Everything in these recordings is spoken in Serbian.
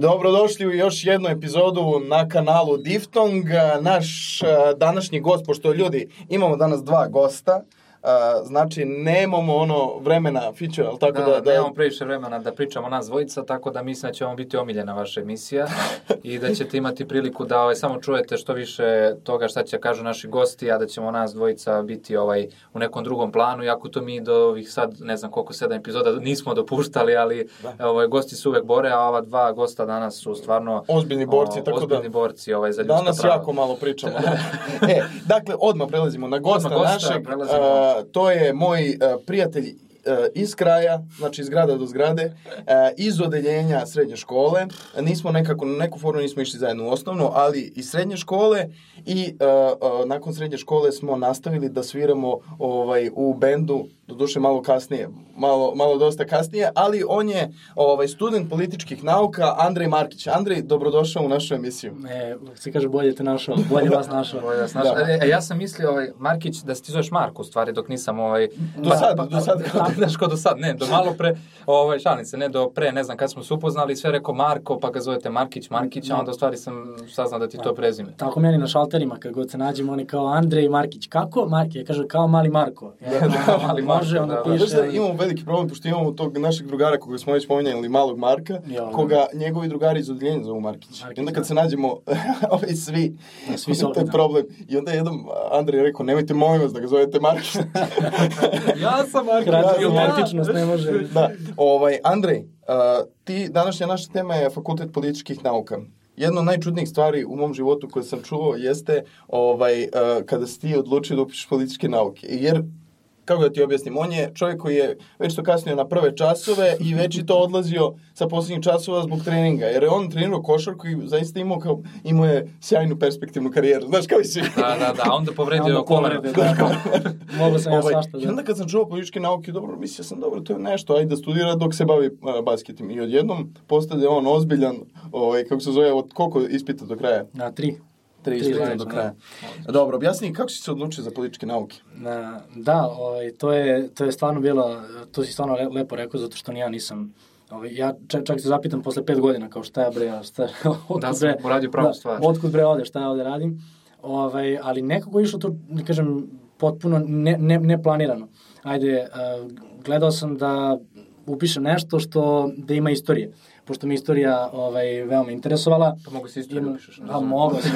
dobrodošli u još jednu epizodu na kanalu Diftong. Naš a, današnji gost, pošto ljudi, imamo danas dva gosta, a, znači nemamo ono vremena feature, ali tako Da, da... da, nemamo previše vremena da pričamo nas dvojica, tako da mislim da će vam biti omiljena vaša emisija i da ćete imati priliku da ovaj, samo čujete što više toga šta će kažu naši gosti, a da ćemo nas dvojica biti ovaj u nekom drugom planu, iako to mi do ovih sad, ne znam koliko, sedam epizoda nismo dopuštali, ali Da. ovaj, gosti se uvek bore, a ova dva gosta danas su stvarno Ozbiljni borci, o, tako da- ozbiljni borci ovaj, za ljudska Danas prava. jako malo pričamo. e, dakle, odmah prelazimo na gosta, Odmah gosta, našeg. prelazimo. A, to je moj a, prijatelj a, iz kraja, znači iz grada do zgrade, a, iz odeljenja srednje škole. Nismo nekako, na neku formu nismo išli zajedno u osnovnu, ali iz srednje škole i nakon srednje škole smo nastavili da sviramo ovaj, u bendu, doduše malo kasnije, malo, malo dosta kasnije, ali on je ovaj, student političkih nauka Andrej Markić. Andrej, dobrodošao u našu emisiju. E, se kaže bolje te našao, bolje vas našao. Ovaj, znaš, Da. e, e, ja sam mislio, ovaj, Markić, da se ti zoveš Marko, u stvari, dok nisam, ovaj... Do sad, do sad. Da, znaš, ko do sad, ne, do malo pre, ovaj, šalim se, ne, do pre, ne znam, kad smo se upoznali, sve rekao Marko, pa ga zovete Markić, Markić, a onda u stvari sam saznao da ti to prezime. Tako meni na šalterima, kad god se nađemo, oni kao Andrej Markić. Kako? Marki, ja kažem kao mali Marko. Ja, Da, mali Marko, može, onda da, da. piše. Da imamo veliki problem, pošto imamo tog našeg drugara koga smo već pominjali, malog Marka, Ja. koga njegovi drugari iz odeljenja zovu Markić. Markić, I onda kad da. se nađemo, ovi svi, Da, svi su to je da. problem. I onda jednom Andrej je rekao, nemojte molim vas da ga zovete Markić. ja sam Marko. Kratka Ja, da. autentičnost ne može. da, ovaj, Andrej, a, ti, današnja naša tema je Fakultet političkih nauka. Jedna od najčudnijih stvari u mom životu koje sam čuo jeste ovaj, a, kada si ti odlučio da upišeš političke nauke. Jer kako da ti objasnim, on je čovjek koji je već to kasnio na prve časove i već i to odlazio sa posljednjih časova zbog treninga, jer je on trenirao košarku i zaista imao, kao, imao je sjajnu perspektivnu karijeru, znaš kao i svi. Da, da, da, onda povredio Onda koleno. povrede, da. Mogu sam ja Ovaj, svašta I da. onda kad sam čuo političke nauke, dobro, mislio sam, dobro, to je nešto, ajde da studira dok se bavi uh, basketom. I odjednom postade on ozbiljan, ovaj, kako se zove, od koliko ispita do kraja? Na tri. Tri Tri ispita do zvanična, kraja. Dobro, objasni kako si se odlučio za političke nauke? Na, da, ovaj, to, je, to je stvarno bilo, to si stvarno le, lepo rekao, zato što ni ja nisam Ovaj, ja čak, čak se zapitam posle pet godina, kao šta ja bre, šta, otkud Da bre, uradio pravu da, stvar. Otkud bre ovde, šta ja ovde radim. Ovaj, ali nekako je išlo to, da kažem, potpuno ne, ne, neplanirano. Ajde, uh, gledao sam da upišem nešto što, da ima istorije. Pošto mi istorija ovaj, veoma interesovala. Pa mogu se istoriju upišeš, ne A znam. mogu sam,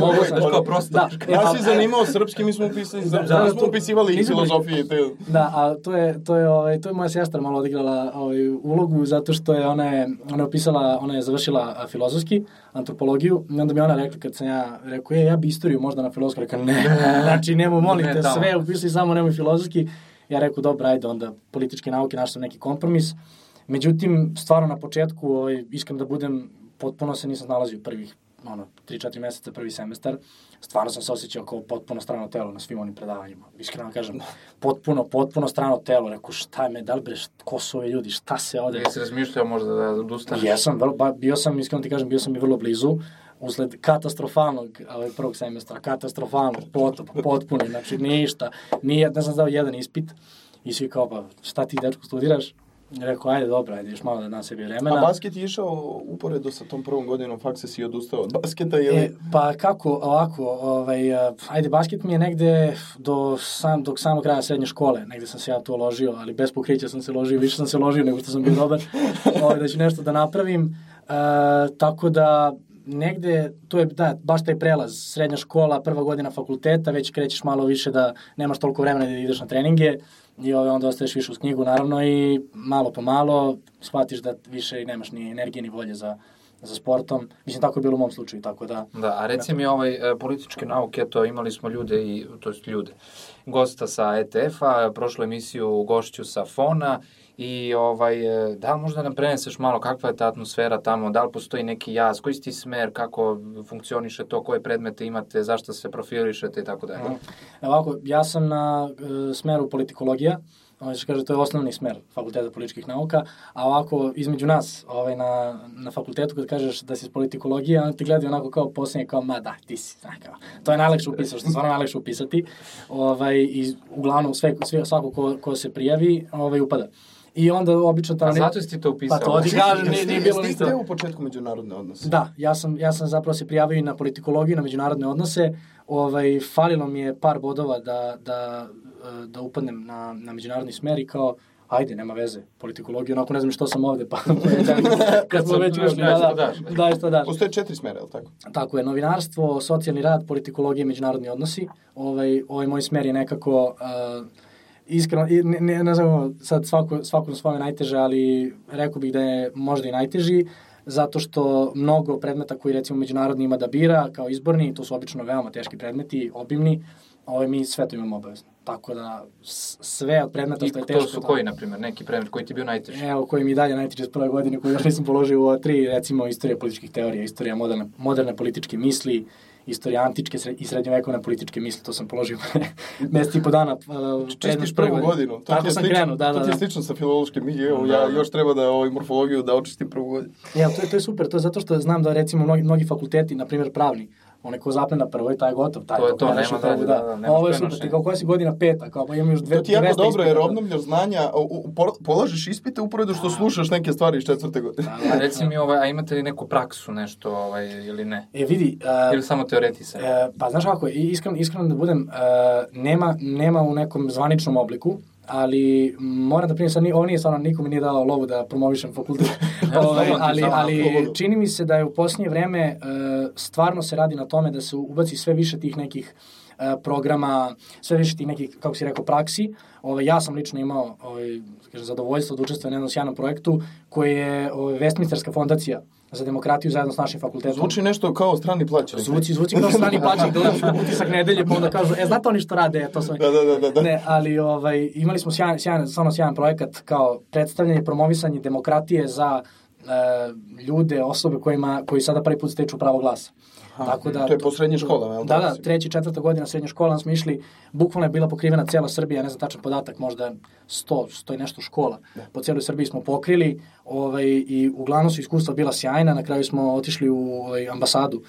mogu. Znaš kao prosto. Da, e, Ja si zanimao srpski, mi smo upisali, da, da, da, smo upisivali i filozofije. Te, Da, a to je, to je, ovaj, to je moja sestra malo odigrala ovaj, ulogu zato što je ona je, ona je upisala, ona je završila filozofski, antropologiju, i onda mi ona rekla kad sam ja rekao, je, ja bi istoriju možda na filozofsku, rekao, ne, znači, nemo, molim Ne te, tamo. sve upisali, samo nemoj filozofski. Ja rekao, dobro, ajde, onda političke nauke, našao sam neki kompromis. Međutim, stvarno na početku, ovaj, iskren da budem, potpuno se nisam nalazio prvih ono, 3-4 meseca, prvi semestar, stvarno sam se osjećao kao potpuno strano telo na svim onim predavanjima. Iskreno kažem, potpuno, potpuno strano telo. Rekao, šta je me, da li bre, ko su ovi ljudi, šta se ovde... Jesi razmišljao možda da odustaneš? Jesam, vrlo, ba, bio sam, iskreno ti kažem, bio sam i vrlo blizu, usled katastrofalnog ovaj, prvog semestra, katastrofalnog, potop, potpuno, znači ništa, nije, ne znam dao jedan ispit, i svi kao, pa šta ti dečko studiraš? Rekao, ajde, dobro, ajde, još malo da dam sebi vremena. a basket je išao uporedo sa tom prvom godinom faksa si odustao od basketa ili... E, pa kako, ovako, ovaj, ajde, basket mi je negde do sam, dok samog kraja srednje škole, negde sam se ja tu ložio, ali bez pokrića sam se ložio, više sam se ložio nego što sam bio dobar, ovaj, da ću nešto da napravim, uh, tako da negde, to je, da, baš taj prelaz, srednja škola, prva godina fakulteta, već krećeš malo više da nemaš toliko vremena da ideš na treninge i ovaj, onda ostaješ više uz knjigu, naravno, i malo po malo shvatiš da više nemaš ni energije ni volje za, za sportom. Mislim, tako je bilo u mom slučaju, tako da... Da, a reci mi ovaj e, političke nauke, to imali smo ljude i to jest ljude. Gosta sa ETF-a, prošlu emisiju gošću sa Fona i ovaj e, da li možda nam preneseš malo kakva je ta atmosfera tamo, da li postoji neki jaz, koji ti smer, kako funkcioniše to, koje predmete imate, zašto se profilišete i tako dalje. Ovako, ja sam na e, smeru politikologija, ovaj se kaže to je osnovni smer fakulteta političkih nauka, a ovako između nas, ovaj na na fakultetu kad kažeš da si iz politikologije, oni te gledaju onako kao posljednje kao ma da, ti si, znaš kao. To je najlakše upisati, što je stvarno najlakše upisati. Ovaj i uglavnom sve sve svako ko, ko se prijavi, ovaj upada. I onda obično tamo... A zato si to upisao? Pa to ti kažem, nije, nije bilo ništa. u početku međunarodne odnose? Da, ja sam, ja sam zapravo se prijavio i na politikologiju, na međunarodne odnose. Ovaj, falilo mi je par bodova da, da, e, da upadnem na, na međunarodni smer i kao, ajde, nema veze, politikologiju, onako ne znam što sam ovde, pa, kad smo već ušli, da, da, daj što daš. Postoje četiri smera, je li tako? Tako je, novinarstvo, socijalni rad, politikologija i međunarodni odnosi. Ovaj, ovaj moj smer je nekako, uh, iskreno, ne, ne, ne znam, sad svako, svako na svoje najteže, ali rekao bih da je možda i najteži, zato što mnogo predmeta koji recimo međunarodni ima da bira kao izborni, to su obično veoma teški predmeti, obimni, ovaj, mi sve to imamo obavezno. Tako da sve od predmeta I što je teško... to su koji, na primjer, neki predmet koji ti je bio najteži? Evo, koji mi i dalje najteže s prve godine, koji još nisam položio u ova tri, recimo, istorija političkih teorija, istorija moderne, moderne političke misli, istorija antičke i srednjovekovne političke misli, to sam položio mesec i po dana. Uh, Čistiš prvu godinu. To Tako sam slično, krenuo, da, To da, ti je da. slično sa filološkim miljeom. Da, Ja da. još treba da ovaj morfologiju da očistim prvu godinu. Ja, to je, to je super, to je zato što znam da recimo mnogi, mnogi fakulteti, na primjer pravni, onaj ko zapne na prvoj, taj je gotov, taj To je to, ne nema dalje, prvu, da, da, nema Ovo je super, prenošenja. ti kao koja si godina peta, kao pa imam još dve, To ti je jako 200 dobro jer ispita, da. obnavljaš znanja, u, u, po- polažeš ispite uporedo što slušaš neke stvari iz četvrte godine. Da, A da, reci mi, ovaj, a imate li neku praksu nešto, ovaj, ili ne? E, vidi, uh, Ili samo teoretisanje? E, pa znaš kako, i- iskreno, iskreno da budem, e, nema, nema u nekom zvaničnom obliku, ali moram da primim, sad ovo nije stvarno, niko mi nije dao lovu da promovišem fakultet, ovaj, ali, ali slobodu. čini mi se da je u posljednje vreme e, stvarno se radi na tome da se ubaci sve više tih nekih e, programa, sve više tih nekih, kako si rekao, praksi. Ovaj, ja sam lično imao ovaj, kažem, zadovoljstvo da učestvujem na jednom sjajnom projektu koji je ovaj, Westminsterska fondacija za demokratiju zajedno s našim fakultetom. Zvuči nešto kao strani plaćenik. Zvuči, zvuči kao strani plaćnik, da uđeš u utisak nedelje, pa onda kažu, e, znate oni što rade, e, to sam... Da, da, da, da, da. Ne, ali ovaj, imali smo sjajan, sjajan, stvarno sjajan projekat kao predstavljanje, promovisanje demokratije za e, ljude, osobe kojima, koji sada prvi put steču pravo glasa. Tako da, to je po srednjim školama, Da, da, si? treća i četvrta godina srednje škola smo išli, bukvalno je bila pokrivena cela Srbija, ne znam tačan podatak, možda 100, 100 i nešto škola. Po cijeloj Srbiji smo pokrili ovaj, i uglavnom su iskustva bila sjajna, na kraju smo otišli u ovaj, ambasadu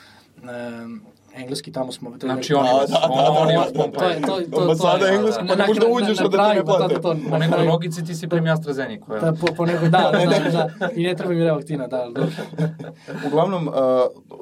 engleski, tamo smo... to Znači, oni Da, vas, da, da, da, oni da, vas da. to je, to, to, to, je- engleska, pa ne da na- uđeš, da ti ne plate. to- Po na nekoj logici ti si primio AstraZeneca. Da, po, po nego, da, da, da, i ne treba mi revaktina, da, da. Uglavnom, uh,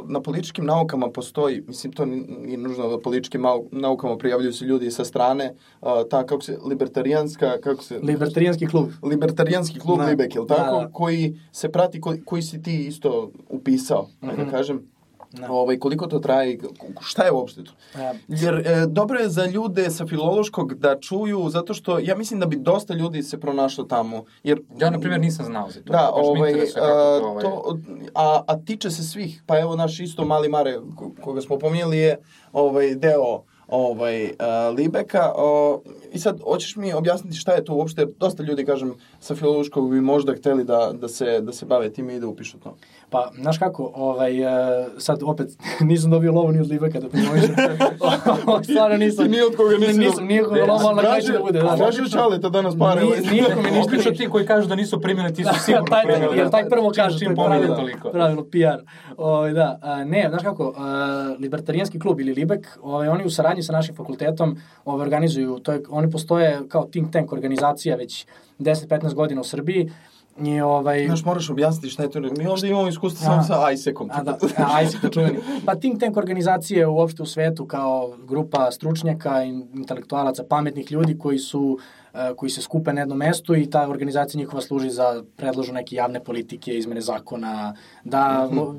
na političkim naukama postoji, mislim, to nije nužno da političkim naukama prijavljuju se ljudi sa strane, uh, ta, kako se, libertarijanska, kako se... Libertarijanski klub. libertarijanski klub Da. Libek, je li tako? Da, da. Koji se prati, koji, si ti isto upisao, mm da kažem. Da. Ovaj, koliko to traje, šta je uopšte to? E, Jer e, dobro je za ljude sa filološkog da čuju, zato što ja mislim da bi dosta ljudi se pronašlo tamo. Jer, Ja, na primjer, nisam znao za to. Da, me ovaj, a, to, ovaj... to, a, a tiče se svih, pa evo naš isto mali Mare, ko- koga smo pominjali je ovaj, deo ovaj, a, Libeka. O, I sad, hoćeš mi objasniti šta je to uopšte, dosta ljudi, kažem, sa filološkog bi možda hteli da, da, se, da se bave time i da upišu to. Pa, znaš kako, ovaj, e, sad opet nisam dobio lovu ni od Libeka da promovišem. Stvarno nisam. Ti ni od koga nisi Nisam, dobio. nije koga lovu, ali na kraju će da bude. Da, da. Traži od Čaleta danas pare. Nije- ovaj. nije mi ništa ništa. ti koji kažu da nisu primili, ti su sigurno taj, primili. taj, jer taj prvo kaže, čim to je pravilo, toliko. pravilo PR. Ovaj, da, a, ne, znaš kako, a, libertarijanski klub ili Libek, ovaj, oni u saradnji sa našim fakultetom ovaj, organizuju, to je, oni postoje kao think tank organizacija već 10-15 godina u Srbiji i ovaj... Znaš, moraš objasniti šta je to. Mi ovdje imamo iskustvo samo sa ISEC-om. A da, a, ISIC je čuveni. Pa think tank organizacije uopšte u svetu kao grupa stručnjaka i intelektualaca, pametnih ljudi koji su e, koji se skupe na jednom mestu i ta organizacija njihova služi za predložu neke javne politike, izmene zakona, da, o,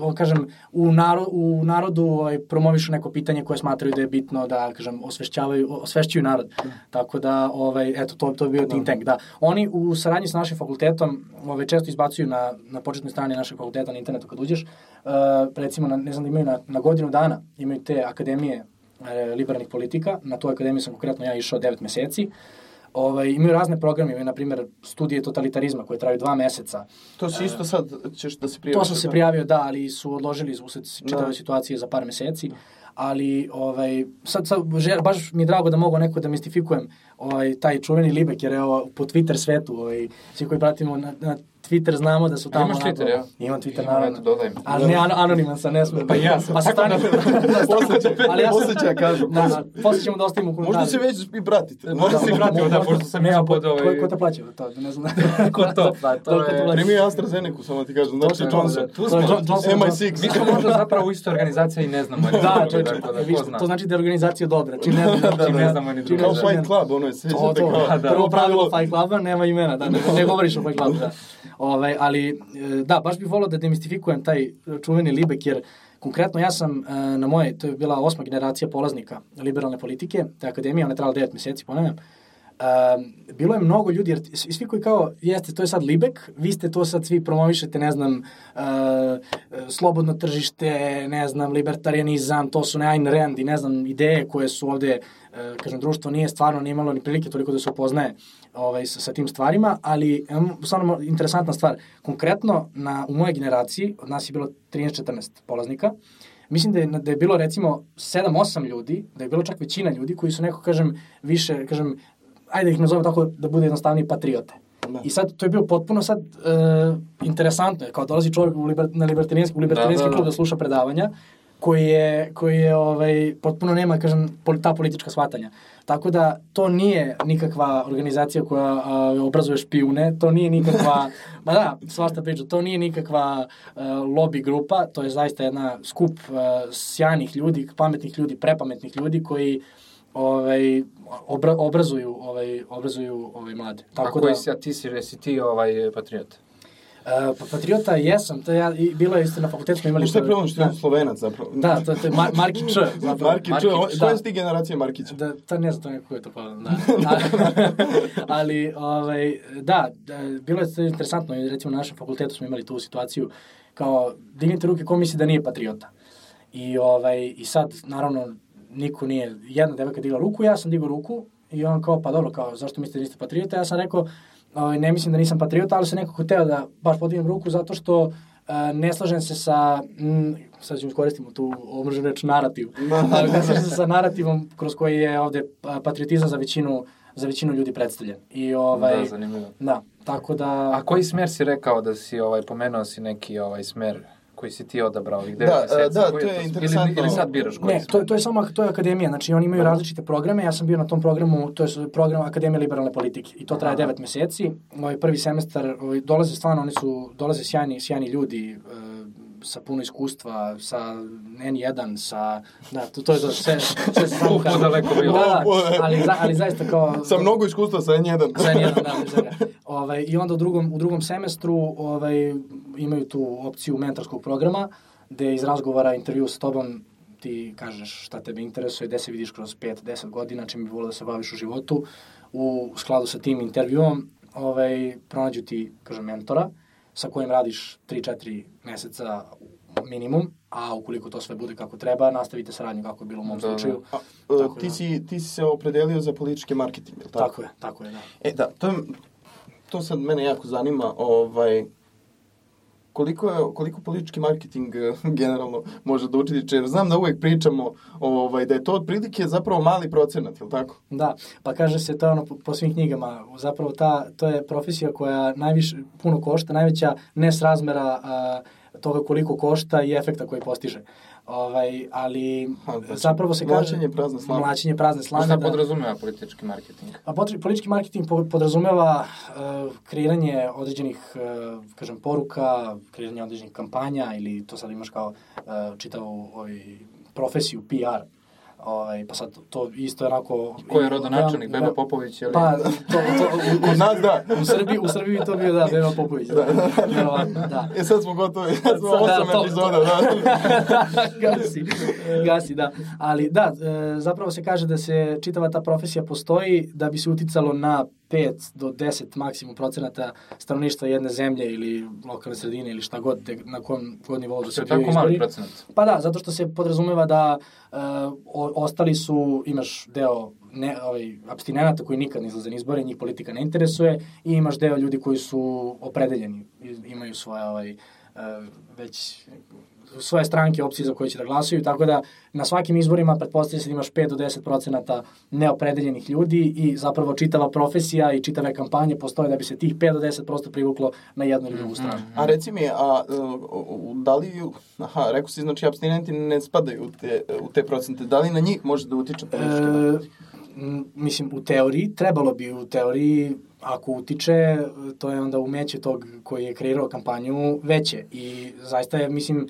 o, kažem, u, naro, u narodu ovaj, promovišu neko pitanje koje smatraju da je bitno da, kažem, osvešćavaju, osvešćuju narod. Tako da, ovaj, eto, to, to je bio think tank, da. Oni u saradnji sa našim fakultetom ovaj, često izbacuju na, na početnoj strani našeg fakulteta na internetu kad uđeš, uh, recimo, na, ne znam da imaju na, na godinu dana, imaju te akademije e, liberalnih politika, na tu akademiju sam konkretno ja išao 9 meseci, Ovaj, imaju razne programe, imaju, na primjer, studije totalitarizma koje traju dva meseca. To si isto sad, ćeš da se prijaviš. To sam se prijavio, da, ali su odložili usled čitave Da. situacije za par meseci. Ali, ovaj, sad, sad žel, baš mi je drago da mogu neko da mistifikujem ovaj, taj čuveni Libek, jer evo, po Twitter svetu, ovaj, svi koji pratimo na, na Twitter znamo da su tamo... imaš Twitter, ja? Imam Twitter, naravno. eto, dodaj mi. Ali ne ano- anoniman sam, ne smijem. Pa ja sam. Pa sa strane... ali ja sam... Posjeća, kažu. Da, da, posle ćemo da ostavimo u komentarima. Možda se već i pratite. Možda se i pratimo, da, pošto sam ja pod ovaj... Ko, te plaća to? Ne znam. Ko to? Pa, to te je... plaća? Primi AstraZeneca, samo ti kažem, znači To- Johnson. Tu To smo. je John- Johnson- MI6. Mi smo možda zapravo u istoj organizaciji i ne znamo. Da, čovječe, da, to znači da je organizacija dobra, čim ne znamo ni drugo. Kao Fight Club, ono je, To, to, da. prvo pravilo Fight Cluba, nema imena, da, ne, govoriš o Fight Clubu, da. Ovaj, ali, e, da, baš bih volao da demistifikujem taj čuveni Libek, jer konkretno ja sam e, na moje, to je bila osma generacija polaznika liberalne politike, te akademije, ona je trajala 9 meseci, ponavljam, Uh, bilo je mnogo ljudi, jer svi koji kao, jeste, to je sad Libek, vi ste to sad svi promovišete, ne znam, slobodno tržište, ne znam, libertarianizam, to su ne Ayn Rand i ne znam, ideje koje su ovde, kažem, društvo nije stvarno nije imalo ni prilike toliko da se upoznaje ovaj, sa, sa tim stvarima, ali stvarno interesantna stvar, konkretno na, u mojoj generaciji, od nas je bilo 13-14 polaznika, Mislim da je, da je bilo recimo 7-8 ljudi, da je bilo čak većina ljudi koji su neko, kažem, više, kažem, ajde da ih nazovem tako da bude jednostavniji patriote. Da. I sad, to je bilo potpuno sad uh, interesantno, kao dolazi čovjek u liber, na libertarijanski, u libertarijanski Da, da, da. klub da sluša predavanja, koji je, koji je ovaj, potpuno nema, kažem, ta politička shvatanja. Tako da to nije nikakva organizacija koja a, obrazuje špijune, to nije nikakva, ba da, svašta priča, to nije nikakva a, lobby grupa, to je zaista jedna skup a, sjajnih ljudi, pametnih ljudi, prepametnih ljudi koji ovaj obra, obrazuju ovaj obrazuju ovaj mlade. A koji si, a ti si, jesi ti ovaj patriot? Uh, pa patriota jesam, to ja, i bilo je isto na fakultetu smo imali... Šta je problem što je da, slovenac zapravo? da, to, to je Mar Marki Č. zapravo. On- da. koje si ti generacije Markića? Da, to ne znam to neko je to pa, da. Ali, ovaj, da, da, bilo je to interesantno, recimo na našem fakultetu smo imali tu situaciju, kao, dignite ruke ko misli da nije patriota. I, ovaj, I sad, naravno, niko nije, jedna devojka digla ruku, ja sam digao ruku i on kao, pa dobro, kao, zašto mislite da niste patriota? Ja sam rekao, ovaj, ne mislim da nisam patriota, ali sam nekako hteo da baš podignem ruku zato što uh, ne slažem se sa, mm, sad ćemo koristimo tu omrženu reč narativ, ali ne slažem se sa narativom kroz koji je ovde a, patriotizam za većinu za većinu ljudi predstavljen. I ovaj Da, zanimljivo. da, tako da A koji smer si rekao da si, ovaj, pomenuo si neki ovaj smer koji si ti odabrao ovih 9 Da, meseci? da, Koji to je Ili, interesantno. ili sad biraš koji Ne, to, to je samo to je akademija, znači oni imaju različite programe, ja sam bio na tom programu, to je program Akademije liberalne politike i to traje Aha. 9 meseci. Ovaj prvi semestar ovaj, dolaze stvarno, oni su dolaze sjajni, sjajni ljudi e, sa puno iskustva, sa N1, sa da, to, to je to sve sve se samo Upo daleko bilo. Da, da, ali za, ali zaista kao Sa mnogo iskustva sa N1. Za jedan dan, bez toga. Ovaj, I onda u drugom, u drugom semestru ovaj, imaju tu opciju mentorskog programa, gde iz razgovora, intervju sa tobom, ti kažeš šta tebe interesuje, gde se vidiš kroz 5-10 godina, čim bi volio da se baviš u životu. U skladu sa tim intervjuom ovaj, pronađu ti, kažem, mentora, sa kojim radiš 3-4 meseca minimum, a ukoliko to sve bude kako treba, nastavite saradnju kako je bilo u mom Da, da. slučaju. A, Tako e, ti, da. si, ti si se opredelio za politički marketing, je li tako? Tako je, tako je, da. E, da, to, je, to sad mene jako zanima, ovaj, koliko, je, koliko politički marketing eh, generalno može da učiti, jer znam da uvek pričamo ovaj, da je to otprilike zapravo mali procenat, je li tako? Da, pa kaže se to ono po, po svim knjigama, zapravo ta, to je profesija koja najviše, puno košta, najveća nesrazmera a, toga koliko košta i efekta koji postiže. Ovaj, ali Ha, znači, zapravo se kaže... mlaćenje prazne slame. Mlaćenje prazne slame. Šta da. podrazumeva politički marketing? A potri, politički marketing po- podrazumeva uh, kreiranje određenih, uh, kažem, poruka, kreiranje određenih kampanja ili to sad imaš kao uh, čitavu ovaj, profesiju PR. Ovaj, pa sad to isto je onako... Ko je rodonačelnik? Beba Popović? Ili... Pa, to, to, u, Kod nas da. u Srbiji, u Srbiji bi to bio, da, Beba Popović. Da, verovatno, da. E sad smo gotovi, sad smo Da, osam epizoda, da. gasi, gasi, da. Ali da, e, zapravo se kaže da se čitava ta profesija postoji da bi se uticalo na 5 do 10 maksimum procenata stanovništva jedne zemlje ili lokalne sredine ili šta god, de, na kom god nivou da se mali izbori. procenat. Pa da, zato što se podrazumeva da uh, o, ostali su, imaš deo ne, ovaj, abstinenata koji nikad ne izlaze na izbore, njih politika ne interesuje i imaš deo ljudi koji su opredeljeni, imaju svoje ovaj, uh, već svoje stranke opcije za koje će da glasaju, tako da na svakim izborima pretpostavlja se da imaš 5 do 10 procenata neopredeljenih ljudi i zapravo čitava profesija i čitave kampanje postoje da bi se tih 5 do 10 prosto privuklo na jednu ili drugu stranu. A reci mi, a uh, da li, aha, rekao si, znači, abstinenti ne spadaju u te, u te procente, da li na njih može da utiče politički? E, mislim, u teoriji, trebalo bi u teoriji, ako utiče, to je onda umeće tog koji je kreirao kampanju veće. I zaista je, mislim, e,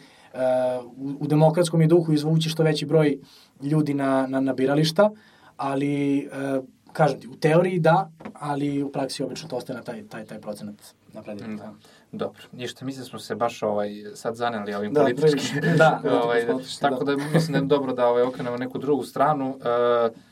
u, u demokratskom je duhu izvući što veći broj ljudi na, na, na birališta, ali, e, kažem ti, u teoriji da, ali u praksi obično to ostaje na taj, taj, taj procenat napredio. Da. Dobro, ništa, mislim da smo se baš ovaj, sad zaneli ovim Da, političkim. previše. Da, ovaj, da, tako da mislim da je dobro da ovaj, okrenemo neku drugu stranu. E,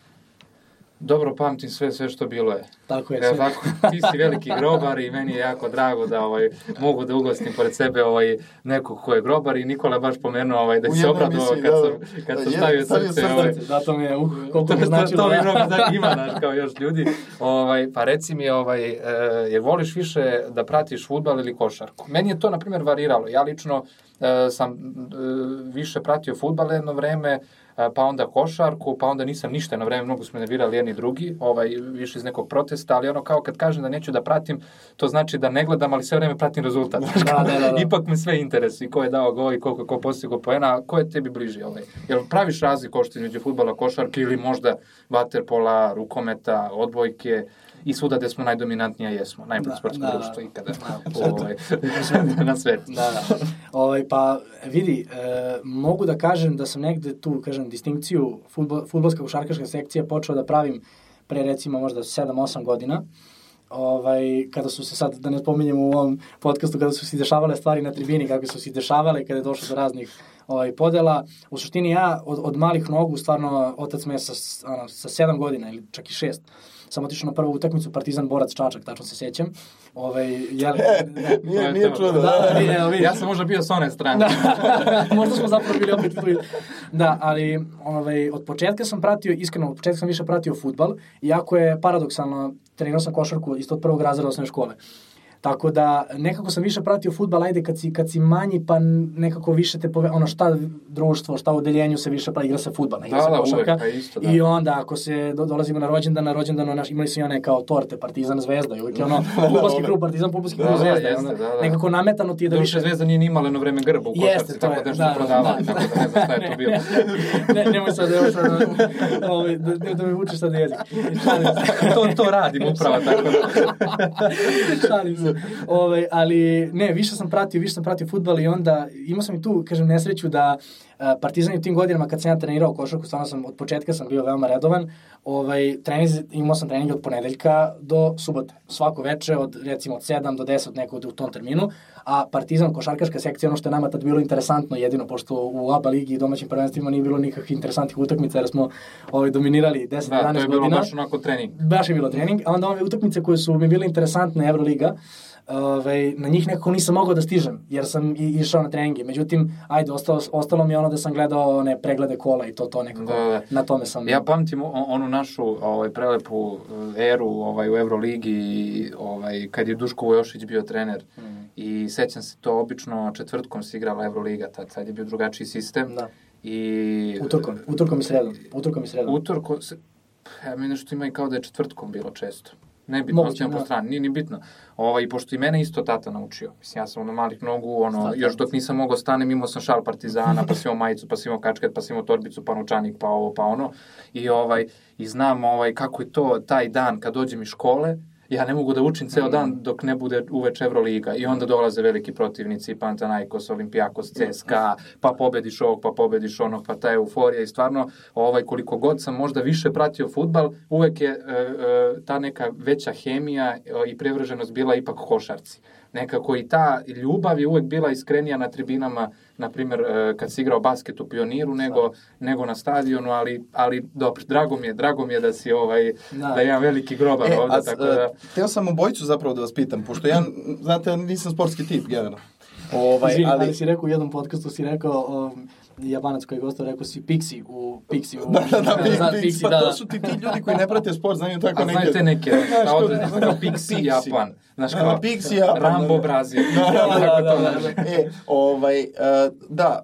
dobro pamtim sve, sve što bilo je. Tako je. Evo sve. tako, ti si veliki grobar i meni je jako drago da ovaj, mogu da ugostim pored sebe ovaj, nekog ko je grobar i Nikola je baš pomenuo ovaj, da se obradovao kad da, sam, kad da, sam stavio srce. srce. Ovaj, Da, to mi je, uh, koliko to, mi to, značilo. to mi da. mnogo znači ima, znaš, kao još ljudi. Ovaj, pa reci mi, ovaj, e, je voliš više da pratiš futbal ili košarku? Meni je to, na primjer, variralo. Ja lično e, sam e, više pratio futbal jedno vreme, pa onda košarku, pa onda nisam ništa na vreme, mnogo smo ne birali jedni drugi, ovaj, više iz nekog protesta, ali ono kao kad kažem da neću da pratim, to znači da ne gledam, ali sve vreme pratim rezultat. Da, da, da, da. Ipak me sve interesuje, ko je dao gol i koliko ko postigao poena, ko je tebi bliži ovaj? Jel praviš razliku ošto između futbala, košarke ili možda vaterpola, rukometa, odbojke i svuda gde smo najdominantnija jesmo, najbolje Da, sportsko da, da. društvo ikada Da. ovaj, na svetu. Da, da. Ovaj, pa, vidi, e, mogu da kažem da sam negde tu, kažem, distinkciju futbol, futbolska košarkaška sekcija počeo da pravim pre recimo možda 7-8 godina. Ovaj, kada su se sad, da ne spominjemo u ovom podcastu, kada su se dešavale stvari na tribini, kako su se dešavale, kada je došlo do raznih ovaj, podela. U suštini ja od, od malih nogu, stvarno, otac me sa, ono, sa 7 godina ili čak i 6, sam otišao na prvu utakmicu Partizan Borac Čačak, tačno se sećam. Ovaj, jel, Nije, nije čudo. Da, da, vidi, evo, vidiš. Ja sam možda bio s one strane. Da, možda smo zapravo bili opet tu. Da, ali ovaj, od početka sam pratio, iskreno, od početka sam više pratio futbal, iako je paradoksalno, trenirao sam košarku isto od prvog razreda osnovne škole. Tako da nekako sam više pratio futbal, ajde kad si, kad si manji pa nekako više te pove, ono šta društvo, šta u odeljenju se više pa igra se futbal, ne igra Da, se da, košarka. uvek, pa isto, da. I onda ako se do, dolazimo na rođendan, na rođendan naš, imali su i one kao torte, Partizan, Zvezda i uvijek je ono futbolski klub, Partizan, futbolski Da, klub, da, Zvezda. i jeste, onda da, da. Nekako nametano ti je da Duše više... zvezda nije ni imala jedno vreme grba u košarci, Jeste, tako je, da nešto da, prodavali, da. tako da ne znam šta je to bilo. ne, nemoj sad, nemoj sad da, ovaj, da, da, da mi vučeš sad jezik. To, to radim upravo, tako da. Šalim se. Ovaj, ali ne, više sam pratio, više sam pratio futbal i onda imao sam i tu, kažem, nesreću da uh, Partizan je u tim godinama kad sam ja trenirao košarku, stvarno sam od početka sam bio veoma redovan. Ovaj trening imao sam trening od ponedeljka do subote. Svako veče od recimo od 7 do 10 nekog u tom terminu, a Partizan košarkaška sekcija ono što je nama tad bilo interesantno jedino pošto u ABA ligi i domaćim prvenstvima nije bilo nikakvih interesantnih utakmica jer smo ovaj dominirali 10 Da, to 11 je bilo godina baš onako trening. baš je bilo trening, a onda ove utakmice koje su mi bile interesantne, Euroliga, ovaj, na njih nekako nisam mogao da stižem, jer sam i, išao na treninge. Međutim, ajde, ostalo, ostalo mi je ono da sam gledao one preglede kola i to, to nekako, Da, da. na tome sam... Ja pamtim onu našu ovaj, prelepu eh, eru ovaj, u Euroligi, ovaj, kad je Duško Vojošić bio trener. Mm. I sećam se to, obično četvrtkom se igrala Euroliga, tad, sad je bio drugačiji sistem. Da. I, Utorkom, utorkom i sredom, utorkom i sredom. Utorko, se, ja mi nešto ima i kao da je četvrtkom bilo često. Ne bitno, Moguće, ostavljam po da. strani, nije ni bitno. Ovaj, pošto i mene isto tata naučio. Mislim, ja sam ono malih nogu, ono, Stvarno. još dok nisam mogao stanem, imao sam šal partizana, pa sam majicu, pa sam kačket, pa sam torbicu, pa novčanik, pa ovo, pa ono. I, ovaj, i znam ovaj, kako je to taj dan kad dođem iz škole, ja ne mogu da učim ceo Mm. dan dok ne bude uveč Evroliga i onda dolaze veliki protivnici, Panathinaikos, Olimpijakos, CSKA, pa pobediš ovog, pa pobediš onog, pa ta euforija i stvarno ovaj, koliko god sam možda više pratio futbal, uvek je e, e, ta neka veća hemija e, i prevrženost bila ipak košarci. Nekako i ta ljubav je uvek bila iskrenija na tribinama, na primjer e, kad si igrao basket u Pioniru, nego, nego na stadionu, ali, ali dobro, drago mi je, drago mi je da si ovaj, da, Da. da imam veliki grobar E, ovde, a, tako e, da... Teo sam obojicu zapravo da vas pitam, pošto ja, znate, nisam sportski tip, generalno. Ovaj, Izvini, ali... ali si rekao u jednom podcastu, si rekao, um, Japanac koji je gostao, rekao si Pixi u Pixi u... Da, da, da, Pixi, da, Pixi, pa da, to su ti ti ljudi koji ne prate sport, znaju tako neke... A znaju te neke, kao, kao Pixi Japan. Znaš kao, Pixi Japan. Rambo Brazil. Da, da, da, da, da. E, ovaj, uh, da,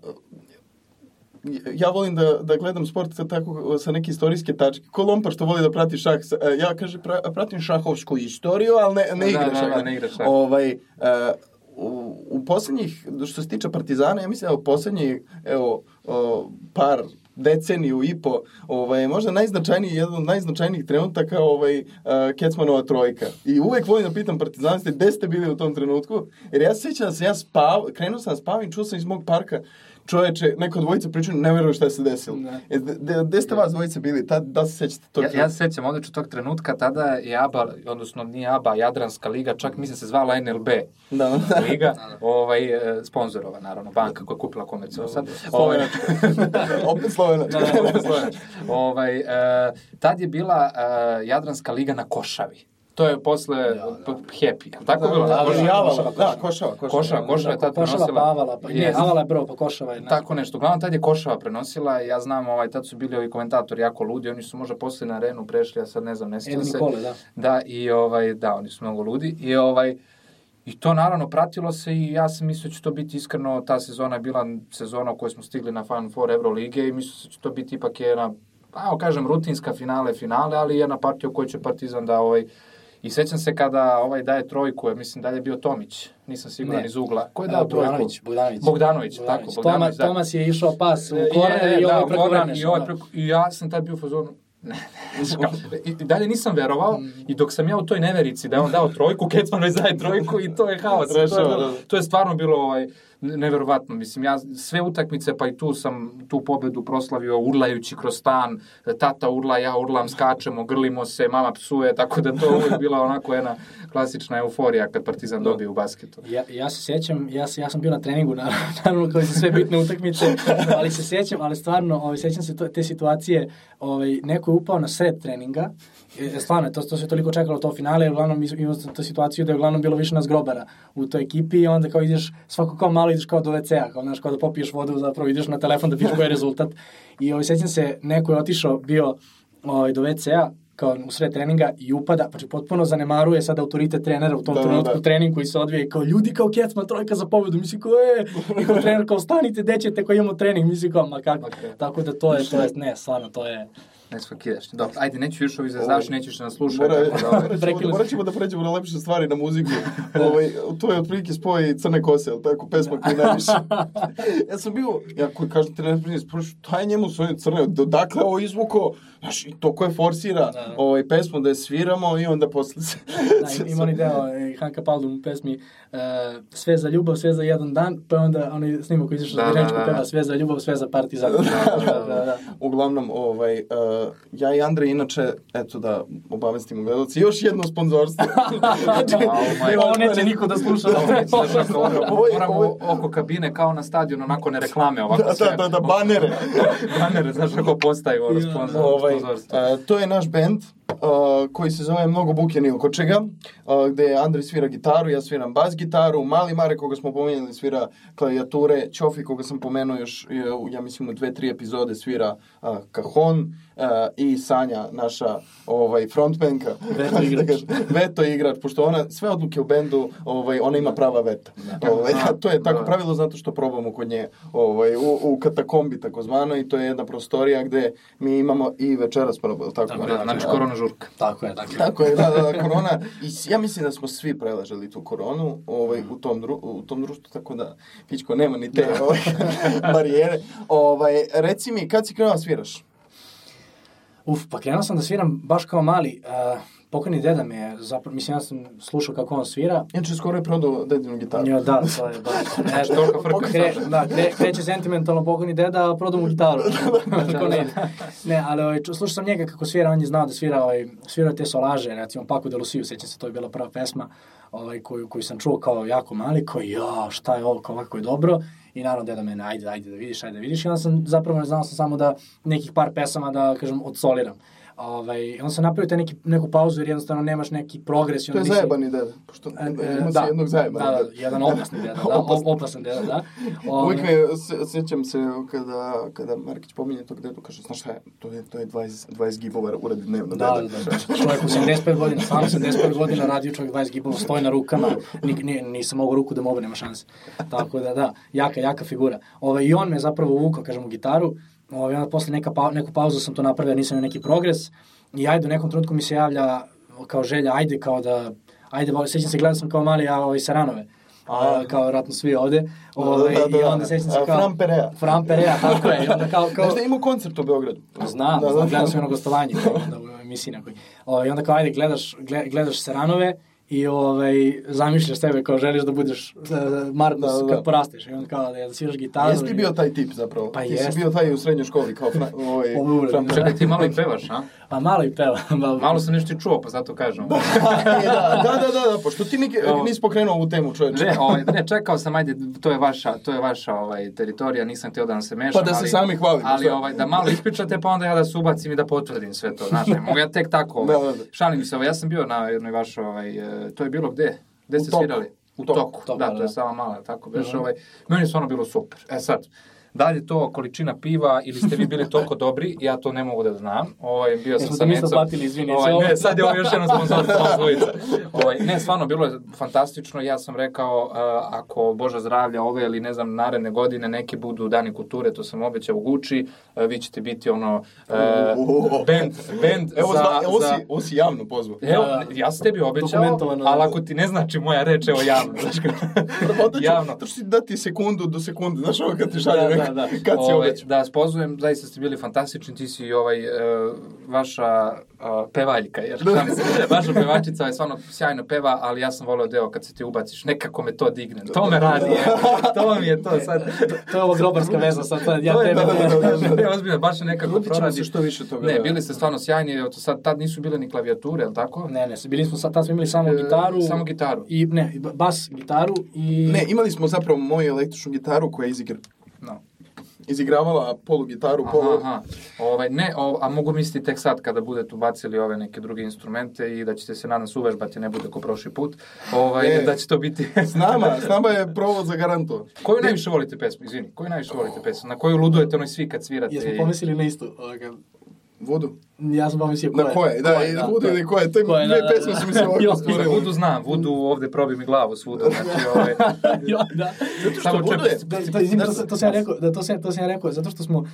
ja volim da, da gledam sport sa, tako, sa neke istorijske tačke. Ko Lompa što voli da prati šah, ja kaže, pra, pratim šahovsku istoriju, ali ne, ne igra da, šah. Da, da, ne igra šah. Ovaj, uh, u, u poslednjih, što se tiče Partizana, ja mislim da u poslednjih, evo, o, par deceniju i po, ovaj, možda najznačajniji, jedan od najznačajnijih trenutaka ovaj, uh, Kecmanova trojka. I uvek volim da pitam partizaniste gde ste bili u tom trenutku, jer ja se sjećam da sam ja spav, krenuo sam da spavam čuo sam iz mog parka čoveče, neko dvojica pričaju, ne veruju šta je se desilo. E, gde ste vas dvojice bili? Ta, da se sećate tog ja, ja se sećam odlično tog trenutka, tada je ABA, odnosno nije ABA, Jadranska liga, čak mislim se zvala NLB da, da. liga, ovaj, e, sponzorova, naravno, banka koja je kupila komercijal sad. Ovaj, opet Slovenačka. da, da, opet Slovenačka. ovaj, uh, tad je bila uh, Jadranska liga na Košavi. To je posle ja, da. Happy. Tako da, bilo? Da, košava, košava, da, košava, košava. Košava, košava je tad košava prenosila. Pavala, pa, ne, Avala je prvo, pa košava je. Tako nešto. Uglavnom, tad je košava prenosila. Ja znam, ovaj, tad su bili ovi komentatori jako ludi. Oni su možda posle na arenu prešli, ja sad ne znam, ne sjećam se. Nikole, da. Da, i ovaj, da, oni su mnogo ludi. I ovaj, I to naravno pratilo se i ja sam mislio da će to biti iskreno, ta sezona je bila sezona u kojoj smo stigli na Final Four Euroligije i mislio da će to biti ipak jedna, pa kažem, rutinska finale, finale, ali jedna partija u kojoj će Partizan da ovaj, I sećam se kada ovaj daje trojku, mislim da je bio Tomić, nisam siguran ne. iz ugla. Ko je dao trojku? Bogdanović. Bogdanović, Bogdanović, tako. Bogdanović, Toma, da. Tomas je išao pas u korner e, i ovaj da, preko grane. I, ovaj preko, I ja sam tad bio u fazonu, ne, ne, I dalje nisam verovao mm. i dok sam ja u toj neverici da je on dao trojku, Kecman već daje trojku i to je haos. to, je, bilo, to je stvarno bilo ovaj, neverovatno. Mislim, ja sve utakmice, pa i tu sam tu pobedu proslavio urlajući kroz stan, tata urla, ja urlam, skačemo, grlimo se, mama psuje, tako da to uvijek bila onako jedna klasična euforija kad Partizan da. dobije u basketu. Ja, ja se sjećam, ja, ja sam bio na treningu, naravno, naravno kao i sve bitne utakmice, ali se sjećam, ali stvarno, ovaj, sjećam se to, te situacije, ovaj, neko je upao na sred treninga, E, stvarno, to, to se toliko čekalo to finale, jer uglavnom imamo tu situaciju da je uglavnom bilo više nas grobara u toj ekipi i onda kao ideš, svako kao malo ideš kao do WC-a, kao, znaš, kao da popiješ vodu, zapravo ideš na telefon da piš koji je rezultat. I ovaj, sećam se, neko je otišao, bio ovaj, do WC-a, kao u sred treninga i upada, pa potpuno zanemaruje sad autoritet trenera u tom da, da trenutku da, trening koji se odvije kao ljudi kao Kecma trojka za pobedu, misli kao e, i kao trener kao stanite dećete koji imamo trening, misli kao ma kako, okay. tako da to je, to je, ne, stvarno to je, Ne svakidaš. Dobro, ajde, neću još ovi zazdaš, nećeš nas slušati. Mora, da, ovaj. morat ćemo da pređemo na lepše stvari na muziku. ovaj, to je otprilike spoj Crne kose, ali tako, pesma koja najviše. ja sam bio, ja koji kažem ti ne prije, šta je njemu svoje crne, dakle ovo izvuko, znaš, to koje forsira da, da. ovaj, pesmu da je sviramo i onda posle se... da, ima oni deo, e, Hanka Paldum u pesmi, uh, sve za ljubav, sve za jedan dan, pa onda oni snimak koji izašao da, da, da, da. sve za ljubav, sve za partizan. da, da, da, da. Uglavnom, ovaj, uh, ja i Andrej, inače, eto da obavestimo gledalci, još jedno sponzorstvo. znači, oh ovo neće niko da sluša. Moramo oko kabine kao na stadionu, onako ne reklame ovako da, sve. Da, da, da, banere. banere, znaš kako postaju ono sponsor, ovaj, uh, to je naš band, uh, koji se zove Mnogo buke ni oko čega, uh, gde Andrej svira gitaru, ja sviram bas gitaru, Mali Mare koga smo pomenuli svira klavijature, Ćofi koga sam pomenuo još, ja mislim u dve, tri epizode svira uh, kajon uh, i Sanja, naša ovaj, frontmenka. Veto igrač. veto igrač, pošto ona, sve odluke u bendu, ovaj, ona ima prava veta. Da. Ovaj, to je tako da. pravilo zato što probamo kod nje ovaj, u, u katakombi takozvano i to je jedna prostorija gde mi imamo i večeras probamo. Tako, tako da, znači korona žurka. Tako je, tako je. Tako je, da, da, da, korona. I ja mislim da smo svi preležali tu koronu ovaj, u, tom dru, u tom društvu, tako da, Pićko, nema ni te da. ovaj, barijere. Ovaj, reci mi, kad si krenuo da sviraš? Uf, pa krenuo sam da sviram baš kao mali. Uh, pokojni deda me je, zapravo, mislim, ja sam slušao kako on svira. Inače, skoro je prodao dedinu gitaru. Ja, da, to je baš. Ne, što frka kre, da, kre, kreće sentimentalno pokojni deda, a prodao mu gitaru. Tako ne, ne, ali ovaj, slušao sam njega kako svira, on je znao da svira, ovaj, svira te solaže, recimo Paku de Luciju, sećam se, to je bila prva pesma ovaj, koju, koju sam čuo kao jako mali, koji, ja, šta je ovo, kao kako je dobro. I naravno deda mene, ajde, ajde da vidiš, ajde da vidiš. I onda sam zapravo ne znao sam samo da nekih par pesama da, kažem, odsoliram. Ovaj, on se napravio te neki, neku pauzu jer jednostavno nemaš neki progres. i To je nisi- zajebani deda. Pošto E, e, ima da, se jednog zajebani da, da, deda. jedan opasni deda, da, Opasan. opasan deda, da. Ovaj, Uvijek me, se, sjećam se kada, kada Markić pominje tog dedu, kaže, znaš šta je, to je, to je 20, 20 gibova uradi dnevno Da, deda. da, da. Čovjek u 75 godina, sam 75 godina radio čovjek 20 gibova, stoji na rukama, ni, ni, nisam mogao ruku da mu nema šanse. Tako da, da, jaka, jaka figura. Ove, I on me zapravo uvukao, kažem, u gitaru, Ove, onda posle neka pa, neku pauzu sam to napravio, nisam imao neki progres. I ajde, u nekom trenutku mi se javlja kao želja, ajde kao da, ajde, sećam se, gledao sam kao mali, ja, ovaj, Saranove. A, kao vratno svi ovde. Ove, Da, da, da, I da. onda sećam se kao... Fran Perea. Fran Perea, tako je. I onda kao, kao, Znaš da imao koncert u Beogradu? Znam, Da, da, znam, da. gledao sam jedno gostovanje onda u emisiji nekoj. O, I onda kao, ajde, gledaš, gle- gledaš Seranove i ovaj, zamišljaš sebe kao želiš da budeš uh, Markus Da, da, da. kad porasteš. I onda kao da, da sviraš gitaru. Jesi ti bio taj tip zapravo? Pa ti jest. si bio taj u srednjoj školi kao fra, ovaj. Perea. Čekaj, ti malo i pevaš, a? Pa malo i peva. Malo, Malo sam nešto i čuo, pa zato kažem. E, da, da, da, da, da, pošto ti nik, Evo. nisi pokrenuo ovu temu, čoveče. Ne, ovaj, ne, čekao sam, ajde, to je vaša, to je vaša ovaj, teritorija, nisam htio da vam se mešam. Pa da se ali, sami hvalimo, Ali ovaj, da malo ispričate, pa onda ja da se ubacim i da potvrdim sve to. Znaš, ne mogu ja tek tako. Ovaj, Da, da, da. Šalim se, ovaj, ja sam bio na jednoj vašoj, ovaj, e, to je bilo gde? Gde ste svirali? U Toku. toku. Toku, da, to da. je sama mala, tako beše. Mhm. Ovaj, meni je stvarno bilo super. E sad, da li je to količina piva ili ste vi bili toliko dobri, ja to ne mogu da znam. Ovaj, bio sam sa Necom. platili, izvini, Ovaj, ovo. ne, sad je ovo još jedno sponzorstvo dvojica. Ovaj, ne, stvarno, bilo je fantastično. Ja sam rekao, uh, ako Boža zdravlja ove ili ne znam, naredne godine neki budu dani kulture, to sam obećao u Guči, uh, vi ćete biti ono, uh, band, band Evo, za... zna, ovo, si, ovo si javno pozvao. Evo, Da, da. ja sam tebi obećao, ali ako ti ne znači moja reč, evo javno. Znaš javno. to ću ti dati sekundu do sekunde, znaš ovo kad ti šalje Da, da, da. kad si Ovaj, da vas pozovem, zaista ste bili fantastični, ti si ovaj, e, vaša e, pevaljka, jer šalim se, vaša pevačica je stvarno sjajno peva, ali ja sam volio deo kad se ti ubaciš, nekako me to digne, to me radi, je. to mi je to sad. to je ovo grobarska veza sad, sad ja To je- tebe... da, da, da, da. Ne, ozbiljno, baš nekako proradi. se što više toga. Ne, da. bili ste stvarno sjajni, to sad tad nisu bile ni klavijature, je li tako? Ne, ne, bili smo, sad, tad smo imali samo E, gitaru. samo gitaru. I, ne, bas, gitaru i... Ne, imali smo zapravo moju električnu gitaru koja je izigra, No. Izigravala polu gitaru, polu... Aha, aha. Ovaj, ne, o, a mogu misliti tek sad kada budete ubacili ove neke druge instrumente i da ćete se nadam se uvežbati, ne bude ko prošli put, ovaj, Ne. da će to biti... S nama, s nama je provod za garanto. Koju najviše volite pesmu, izvini, koju najviše volite pesmu? Na koju ludujete onoj svi kad svirate? Jesmo pomislili na isto. ovoga. Vodu. Ja sam pomislio koje. Na koje, da, i na Vodu ili koje, te Koje, dve da, da, pesme da. su mi se ovako stvorile. Vudu znam, Vudu ovde probi mi glavu svuda, znači ovaj... Jo, da. Samo Vodu čep- je- Da, to, izvini, to, to, to sam ja rekao, da to sam, to sam ja rekao, zato što smo, uh,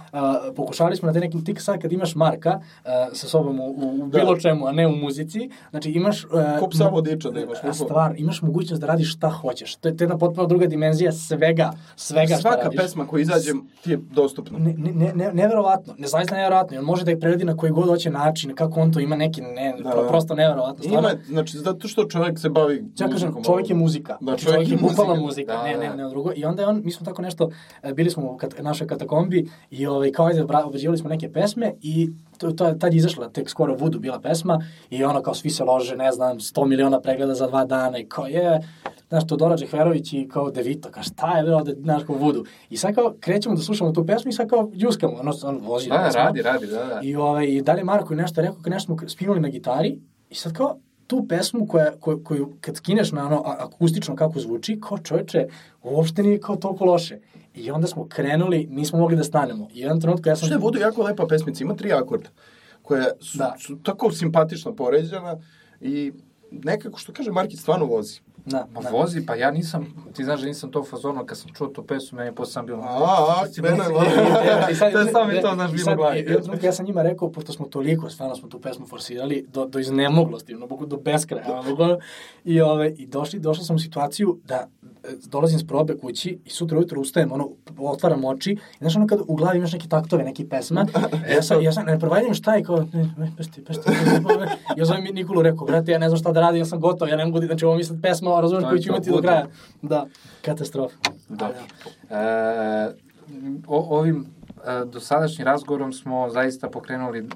pokušali smo na te nekim, ti sad kad imaš Marka uh, sa sobom u, u, Da. bilo čemu, a ne u muzici, znači imaš... Uh, Ko psa vodiča da imaš, bukvalno. Stvar, imaš mogućnost da radiš šta hoćeš. To je to je jedna potpuno druga dimenzija svega, svega šta Svaka radiš. pesma koja izađe ti je dostupna. Ne, ne, ne, ne, neverovatno, ne zaista neverovatno, on može da je preradi na koji god hoće način, kako on to ima neki, ne, Da, pro- da. prosto neverovatno. Stvarno, Ima, znači, zato što čovjek se bavi Ja kažem, čovjek je ono. muzika. Da, Znači, čovjek je bukvalno muzika. Da, ne, da. ne, ne, drugo. I onda je on, mi smo tako nešto, e, bili smo u kat, našoj katakombi i ovaj, kao ajde, bra- obrađivali smo neke pesme i to, to, tad je izašla tek skoro Vudu bila pesma i ono kao svi se lože, ne znam, 100 miliona pregleda za dva dana i kao je, znaš, Todora Džehverović i kao Devito, kao šta je bilo ovde, znaš, kao Vudu. I sad kao krećemo da slušamo tu pesmu i sad kao džuskamo, ono, on vozi. Da, pesma. radi, radi, da, da. I, ovaj, i dalje Marko je nešto rekao, kad nešto smo spinuli na gitari i sad kao tu pesmu koja, koju, koju kad skineš na ono akustično kako zvuči, kao čoveče, uopšte nije kao toliko loše. I onda smo krenuli, nismo mogli da stanemo. I u jednom trenutku ja sam... Što je Vodu jako lepa pesmica, ima tri akorda, koja su, Da. su tako simpatično poređena i nekako, što kaže Markić, stvarno vozi. Da, Ma da. vozi, pa ja nisam, ti znaš da nisam to u fazonu, kad sam čuo tu pesmu, meni je posle sam bilo... A, a, krene, I sad, To je samo mi to, znaš, i bilo glavi. i ja sam njima rekao, pošto smo toliko, stvarno smo tu pesmu forsirali, do, do iznemoglosti, ono, do beskraja, ono. I, ove, i došli, došao sam u situaciju da e, dolazim s probe kući i sutra ujutro ustajem, ono, otvaram oči i znaš ono kad u glavi imaš neke taktove, neki pesma, i ja sam, ja sam ne provaljujem šta i kao, ne, ne, pesti, pesti, ja zovem Nikolu, rekao, brate, ja ne znam šta da radim, ja sam gotov, ja ne mogu, da- znači ovo mi sad pesma, To je koju ću imati do kraja. Da, katastrofa. Dobro. E, o, ovim e, dosadašnjim razgovorom smo zaista pokrenuli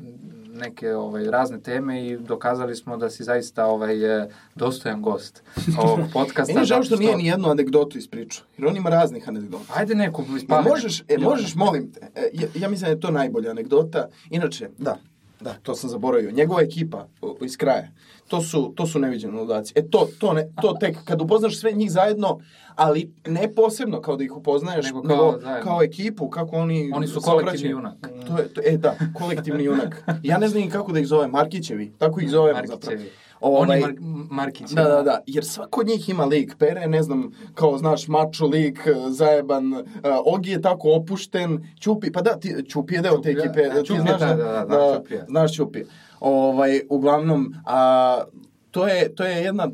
neke ovaj razne teme i dokazali smo da si zaista ovaj e, dostojan gost ovog podcasta. Meni žao zato što nije ni jednu anegdotu ispričao, jer on ima raznih anegdota. Ajde neku Pa ispali. možeš, e, možeš, molim te, e, ja, ja mislim da je to najbolja anegdota. Inače, da, Da, to sam zaboravio. Njegova ekipa iz kraja. To su, to su neviđene ludaci. E to, to, ne, to tek, kad upoznaš sve njih zajedno, ali ne posebno kao da ih upoznaješ, Nego nego kao kao, zajedno. ekipu, kako oni Oni su kolektivni junak. To je, to, e, da, kolektivni junak. Ja ne znam kako da ih zovem, Markićevi, tako ih zovemo zapravo. Ovaj, Oni Mar Markić. Da, da, da, jer svako od njih ima lik. Pere, ne znam, kao znaš, mačo lik, eh, zajeban, uh, Ogi je tako opušten, Ćupi, pa da, ti, Ćupi je deo te ekipe, da, da, ti Ćupi, znaš, da, da, da, Ćupija. znaš Ćupi. Ovaj, uglavnom, a, to je, to je jedna,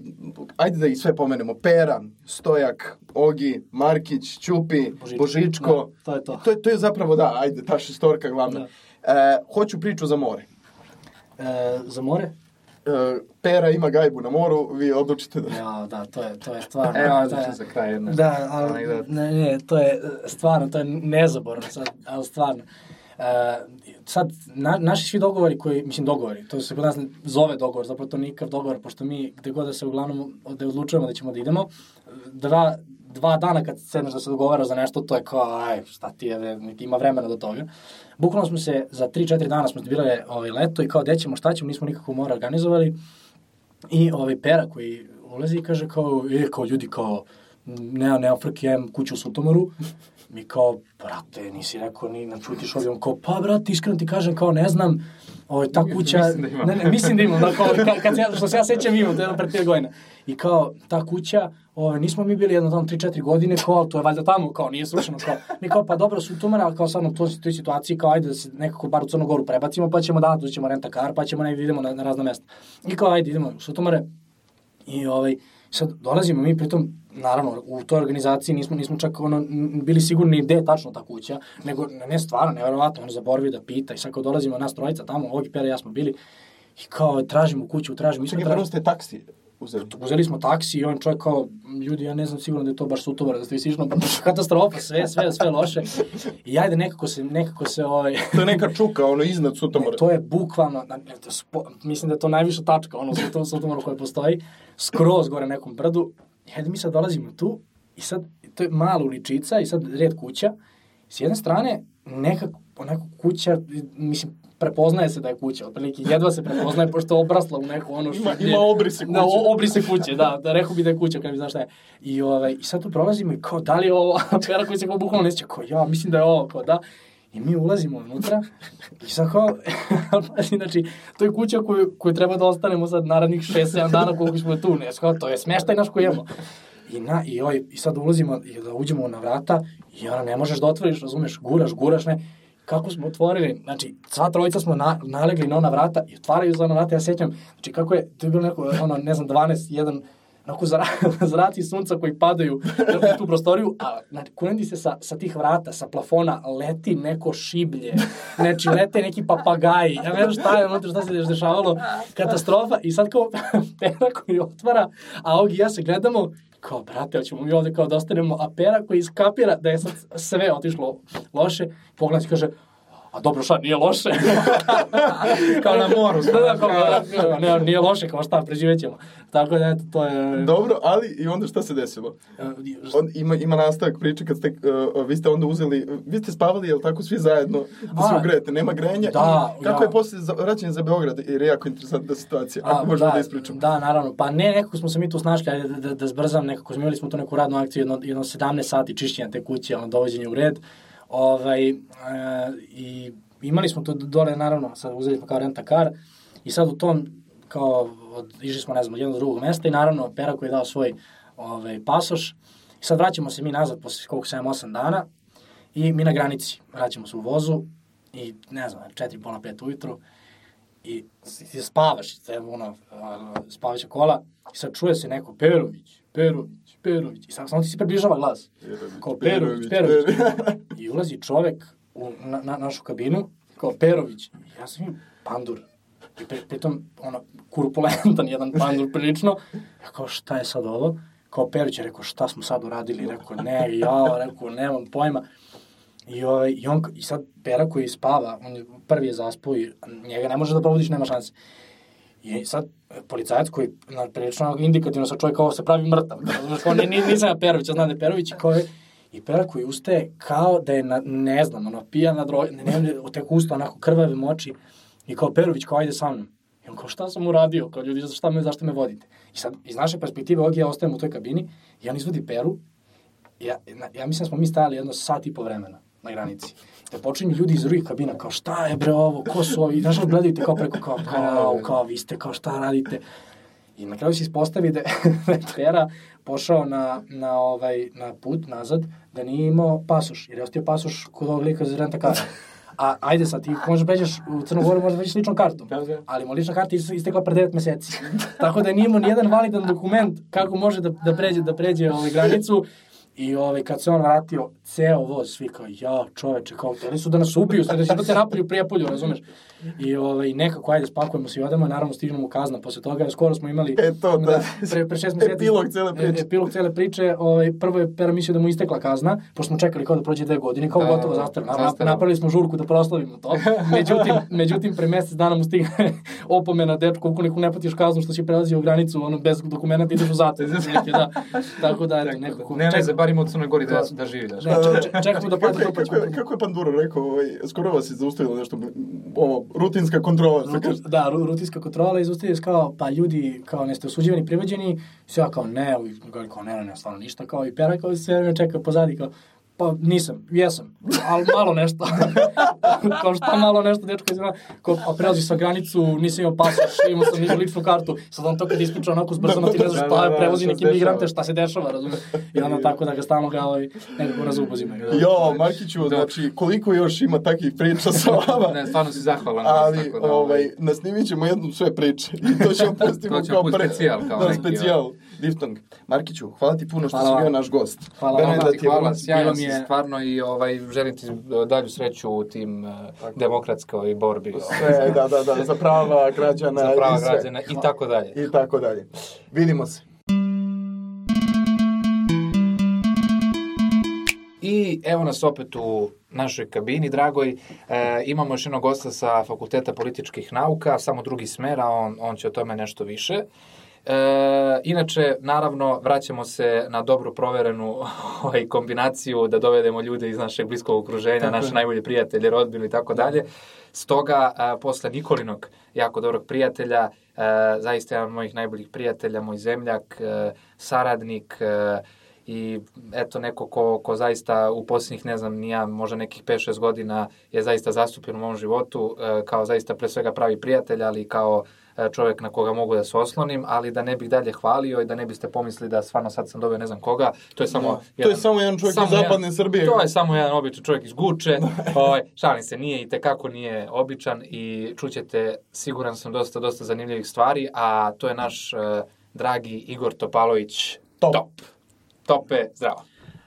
ajde da ih sve pomenemo, Pera, Stojak, Ogi, Markić, Ćupi, Božičko. Božičko. Da, to je to. To je, to je zapravo, da, ajde, ta šestorka glavna. Da. E, hoću priču za more. E, za more? E, Pera ima gajbu na moru, vi odlučite da... Ja, da, to je, to je stvarno. Evo, to je- znači za kraj jedna. Da, ali, ne, ne, to je stvarno, to je nezaborno sad, ali stvarno. Uh, sad, na, naši svi dogovori koji, mislim dogovori, to se kod nas ne zove dogovor, zapravo to nikakav dogovor, pošto mi gde god da se uglavnom da odlučujemo da ćemo da idemo, dva, dva dana kad sedneš da se dogovara za nešto, to je kao, aj, šta ti je, ima vremena do toga. Bukvalno smo se, za 3-4 dana smo bile ovaj, leto i kao, gde ćemo, šta ćemo, nismo nikako mora organizovali. I ovaj pera koji ulazi i kaže kao, e, kao ljudi, kao, nema, nema frke, ja kuću u Sutomoru. Mi kao, brate, nisi rekao, ni nam čutiš ovdje. On kao, pa, brate, iskreno ti kažem, kao, ne znam, ovaj, ta kuća... Mislim da. Ne, ne, mislim da imam, da, kao, kad, kad se, ja- što se ja sećam imam, to je jedno pre 5 godina. I kao, ta kuća, ovaj, nismo mi bili jedno tamo 3-4 godine, kao, to je valjda tamo, kao, nije srušeno, kao, mi kao, pa dobro, Sutomara, ali kao sad u toj, toj situaciji, kao, ajde da se nekako bar u Crnu Goru prebacimo, pa ćemo danas, ćemo renta kar, pa ćemo negdje da idemo na, na razna mesta. I kao, ajde, idemo u Sutomare, I ovaj, sad dolazimo mi, pritom, naravno, u toj organizaciji nismo, nismo čak ono, bili sigurni gde je tačno ta kuća, nego, ne, stvarno, nevjerovatno, on zaboravio da pita i sad kao dolazimo nas trojica tamo, Ogi, Pera i ja smo bili, i kao, tražimo kuću, tražimo, Čekaj, prvo ste taksi uzeli. uzeli smo taksi i on čovjek kao, ljudi, ja ne znam sigurno da je to baš sutovar, da ste vi sišno, katastrofa, sve, sve, sve loše. I ajde, nekako se, nekako se, ovaj, To je neka čuka, ono, iznad Sutomora. to je bukvalno, na, to spo, mislim da je to najviša tačka, ono, sutomoru koja postoji, skroz gore nekom brdu. Hajde mi sad dolazimo tu i sad, to je mala uličica i sad red kuća. S jedne strane, neka, onako kuća, mislim, prepoznaje se da je kuća, otprilike jedva se prepoznaje pošto je obrasla u neku ono Ima- šiblje. ima obrise Da, kuće. o- obrise kuće, da, da rekao bi da je kuća, kad mi znaš šta je. I, ovaj, I sad tu prolazimo i kao, da li je ovo, pera koji se kao bukvalno neće, kao, ja, mislim da je ovo, kao, da. I mi ulazimo unutra i sad kao, znači, to je kuća koju, koju treba da ostanemo sad narednih 6-7 dana koliko smo tu, ne, kao, to je smeštaj naš koji imamo. I, na, i, ovaj, I sad ulazimo, i da uđemo na vrata i ono, ne možeš da otvoriš, razumeš, guraš, guraš, ne. Kako smo otvorili, znači, sva trojica smo na, nalegli na ona vrata i otvaraju za ona vrata, ja sećam, znači, kako je, to je bilo neko, ono, ne znam, 12, jedan, onako zra, zraci sunca koji padaju u tu prostoriju, a znači, kunendi se sa, sa tih vrata, sa plafona, leti neko šiblje, znači lete neki papagaji, ja ne znam šta je šta se još dešavalo, katastrofa. I sad kao pera koji otvara, a ovog i ja se gledamo, kao, brate, hoćemo mi ovde kao da ostanemo, a pera koji iskapira da je sad sve otišlo loše, pogleda i kaže, a dobro šta, nije loše. Kao na moru Da, da, kao, ne, nije loše, kao šta, preživećemo. Tako da, eto, to je... Dobro, ali i onda šta se desilo? e, On, ima, ima nastavak priče kad ste, uh, vi ste onda uzeli, vi ste spavali, jel tako, svi zajedno, da se A, ugrejete, nema grenja. da, I kako ja. je posle vraćanje za Beograd, jer je jako interesantna situacija, ako možemo da, ispričamo. Da, naravno. Pa ne, nekako smo se mi tu snašli, ajde da, da, da zbrzam, nekako smo imali smo tu neku radnu akciju, jedno, jedno 17 sati čišćenja te kuće, ono, dovođenje u red. Ovaj, e, I imali smo to dole, naravno, sad uzeli smo kao renta kar i sad u tom, kao, od, išli smo, ne znam, od jednog drugog mesta i naravno, Pera koji je dao svoj ovaj, pasoš. I sad vraćamo se mi nazad posle koliko 7-8 dana i mi na granici vraćamo se u vozu i ne znam, 4 pola 5 ujutru i spavaš, te, ono, a, spavaća kola, i sad čuje se neko Perović, Perović, Perović, i sad samo ti se približava glas. Kao Perović, Perović. I ulazi čovek u na, na našu kabinu, kao Perović. I ja sam im pandur. I pri, pritom, ono, kurpulentan jedan pandur prilično. Ja kao, šta je sad ovo? Kao Perović je rekao, šta smo sad uradili? Rekao, ne, ja, rekao, nemam pojma. I, ovaj, i, on, I sad Pera koji spava, on je, prvi je zaspao i njega ne može da probudiš, nema šanse. I sad, policajac koji na, prilično indikativno sa čovjek kao se pravi mrtav. Znaš, kao, ni, ni, nisam ja Perović, ja znam da je Perović i kao je, i Pera koji ustaje kao da je, na, ne znam, ono, pijan na droj, ne, ne, tek usta, onako krvave moči. I kao Perović, kao ajde sa mnom. I on kao šta sam uradio, kao ljudi, šta me, zašto me vodite? I sad, iz naše perspektive, ovdje ja ostajem u toj kabini, i on izvodi Peru, ja, ja mislim da smo mi stajali jedno sat i po vremena na granici. Da počinju ljudi iz drugih kabina, kao šta je bre ovo, ko su ovi, znaš, gledajte kao preko, kao, kao, kao, vi ste, kao šta radite. I na kraju se ispostavi da da je Pera pošao na, na, ovaj, na put nazad, da nije imao pasoš, jer je ostio pasoš kod ovog lika za renta kara. A ajde sad, ti možeš pređeš u Crnu Goru, možeš pređeš ličnom kartom. Da, da. Ali mu lična karta is- istekla pre 9 meseci. Tako da nije imao nijedan validan dokument kako može da, da pređe, da pređe ovaj granicu. I ovaj, kad se on vratio, ceo voz, svi kao, ja, čoveče, kao, hteli su da nas ubiju, sad da se da napolju prijepolju, razumeš? I ovaj, nekako, ajde, spakujemo se i odemo, naravno stižemo u kazna posle toga, skoro smo imali... E, to, da. pre, pre šest meseci... Epilog cele priče. E, Epilog cele priče, ovaj, prvo je Pera mislio da mu istekla kazna, pošto smo čekali kao da prođe dve godine, kao Da, gotovo da, zastara. Na, napravili smo žurku da proslavimo to. Međutim, međutim pre mesec dana mu stigne opomena dečko, ukoliko ne platiš kaznu što si prelazio granicu, ono, bez dokumenta ideš u zatvor. Da. Tako da, eto, nekako... Ne, ne, ček- za bar ima u Crnoj Gori da, To. da živi, ček- ček- čekamo da plati kako, pa kako, kako je Panduro rekao, ovaj, skoro vas je zaustavilo nešto, ovo, rutinska kontrola. Rutin, da, ru- rutinska kontrola i zaustavili su kao, pa ljudi, kao neste osuđivani, privođeni, sve ja kao ne, kao ne, ne, ne, stvarno ništa, kao i pera kao sve vreme čeka pozadi, kao, pa nisam, jesam, ali malo nešto. kao šta malo nešto, dečko izgleda, kao, a prelazi sa granicu, nisam imao pasoš, imao sam nižu ličnu kartu, sad on to kad ispriča onako zbrzano, ti ne znaš Da, šta da, je, da, prevozi šta se neki dešava. migrante, šta se dešava, razumiješ? I onda tako da ga stalno ga ovaj, nekako uzimaju. da. Jo, Markiću, znači, koliko još ima takvih priča sa vama? Ne, stvarno si zahvalan. Ali, tako da, ovaj, nasnimit ćemo jednu sve priče. I to ćemo pustimo To ćemo kao pustiti pre... specijal, kao da, specijal. Diftong. Markiću, hvala ti puno što Hvala si vam. bio naš gost. Hvala Verujem vama. da Hvala ti, je hvala, si mi je- stvarno i ovaj, želim ti dalju sreću u tim uh, demokratskoj borbi. ovaj, Sve, da, da, da, za prava građana za prava i sve. građana i tako dalje. I tako dalje. Vidimo se. I evo nas opet u našoj kabini, dragoj. E, imamo još jednog gosta sa Fakulteta političkih nauka, samo drugi smer, a on, on će o tome nešto više. E, inače, naravno, vraćamo se na dobro proverenu ovaj, kombinaciju da dovedemo ljude iz našeg bliskog okruženja, Tako naše je. najbolje prijatelje, rodbinu i tako dalje. Stoga, a, posle Nikolinog jako dobrog prijatelja, a, zaista jedan od mojih najboljih prijatelja, moj zemljak, a, saradnik, a, i eto neko ko, ko zaista u posljednjih, ne znam, nija, možda nekih 5-6 godina je zaista zastupljen u mom životu, e, kao zaista pre svega pravi prijatelj, ali kao e, čovjek na koga mogu da se oslonim, ali da ne bih dalje hvalio i da ne biste pomislili da stvarno sad sam dobio ne znam koga, to je samo... Da. To je samo jedan čovjek iz zapadne Srbije. To je samo jedan običan čovjek iz Guče, ovaj, šalim se, nije i tekako nije običan i čućete, siguran sam, dosta, dosta zanimljivih stvari, a to je naš e, dragi Igor Topalović, Top. top. Tope, zdravo.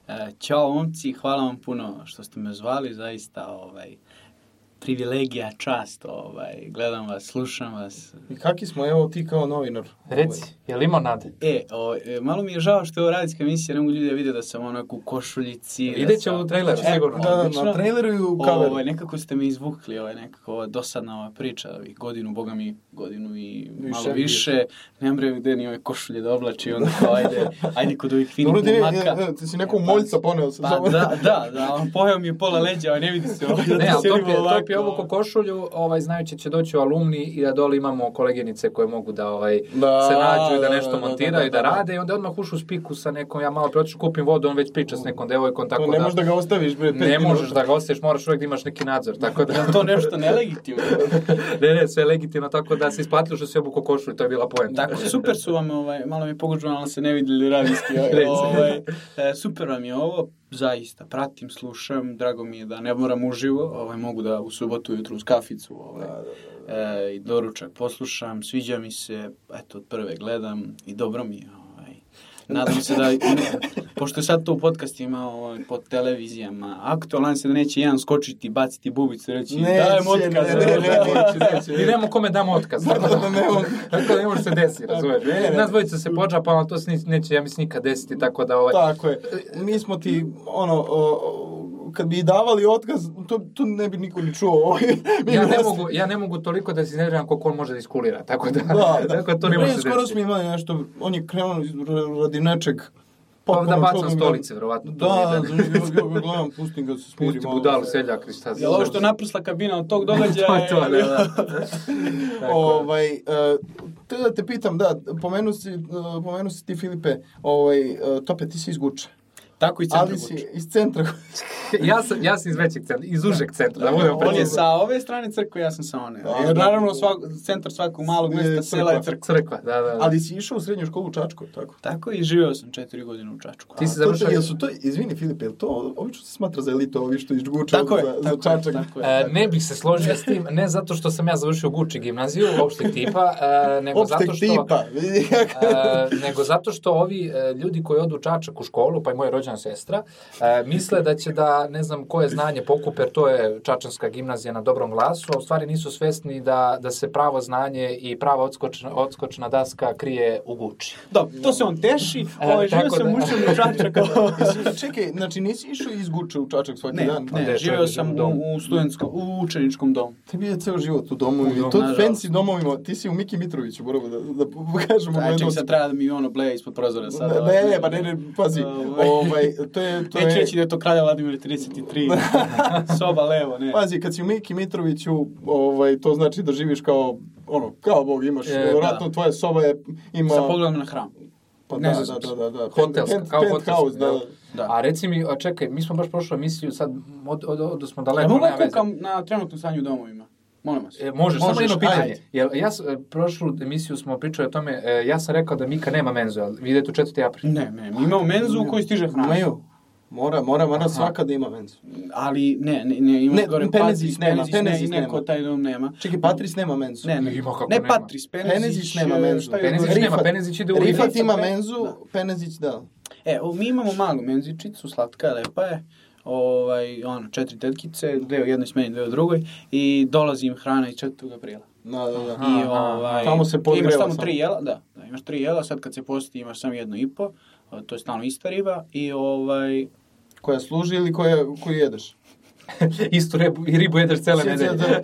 E, Ćao momci, hvala vam puno što ste me zvali, zaista ovaj, privilegija, čast, ovaj, gledam vas, slušam vas. I kaki smo, evo ti kao novinar. Reci, je limonade? E, o, e, malo mi je žao što je ovo radijska emisija, ne mogu ljudi da vide da sam onako u košuljici. da Ide će sam- u traileru, E, sigurno. Da, da, odlično. na traileru i u kaveru. Ovaj, nekako ste me izvukli, ovaj, nekako ova dosadna ova priča, ovih godinu, boga mi, godinu i malo Više. više. Nemam bre gde ni ove košulje da oblači, onda kao ajde, ajde kod ovih finih Dobro, ti, momaka. ne, ne, ti si nekog Pa- moljca poneo sa Pa da, da, da, on pojao mi je pola leđa, a ne vidi se ovo. Ne, ali top je, top je obuko košulju, ovaj, znajući će doći u alumni i da dole imamo koleginice koje mogu da ovaj, Da, se nađu i da da, nešto da, da, montiraju i da, da, da. rade i onda odmah ušu u spiku sa nekom, ja malo preotišu kupim vodu, on već priča s nekom devojkom, tako To ne da... možeš da ga ostaviš, bre, Ne minuta. možeš da ga ostaviš, moraš uvijek da imaš neki nadzor, tako da... Je to nešto nelegitimno? ne, ne, sve je legitimno, tako da se isplatilo što si obuko košulju, to je bila poenta. Dakle, super su vam, ovaj, malo mi je pogođeno, ali se ne vidjeli radijski. Reci. ovaj, e, super vam je ovo, zaista, pratim, slušam, drago mi je da ne moram uživo, ovaj, mogu da u subotu ujutru uz kaficu ovaj, e, i doručak poslušam, sviđa mi se, eto, od prve gledam i dobro mi je. Ovaj. Nadam se da, pošto je sad to u podcastima, ovaj, po televizijama, aktualan se da neće jedan skočiti, baciti bubicu i reći, Neće, dajem otkaz. ne, ne, ne, neće, neće. Mi nemamo kome damo otkaz. Tako da, ne, on- tako da ne može se desiti, razumeš? Ne, ne. Nas dvojica se pođapa, ali to se neće, ja mislim, nikad desiti, tako da ovaj... Tako je. Mi smo ti, ono, o, kad bi davali otkaz, to, to ne bi niko ni čuo. Ovaj. Ja ne, mogu, ja ne mogu toliko da se iznerviram koliko on može da iskulira, tako da, Da, da. tako da to ne može se skoro desiti. smo imali nešto, on je krenuo radi nečeg, Pa da bacam stolice, verovatno. to Da, da, ja gledam, pustim ga se smiri Pusti malo. budalu seljak, šta Jel ovo što je naprsla kabina od tog događaja? To je to, da, da. Ovaj, uh, te da te pitam, da, pomenu si, uh, pomenu si ti Filipe, ovaj, uh, Tope, ti si iz Guče, Tako i centar ali si iz centra. ja, sam, ja sam iz većeg centra, iz užeg centra, da budemo On je sa ove strane crkve, ja sam sa one. Da, Jer da. naravno svak, centar svakog malog Je mesta, sela je crkva. crkva. Da, da. da. Ali si išao u srednju školu u Čačku, tako? Tako i živeo sam četiri godine u Čačku. Ti si završio- Jel su to, izvini Filipe, jel to obično se smatra za elitu, ovi što iz Guče Tako je, za, za tako je, Čačak? tako je. E, ne bih se složio s tim, ne zato što sam ja završio Gucci gimnaziju, opšteg tipa, e, nego zato što... tipa. E, nego zato što ovi ljudi koji odu u Čačak u školu, pa i moja rođena sestra, e, misle da će da, ne znam, koje znanje pokupe, jer to je Čačanska gimnazija na dobrom glasu, a u stvari nisu svesni da, da se pravo znanje i prava odskočna, odskočna daska krije u Gucci. Dobro, to se on teši, E, ovaj, tako sam da- ušao u Čačak. Čekaj, znači nisi išao iz Guče u Čačak svaki Ne, dan? Ne, živeo čovjek sam u domu? u, u studentskom, u učeničkom domu. Tebi je ceo život u domu U i domu, to fancy domovima. Ti si u Miki Mitroviću, moramo da, da kažemo. Aj, ček, sad treba da mi ono bleje ispod prozora sad. Ne, ovaj. ne, ne, pa ne, ne, pazi, Ovaj. Ovaj, to je, to Neću je, reći da je to kralja Vladimir 33. Soba levo, ne. pazi, kad si u Miki Mitroviću, ovaj, to znači da živiš kao, ono, kao Bog imaš, E, vjerojatno da. tvoja soba je, ima... Sa pogledom na hram. Pa ne da, znam da, da, da, da. Hotelska, Pent- kao penthouse, hotelska, da, jel? da. Da. A reci mi, a čekaj, mi smo baš prošlu emisiju, sad od, od, od, smo daleko, Ja mogu da kukam na trenutnom stanju domovima? Molim vas. E, možeš, samo Možeš, jedno pitanje. ajde. Jel, ja, e, prošlu emisiju smo pričali o tome, e, ja sam rekao da Mika nema menzu, ali vi idete u 4. april. Ne, ne, mi imamo menzu u kojoj stiže hrana. Imaju. Mora, mora, mora svaka da ima menzu. Ali ne, ne, ne, ima Ne, gore Penezis nema, Penezis, ne, Penezis neko nema. taj dom nema. Čekaj, Patris nema menzu. Ne, ne, Ima kako ne nema. Patris, Penezić, Penezić nema e, menzu. Penezić gore? nema, Rifat- Penezić ide u Rifat Rifat, ima menzu, da. Penezić da. E, o, mi imamo malu menzičicu, slatka, lepa je. Ovaj, ono, četiri tetkice, deo jednoj smeni, deo drugoj. I dolazi im hrana iz 4. aprila. Da, da, da. Aha. I ovaj, Tamo se podgreva Imaš tamo samo. tri jela, da, da, imaš tri jela, sad kad se posti imaš samo jedno i po, to je stalno ista riba i ovaj, Koja služi ili koja, koju jedeš? Istu ribu, i ribu jedeš cele nedelje. da-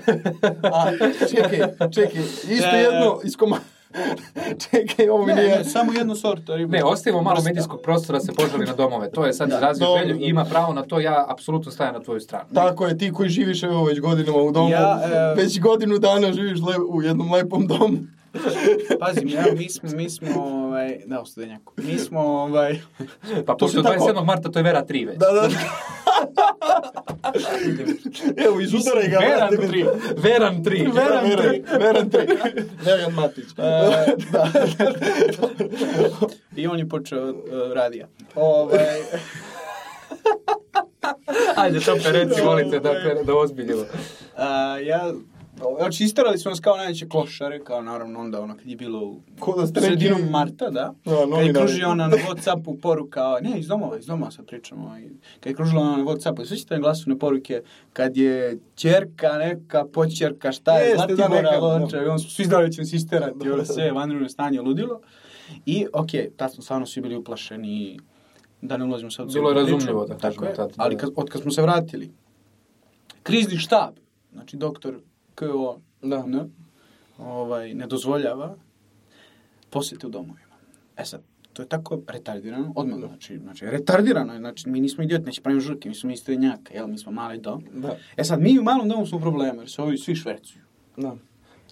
A, čekaj, čekaj, isto ne. jedno iz koma... čekaj, ovo mi nije... ne, samo jednu sortu ribe. Ne, ostavimo malo medijskog prostora da se požali na domove. To je sad Da, izrazio dobro, želju, dobro. ima pravo na to, ja apsolutno stajem na tvoju stranu. Tako je, ti koji živiš evo već godinama u domu, Ja, e, već godinu dana živiš le, u jednom lepom domu. Pazi, evo, mi smo, mi smo, ovaj, da, u studenjaku, mi smo, ovaj, Pa To pošto tako- 27. marta to je Vera 3 već. Da, da. evo, izudaraj ga. Veran vrati mi. 3. Veran 3. Veran 3. Veran 3. Veran Matić. E, da. i on je počeo uh, radija. Ovaj, Ajde, to reci, volite, da, da ozbiljimo. a, ja, znači, istarali smo nas kao najveće klošare, kao naravno onda ono kad je bilo u Ko da neki- sredinom marta, da. Da, Kad je kružio ona na Whatsappu poruka, ne, iz domova, iz domova sad pričamo. i Kad je kružila ona na Whatsappu, sve ćete glasovne poruke, kad je ćerka neka, počerka, šta je, Jeste, da, Zlatibora neka, Lonča, da. i on smo svi znali da će nas isterati, ono sve, vanredno stanje, ludilo. I, okej, tad smo stvarno svi bili uplašeni, da ne ulazimo sad u Bilo je razumljivo, da Tako kažemo je, tad, ali da. kad, od kad smo se vratili, krizni štab, znači doktor K.O. Da. ne, ovaj, ne dozvoljava posjete u domovima. E sad, to je tako retardirano, odmah, znači, znači retardirano je, znači, mi nismo idioti, neće pravimo žurke, mi smo istojenjaka, jel, mi smo mali dom. Da. E sad, mi u malom domu smo u problemu, jer se ovi svi švercuju. Da.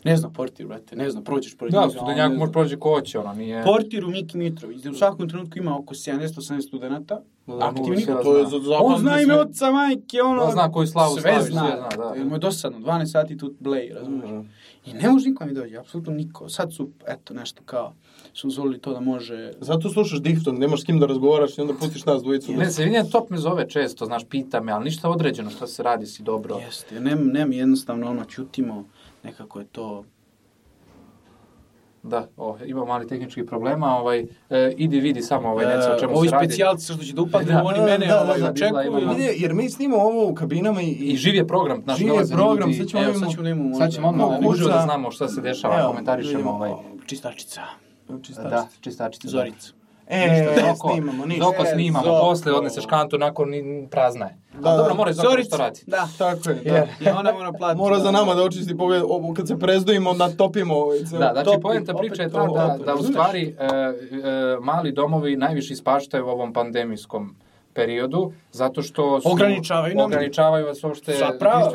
Ne znam, portir, brate, ne znam, prođeš pored Da, studenjak može prođe ko hoće, ono, nije... Portir u Miki Mitrović, u svakom trenutku ima oko 70-80 studenta, Da, uvek se To je za on zna ime oca, majke, ono... On zna koju slavu sve slaviš, zna, sve zna, da. Jer mu je dosadno, 12 sati tu bleji, razumiješ? Da. I ne može niko mi dođe, apsolutno niko. Sad su, eto, nešto kao, su uzvolili to da može... Zato slušaš diftong, nemaš s kim da razgovaraš i onda pustiš nas dvojicu. Ne, se vidim, top me zove često, znaš, pita me, ali ništa određeno, šta se radi, si dobro. Jeste, ne, ne mi jednostavno ono, ćutimo, nekako je to... Da, o, ima mali tehnički problema, ovaj, e, idi vidi samo ovaj, neca o čemu E, Ovi se radi. specijalci što će da upadnu, Da, oni da, mene da, da, ovaj, da, bila, očekuju. imamo- Vidi, jer mi snimamo ovo u kabinama i... I živ je program, znaš, Živ je dolaze program, ljudi. sad ćemo Evo, sad ćemo da imamo... Sad ćemo odmah Kuca. uživo da znamo šta se dešava, Evo, komentarišemo ovaj. Čistačica, Čistačica. Da, čistačica. Zorica. E, Ništa, ne Zoko- snimamo, ništa. Zoko E, snimamo, Zoko. posle odneseš kantu, nakon ni- prazna je. Da, Da, dobro, da. mora Zoko nešto Zorica, radi. da. Tako je, da. Je. I ona mora platiti. Mora za nama da očisti pogled, ovo, kad se prezdojimo, natopimo ovaj ceo. Da, znači opet priče je to, ta da, opet, da u razumeš? stvari e, e, mali domovi najviše ispaštaju u ovom pandemijskom periodu, zato što su, Ograničavaju nam. ograničavaju vas uopšte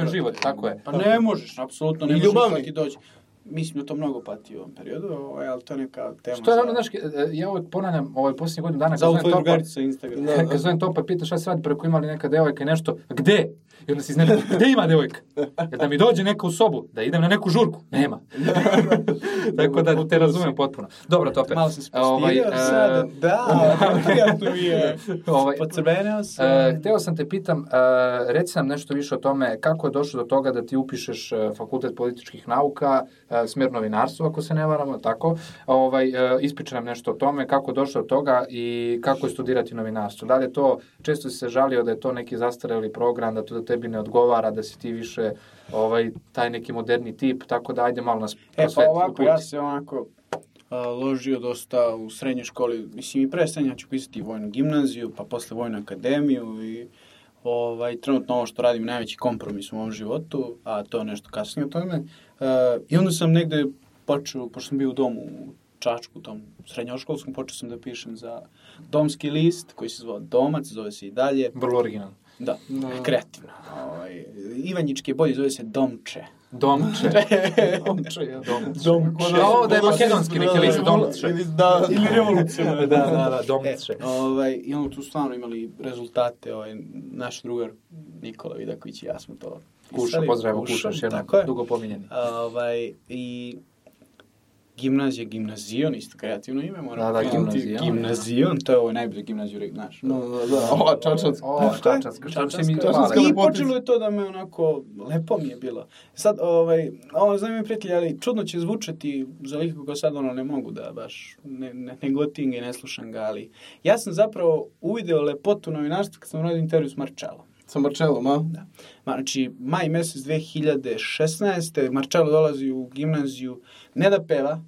život, tako je. Pa ne možeš, apsolutno ne I možeš ti dođe. Mislim da to mnogo pati u ovom periodu, ovaj, ali to je neka tema. Što je ono, znaš, e, ja uvek ponavljam, ovaj posljednjih godinu dana, Za kad zovem topa, Instagrama. Da. kad zovem topa, pita šta se radi, preko imali neka devojka i nešto, gde? I onda se iznenadi, gde ima devojka? Jer da mi dođe neka u sobu, da idem na neku žurku, nema. Tako da te razumem potpuno. Dobro, tope. Malo sam se Ovaj, e, sada, da, prijatno mi je. Ovaj, Pocrveneo sam. E, hteo sam te pitam, e, reci nam nešto više o tome kako je došlo do toga da ti upišeš e, fakultet političkih nauka, e, smer novinarstvo, ako se ne varamo, tako. Ovaj, e, ispričaj nam nešto o tome, kako došlo do toga i kako je studirati novinarstvo. Da li je to, često si se žalio da je to neki zastareli program, da to da tebi ne odgovara, da si ti više ovaj, taj neki moderni tip, tako da ajde malo nas E, pa ovako, uputi. ja se onako a, ložio dosta u srednjoj školi. Mislim, i pre srednja ću pisati vojnu gimnaziju, pa posle vojnu akademiju i ovaj, trenutno ovo što radim je najveći kompromis u mom životu, a to je nešto kasnije o tome. E, I onda sam negde počeo, pošto sam bio u domu u Čačku, u tom srednjoškolskom, počeo sam da pišem za domski list koji se zvao Domac, zove se i dalje. Vrlo originalno. Da, Da. kreativno. Ovaj, Ivanjički je bolji, zove se Domče. Domče. Domče, ja. Domče. Domče. Da je makedonski neki list, Domče. Ili da, Ili revolucionarno. da, da, da, E, Domče. ovaj, I onda tu stvarno imali rezultate, ovaj, naš drugar Nikola Vidaković i ja smo to Kuša, pozdravimo Kuša, još jednom, dugo pominjeni. Ovaj, I gimnazija, gimnazion, isto kreativno ime, moram Da, da, gimnazion. Gimnazion, to je ovo najbolje gimnaziju, znaš. Da, da, da. Ova čačanska. O, Šta je? čačanska, Čačanska hvala. I počelo je to da me onako, lepo mi je bilo. Sad, ovaj, ovo znam mi prijatelji, ali čudno će zvučati za lika koga sad ono ne mogu da baš, ne, ne, ne gotim ga i ne slušam ga, ali ja sam zapravo uvideo lepotu novinarstva kad sam radio intervju s Marčelom. Sa Marčelom, a? Da. Ma, znači, maj mesec 2016. Marčelo dolazi u gimnaziju ne da peva,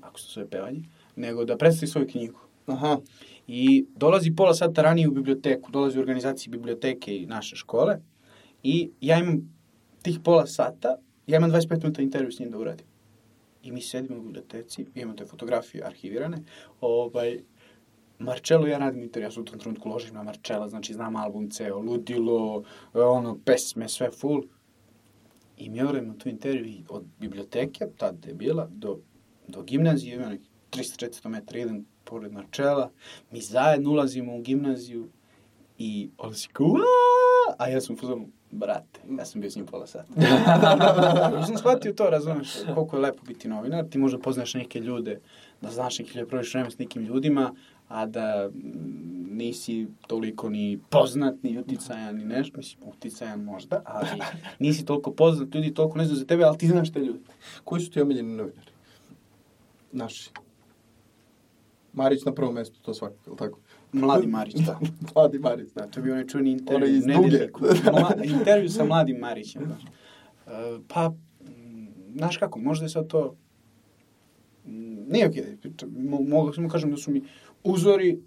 ako se zove pevanje, nego da predstavi svoju knjigu. Aha. I dolazi pola sata ranije u biblioteku, dolazi u organizaciji biblioteke i naše škole. I ja imam tih pola sata, ja imam 25 minuta intervju s njim da uradim. I mi sedimo u biblioteci, imamo te fotografije arhivirane, ovaj, Marcello ja radim intervju, ja se u tom trenutku ložim na Marcella, znači znam album ceo, ludilo, ono, pesme, sve full. I mi odradimo tu intervju i od biblioteke, tad je bila, do, do gimnazije, ima nekih 300-400 metara, idem pored Marcella, mi zajedno ulazimo u gimnaziju i on si kao, a ja sam u brate, ja sam bio s njim pola sata. Ja sam shvatio to, razumeš, koliko je lepo biti novinar, ti možda poznaš neke ljude, da znaš neki ljudi, proviš vreme s nekim ljudima, a da mm, nisi toliko ni poznat, ni uticajan, ni nešto, mislim, uticajan možda, ali nisi toliko poznat, ljudi toliko ne znaju za tebe, ali ti znaš te ljude. Koji su ti omiljeni novinari? Naši. Marić na prvom mestu, to svakako, je li tako? Mladi Marić, da. Mladi Marić, da. Da, to bio onaj čuveni Onaj intervju. iz u Duge. Nedeljniku. Mla, intervju sa mladim Marićem. Da. E, pa, mm, znaš kako, možda je sad to... mm, Nije okej, okay, mo, mogu samo kažem da su mi uzori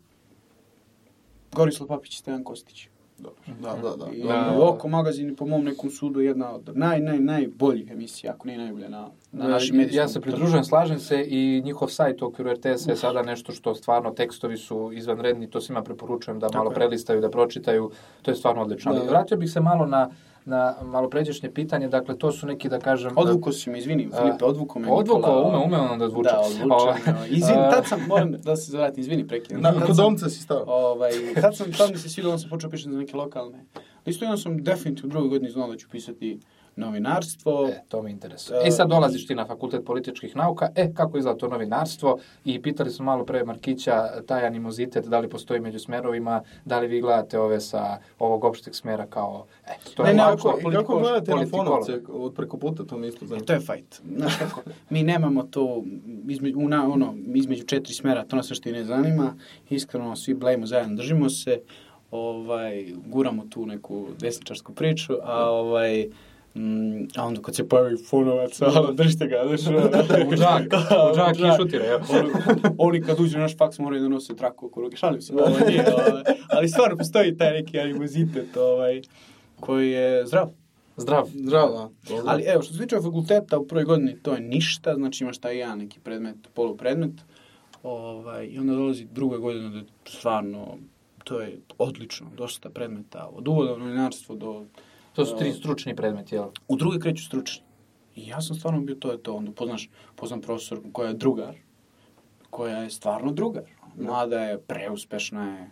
Gorislav Papić i Stejan Kostić. Dobro. Da, da, da. I Da. ono, Oko magazin je po mom nekom sudu jedna od naj, naj, najboljih emisija, ako ne najbolja na, na našim Ja medijskom se pridružujem, slažem se i njihov sajt u okviru RTS-a je sada nešto što stvarno tekstovi su izvanredni, to svima preporučujem da Tako malo je. prelistaju, da pročitaju, to je stvarno odlično. Ali Da. vratio bih se malo na, na malo pređašnje pitanje, dakle to su neki da kažem... Odvuko si me, izvini, Filipe, odvuko me. Nikola. ume, ume on da odvuče. Da, Ovaj, odvučem. me. Izvini, tad sam, moram da se zavratim, izvini, prekinem. Na, kod domca si stao. Ovaj, tad sam, tad mi se svidilo, onda sam počeo pišem za neke lokalne. Isto jedno sam definitivno u drugoj godini znao da ću pisati novinarstvo. E, to me interesuje. I sad dolaziš ti na fakultet političkih nauka, e, kako izgleda to novinarstvo? I pitali smo malo pre Markića, taj animozitet, da li postoji među smerovima, da li vi gledate ove sa ovog opšteg smera kao, e, to je Ne, ne, ovako, oko- I kako gledate na politikolo. fonovce od preko puta, to mi isto E, zanima. to je fajt. Znaš kako, mi nemamo to između, una, ono, između četiri smera, to nas što i ne zanima. Iskreno, svi blejimo zajedno, držimo se, ovaj, guramo tu neku desničarsku priču, a ovaj, Mm, a onda kad se pojavi fonovac, ono, držite ga, znaš, ono, U džak, u džak i šutira, jel? Oni, oni kad uđu na naš faks moraju da nose traku oko ruke, šalim se, ovaj, nije, ovaj, ali stvarno postoji taj neki animozitet, ovaj, koji je zdrav. Zdrav. Zdravo. Ali evo, što se tiče fakulteta, u prvoj godini to je ništa, znači imaš taj jedan neki predmet, polupredmet, ovaj, i onda dolazi druga godina da je stvarno, to je odlično, dosta predmeta, od uvoda u novinarstvo do... To su tri stručni predmeti, jel? U druge kreću stručni. I ja sam stvarno bio to je to, onda poznaš, poznam profesor koja je drugar, koja je stvarno drugar. Mlada je, preuspešna je,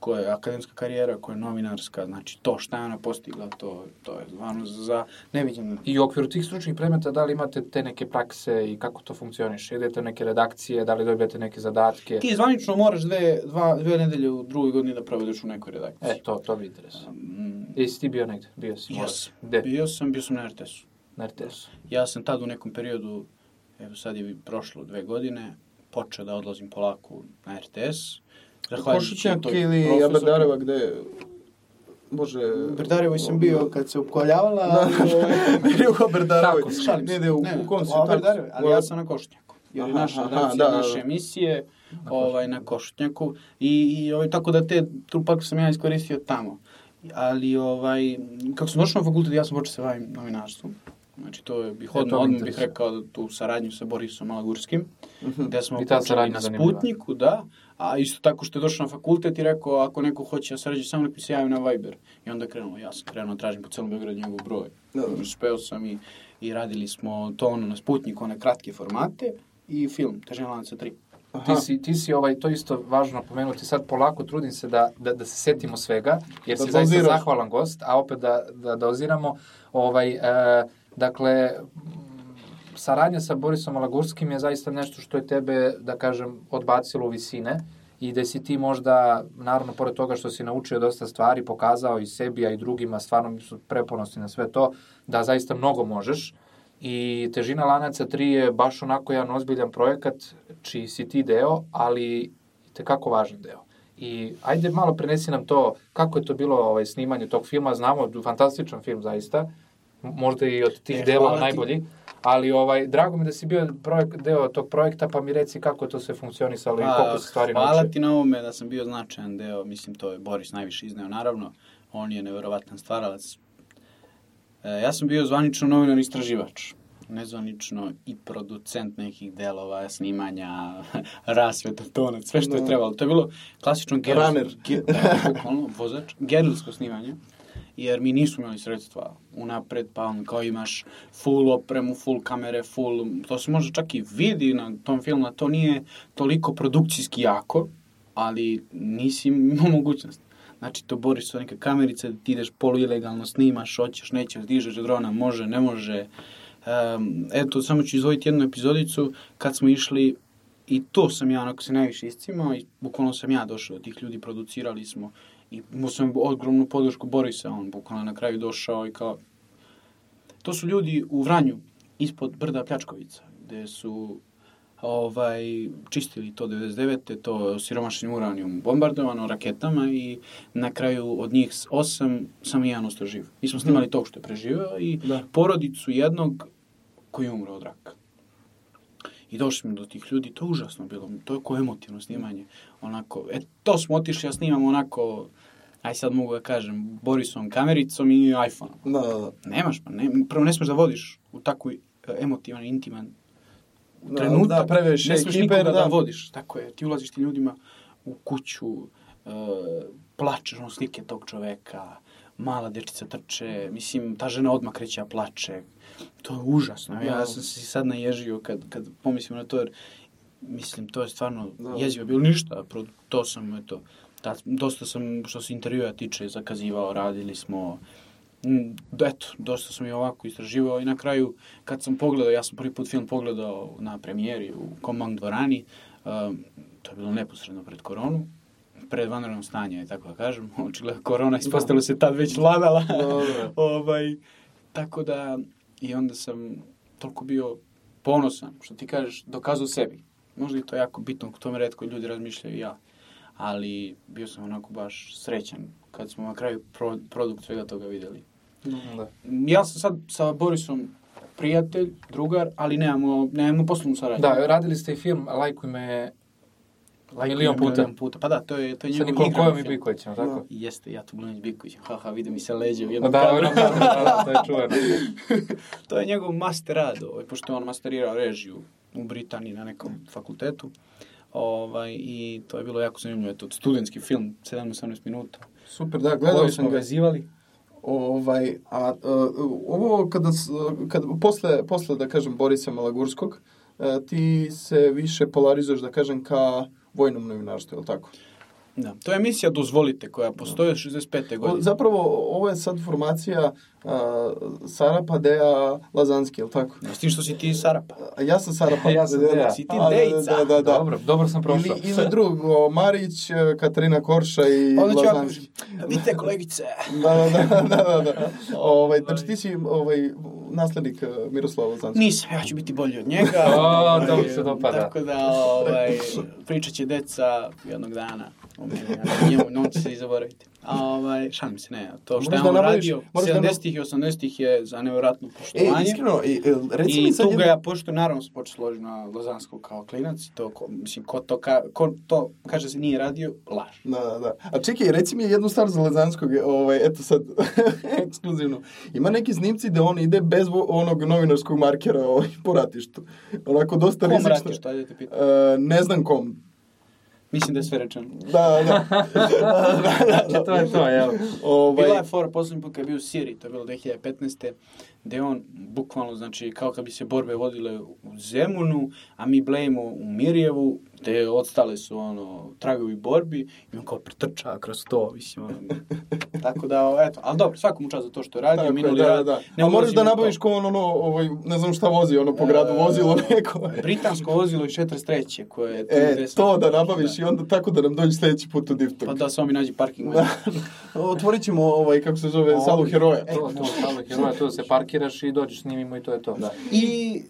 koja je akademska karijera, koja je novinarska, znači to šta je ona postigla, to, to je stvarno za neviđeno. I u okviru tih stručnih predmeta, da li imate te neke prakse i kako to funkcioniše? Idete u neke redakcije, da li dobijate neke zadatke? Ti zvanično moraš dve, dva, dve nedelje u drugoj godini da provedeš u nekoj redakciji. E, to, to bi interesuje. Mm, Jesi ti bio negde? Bio si? Jes. Bio sam, bio sam na RTS-u. Na RTS-u. Ja sam tad u nekom periodu, evo sad je prošlo dve godine, počeo da odlazim polako na RTS. Košićnjak toj ili. Abadareva gde... Bože... Brdarevoj sam bio kad se ukoljavala, Da. ali, ovaj, Bili u. Tako, šalim se. Ne, u, Ne, u kom si? ali ja sam na Košnjaku. Jer je Aha, naša redakcija da, da, naše da. emisije ovaj, na Košnjaku i, i ovaj, tako da te trupak sam ja iskoristio tamo. Ali, ovaj, kako sam došao na fakultet, ja sam počeo se bavim novinarstvom. Znači, to je, bih odmah, odmah bih rekao da tu saradnju sa Borisom Malagurskim, gde smo I ta počeli saradnja na. Sputniku, da, a isto tako što je došao na fakultet i rekao, ako neko hoće da sarađuje samo, nek mi se javi na Viber. I onda je krenulo, ja sam krenuo, da tražim po celom Beogradu njegov broj. Da, da. Uspeo sam i, i radili smo to ono na Sputniku, one kratke formate i film, Težina lanaca 3. Ti si, ti si ovaj, to isto važno napomenuti, sad polako trudim se da, da, da se setimo svega, jer Da si zaista doziraš. zahvalan gost, a opet da, da doziramo, ovaj, e, dakle, saradnja sa Borisom Malagurskim je zaista nešto što je tebe, da kažem, odbacilo u visine i da si ti možda, naravno, pored toga što si naučio dosta stvari, pokazao i sebi, a i drugima, stvarno su preponosni na sve to, da zaista mnogo možeš. I Težina lanaca 3 je baš onako jedan ozbiljan projekat, čiji si ti deo, ali tekako važan deo. I ajde malo prenesi nam to, kako je to bilo ovaj, snimanje tog filma, znamo, fantastičan film zaista, možda i od tih E, delova hvala ti. najbolji, ali ovaj, drago mi da si bio projek, deo tog projekta, pa mi reci kako je to sve funkcionisalo i koliko se stvari Pa, Hvala naučio. ti na ovome da sam bio značajan deo, mislim to je Boris najviše izneo, naravno, on je neverovatan stvaralac. E, ja sam bio zvanično novinar istraživač, nezvanično i producent nekih delova, snimanja, rasveta, tonac, sve što je Da. trebalo. To je bilo klasično gerilsko, Runner. ge, da, vozač, gerilsko snimanje jer mi nismo imali sredstva unapred, pa on kao imaš full opremu, full kamere, full, to se može čak i vidi na tom filmu, to nije toliko produkcijski jako, ali nisi imao mogućnost. Znači, to boriš sa neka kamerica, ti ideš polu ilegalno, snimaš, hoćeš, nećeš, dižeš drona, može, ne može. Um, eto, samo ću izvojiti jednu epizodicu, kad smo išli, i to sam ja onako se najviše iscimao, i bukvalno sam ja došao od tih ljudi, producirali smo, i imao sam ogromnu podršku Borisa, on bukvalno na kraju došao i kao... To su ljudi u Vranju, ispod brda Pljačkovica, gde su ovaj, čistili to 99. to siromašnim uranijom bombardovano raketama i na kraju od njih osam samo jedan ostao živ. Mi smo snimali tog što je preživeo i Da. porodicu jednog koji je umro od raka. I došli smo do tih ljudi, to je užasno bilo, to je ko emotivno snimanje. Onako, e, to smo otišli, ja snimam onako, aj sad mogu da kažem, Borisom kamericom i iPhone-om. Da, da, da. Nemaš, pa ne, prvo ne smeš da vodiš u tako e, emotivan, intiman Da, trenutak. da, previše ne smeš nikoga da. da. vodiš. Tako je, ti ulaziš tim ljudima u kuću, e, plačeš on slike tog čoveka, mala dečica trče, mislim, ta žena odmah kreće, a plače. To je užasno. Ja Da. sam se sad naježio kad, kad pomislim na to, jer mislim, to je stvarno Da. jezivo bilo ništa. pro- To sam, eto, tad, dosta sam, što se intervjua tiče, zakazivao, radili smo, Mm, eto, dosta sam i ovako istraživao i na kraju, kad sam pogledao, ja sam prvi put film pogledao na premijeri u Komang dvorani, um, to je bilo neposredno pred koronu, pred vanrednom stanje, tako da kažem, očigledno korona ispostavila se tad već vladala. Ovaj, tako da, i onda sam toliko bio ponosan, što ti kažeš, dokazao sebi. Možda i to je jako bitno, o tome redko ljudi razmišljaju ja. Ali bio sam onako baš srećan kad smo na kraju pro, produkt svega toga videli. Da. Ja sam sad sa Borisom prijatelj, drugar, ali nemamo, nemamo poslovnu saradnju. Da, radili ste i film Lajkuj me Lajkuj milion puta. milion puta. Pa da, to je, to je sa njegov Nikolom igrani Kojom i. Bikovićem, tako? I Jeste, ja tu Blunić Biković. Haha, vidi mi se leđe u Da, jednom da, kadru. ono, da, da, to je čuveno. to je njegov master rad, ovaj, pošto je on masterirao režiju u Britaniji na nekom fakultetu. Ovaj, I to je bilo jako zanimljivo. Eto, studentski film, 7-18 minuta. Super, da, gledao sam ga. vezivali. Ovaj, a, uh, ovo kada, s- kad, posle, posle, da kažem, Borisa Malagurskog, uh, ti se više polarizuješ, da kažem, ka vojnom novinarstvu, je li tako? Da. To je emisija Dozvolite koja postoji od 65. O, godine. zapravo, ovo je sad formacija uh, Sarapa Deja Lazanski, je li tako? S tim što si ti Sarapa. Ja sam Sarapa. Ja sam Deja. Si ti da, Dejica. Da, da, da. Dobro, dobro sam prošao. Ili, ili drugo, Marić, eh, Katarina Korša i Onda ću ja Lazanski. kažem, vidite kolegice. Da, da, da, da, da, da. Ovaj, znači ti si ovaj, naslednik eh, Miroslava Lazanskog. Nisam, ja ću biti bolji od njega. O, to mi se dopada. Tako da, ovaj, pričat će deca jednog dana. O meni, a njemu, će se i zaboraviti. A, ovaj, šalim se, ne, to što je da on radio, moraš da 70-ih i 80-ih je za nevjerojatno E, poštovanje. iskreno, i, e, reci mi I sad tu ga ja pošto naravno sam počeo složiti na Lazanskog kao klinac i to, ko, mislim, ko to, ka, ko to kaže se nije radio, laž. Da, da, da. A čekaj, reci mi jednu stvar za Lazanskog, ovaj, eto sad, ekskluzivno. Ima neki snimci da on ide bez onog novinarskog markera ovaj, po ratištu. Onako dosta Kom rizično. rati što, ajde te pitam. E, ne znam kom. Mislim da je sve rečeno. Da, da. Znači, to je to, jel? Ovaj, Bila je fora poslednji put kad je bio u Siriji, to je bilo 2015. gde on bukvalno, znači, kao kad bi se borbe vodile u Zemunu, a mi blejimo u Mirjevu, gde odstale su, ono, tragovi borbi, i on kao pretrča kroz to, mislim, ono. Tako da, eto, ali dobro, svakom čast za to što je radio, Tako minuli da, da, rad. da. ne A moraš ulazim da nabaviš ko on, ono, ovaj, ne znam šta vozi, ono, po gradu, E, vozilo neko. Britansko vozilo iz 43. koje je... E, to da nabaviš i onda tako da nam dođe sledeći put u Diftog. Pa da samo mi nađi parking. Da. Otvorit ćemo, ovaj, kako se zove, salu heroja. To, to, stalo heroja, to se parkiraš i dođeš s njim i to je to. Da. I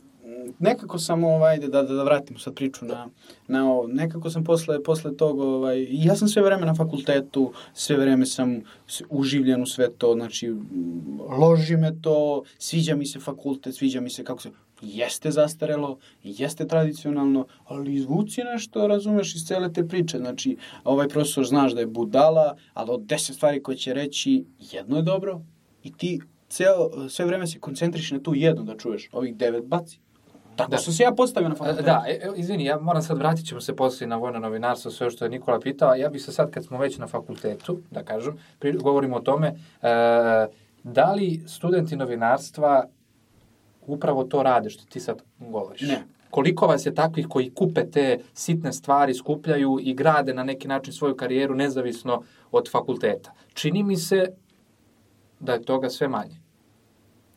nekako sam ovaj da da da vratimo sad priču na na ovo, nekako sam posle posle tog ovaj ja sam sve vreme na fakultetu, sve vreme sam uživljen u sve to, znači loži me to, sviđa mi se fakultet, sviđa mi se kako se jeste zastarelo, jeste tradicionalno, ali izvuci nešto, razumeš, iz cele te priče. Znači, ovaj profesor znaš da je budala, ali od deset stvari koje će reći, jedno je dobro i ti ceo, sve vreme se koncentriš na tu jednu da čuješ, ovih devet baci. Tako Da. sam se ja postavio na fakultetu. Da, e, izvini, ja moram sad, vratit ćemo se poslije na vojno novinarstvo, sve što je Nikola pitao, ja bih se sad, kad smo već na fakultetu, da kažem, pri, govorimo o tome, e, da li studenti novinarstva upravo to rade što ti sad govoriš? Ne. Koliko vas je takvih koji kupe te sitne stvari, skupljaju i grade na neki način svoju karijeru nezavisno od fakulteta? Čini mi se da je toga sve manje.